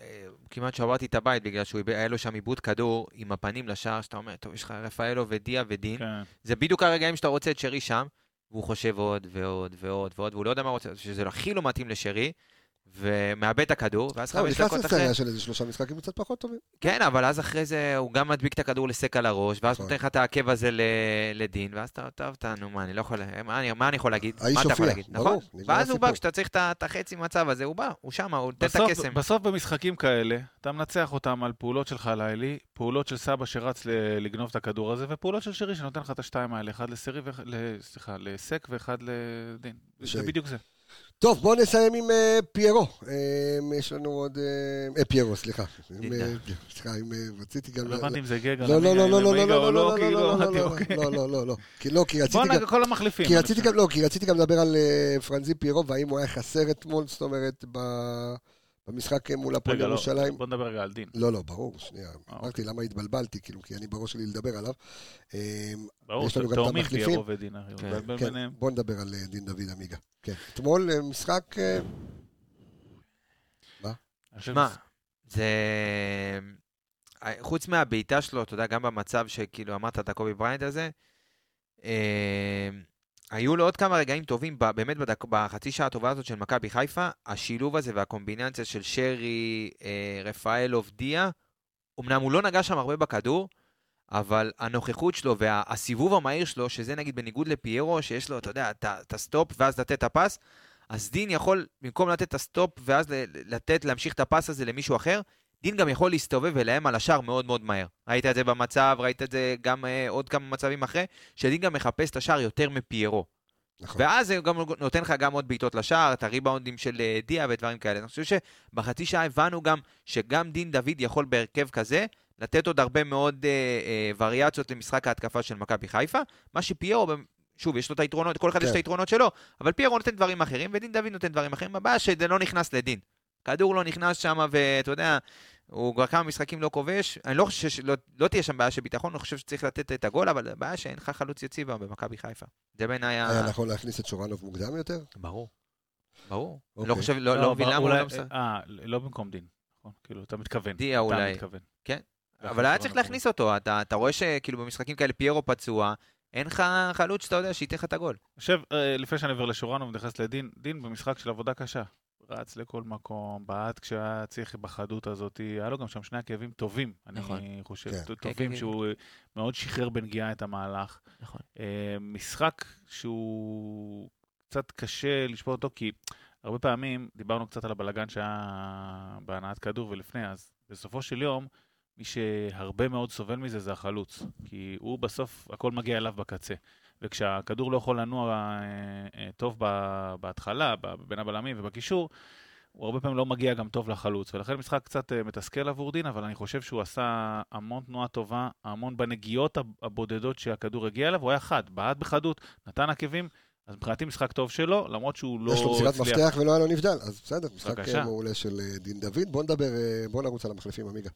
אה, כמעט שברתי את הבית בגלל שהיה לו שם עיבוד כדור עם הפנים לשער, שאתה אומר, טוב, יש לך רפאלו ודיה ודין. כן. זה בדיוק הרגעים שאתה רוצה את שרי שם, והוא חושב עוד ועוד ועוד ועוד, והוא לא יודע מה רוצה, שזה הכי לא מתאים לשרי, ומאבד את הכדור, ואז הוא חמש נכנס דקות אחרי... לסצנה של איזה שלושה משחקים קצת פחות טובים. כן, אבל אז אחרי זה הוא גם מדביק את הכדור לסק על הראש, ואז נכון. נותן לך את העקב הזה לדין, ואז אתה, טוב, אתה, נו, מה, אני לא יכול, מה אני, יכול להגיד? האיש מה אתה יכול הופיע, להגיד? ברור, נכון? נגמר ואז הוא בא. כשאתה צריך את החצי מצב הזה, הוא בא, הוא שם, הוא נותן את הקסם. בסוף במשחקים כאלה, אתה מנצח אותם על פעולות של חלילי, פעולות של סבא שרץ לגנוב את הכדור הזה, ופעולות של שרי שנותן לך את השתיים האלה, אחד לסק ואחד לדין. זה בדיוק זה. טוב, בואו נסיים עם אה, פיירו. אה, יש לנו עוד... אה, אה, פיירו, סליחה. אה, סליחה, אה, רציתי גם... לא הבנתי אם זה גג על לא, לא, לא, לא, לא, לא, המיגה לא, או לא, לא, לא, כאילו, לא, לא, אוקיי. לא, לא, לא, לא. כי לא, רציתי גם... נגיד כל המחליפים. כי רציתי. גם, לא, לדבר על אה, פרנזי פיירו, והאם הוא היה חסר אתמול, זאת אומרת, ב- במשחק מול הפועל לא, ירושלים. בוא נדבר רגע על דין. לא, לא, ברור, שנייה. אוקיי. אמרתי למה התבלבלתי, כאילו, כי אני בראש שלי לדבר עליו. אה, ברור, יש לנו גם את תאומים המחליפים. פיירו ודין, כן, כן. בוא נדבר על אה, דין דוד עמיגה. כן. אתמול אה, משחק... אה, חושב שמע, זה... חוץ מהבעיטה שלו, אתה יודע, גם במצב שכאילו אמרת את הקובי בריינט הזה, אה, היו לו עוד כמה רגעים טובים, באמת בדק, בחצי שעה הטובה הזאת של מכבי חיפה, השילוב הזה והקומבינציה של שרי, אה, רפאלוב, דיה, אמנם הוא לא נגע שם הרבה בכדור, אבל הנוכחות שלו והסיבוב המהיר שלו, שזה נגיד בניגוד לפיירו, שיש לו, אתה יודע, את ה stop ואז לתת את ה pass, אז דין יכול, במקום לתת את ה stop ואז לתת, להמשיך את ה pass הזה למישהו אחר, דין גם יכול להסתובב ולאיים על השער מאוד מאוד מהר. ראית את זה במצב, ראית את זה גם אה, עוד כמה מצבים אחרי, שדין גם מחפש את השער יותר מפיירו. נכון. ואז זה גם נותן לך גם עוד בעיטות לשער, את הריבאונדים של אה, דיה ודברים כאלה. אני חושב שבחצי שעה הבנו גם שגם דין דוד יכול בהרכב כזה לתת עוד הרבה מאוד אה, אה, וריאציות למשחק ההתקפה של מכבי חיפה, מה שפיירו, שוב, יש לו את היתרונות, כל אחד יש כן. את היתרונות שלו, אבל פיירו נותן דברים אחרים, ודין דוד נותן דברים אחרים, הבעיה שזה לא נכנס לדין. כדור לא נכנס שם, ואתה יודע, הוא כבר כמה משחקים לא כובש. אני לא חושב שלא לא תהיה שם בעיה של ביטחון, אני חושב שצריך לתת את הגול, אבל הבעיה שאין לך חלוץ יציב היום במכבי חיפה. זה בעיניי ה... היה נכון להכניס את שורנוב מוקדם יותר? ברור. ברור. אני אוקיי. לא חושב, לא לא מבין אבל למה הוא לא משחק. אה, לא במקום דין. נכון, כאילו, אתה מתכוון. דיה אתה אולי. מתכוון. כן. אבל היה צריך. להכניס אותו, אתה אתה רואה שכאילו במשחקים כאלה פיירו פצוע, אין לך חלוץ שאתה יודע שייתן לך את הגול. חושב, אה, לפני שאני עובר לשורנו ונכנס לדין, דין במשחק של עבודה קשה. רץ לכל מקום, בעט כשהיה צריך בחדות הזאת, היה לו גם שם שני עקבים טובים, אני נכון. חושב, כן. טובים, כן, כן, כן. שהוא אה, מאוד שחרר בנגיעה את המהלך. נכון. אה, משחק שהוא קצת קשה לשפוט אותו, כי הרבה פעמים דיברנו קצת על הבלגן שהיה בהנעת כדור ולפני, אז בסופו של יום, מי שהרבה מאוד סובל מזה זה החלוץ, כי הוא בסוף, הכל מגיע אליו בקצה. וכשהכדור לא יכול לנוע אה, אה, טוב בהתחלה, בין הבלמים ובקישור, הוא הרבה פעמים לא מגיע גם טוב לחלוץ, ולכן משחק קצת אה, מתסכל עבור דין, אבל אני חושב שהוא עשה המון תנועה טובה, המון בנגיעות הב- הבודדות שהכדור הגיע אליו, הוא היה חד, בעט בחדות, נתן עקבים, אז מבחינתי משחק טוב שלו, למרות שהוא לא יש לו מסירת הצליח. מפתח ולא היה לו נבדל, אז בסדר, משחק מעולה של דין דוד. בוא נדבר, בוא נרוץ על המחליפים, עמיגה.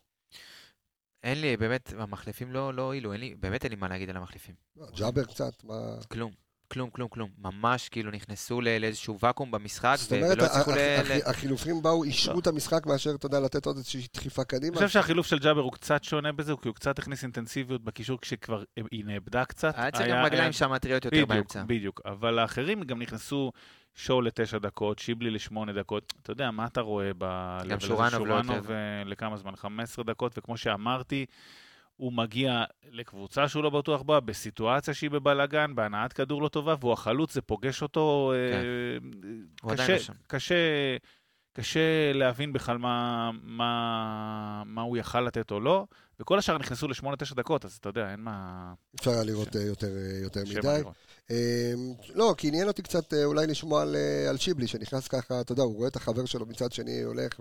אין לי, באמת, המחליפים לא לא הועילו, אין לי, באמת אין לי מה להגיד על המחליפים. לא, ג'אבר קצת, מה... כלום. כלום, כלום, כלום. ממש כאילו נכנסו לאיזשהו ואקום במשחק, זאת אומרת, ולא הצליחו ל... ה- ה- ל- החילופים באו, אישרו לא. את המשחק מאשר, אתה יודע, לתת עוד איזושהי דחיפה אני קדימה. חושב שהחילוף של ג'אבר הוא קצת שונה בזה, כי הוא קצת הכניס אינטנסיביות בקישור כשכבר היא נאבדה קצת. היה צריך גם רגליים שם מטריות יותר באמצע. בדיוק. אבל האחרים גם נכנסו שואו לתשע דקות, שיבלי לשמונה דקות. אתה יודע, מה אתה רואה ב... שורנוב לא יותר. שורנוב אה, לכמה זמן? 15 דקות, וכמו שאמרתי, הוא מגיע לקבוצה שהוא לא בטוח בה, בסיטואציה שהיא בבלאגן, בהנעת כדור לא טובה, והוא החלוץ, זה פוגש אותו. אה, הוא עדיין קשה, שם. קשה, קשה להבין בכלל מה, מה, מה הוא יכל לתת או לא, וכל השאר נכנסו לשמונה, תשע דקות, אז אתה יודע, אין מה... אפשר היה לראות אה, יותר אה, יותר מדי. לראות. אה, לא, כי עניין אותי קצת אה, אולי לשמוע על, אה, על שיבלי, שנכנס ככה, אתה יודע, הוא רואה את החבר שלו מצד שני הולך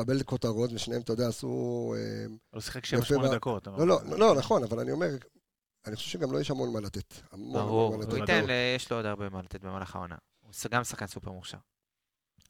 ומקבל כותרות, ושניהם, אתה יודע, עשו... הוא שיחק יפה 7-8 מאוד. דקות. לא, לא, לא, לא, נכון, אבל אני אומר, אני חושב שגם לו יש המון מה לתת. המון ברור, הוא לתת. ייתן, ל- יש לו עוד הרבה מה לתת במהלך העונה. הוא גם שחקן סופר מוכשר.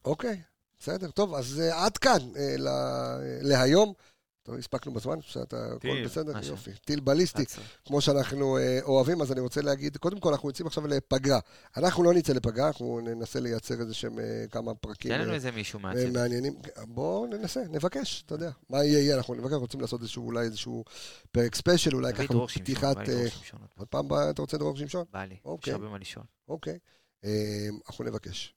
אוקיי, בסדר, טוב, אז אה, עד כאן אה, ל- להיום. טוב, הספקנו בזמן, שאתה, הכל בסדר? משהו. יופי. טיל בליסטי. עצור. כמו שאנחנו אה, אוהבים, אז אני רוצה להגיד, קודם כל אנחנו יוצאים עכשיו לפגרה. אנחנו לא נצא לפגרה, אנחנו ננסה לייצר איזה שהם אה, כמה פרקים תן לנו אה, איזה מישהו אה, מהצוות. מעניינים. בואו ננסה, נבקש, אתה יודע. מה יהיה, יהיה, אנחנו נבקש, רוצים לעשות איזשהו, אולי איזשהו פרק ספיישל, אולי ככה פתיחת... עוד פעם. אתה רוצה דרור שמשון? בא לי, יש אוקיי. הרבה מה לשאול. אוקיי. אנחנו נבקש.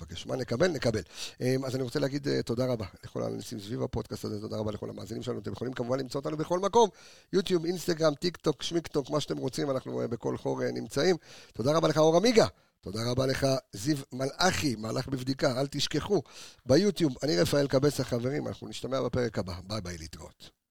נבקש מה נקבל, נקבל. אה, אז אני רוצה להגיד אה, תודה רבה לכל האנשים סביב הפודקאסט הזה, תודה רבה לכל המאזינים שלנו. אתם יכולים כמובן למצוא אותנו בכל מקום, יוטיוב, אינסטגרם, טיק טוק, שמיקטוק, מה שאתם רוצים, אנחנו אה, בכל חור אה, נמצאים. תודה רבה לך, אור עמיגה. תודה רבה לך, זיו מלאכי, מהלך בבדיקה, אל תשכחו. ביוטיוב, אני רפאל קבס החברים, אנחנו נשתמע בפרק הבא. ביי ביי, להתראות.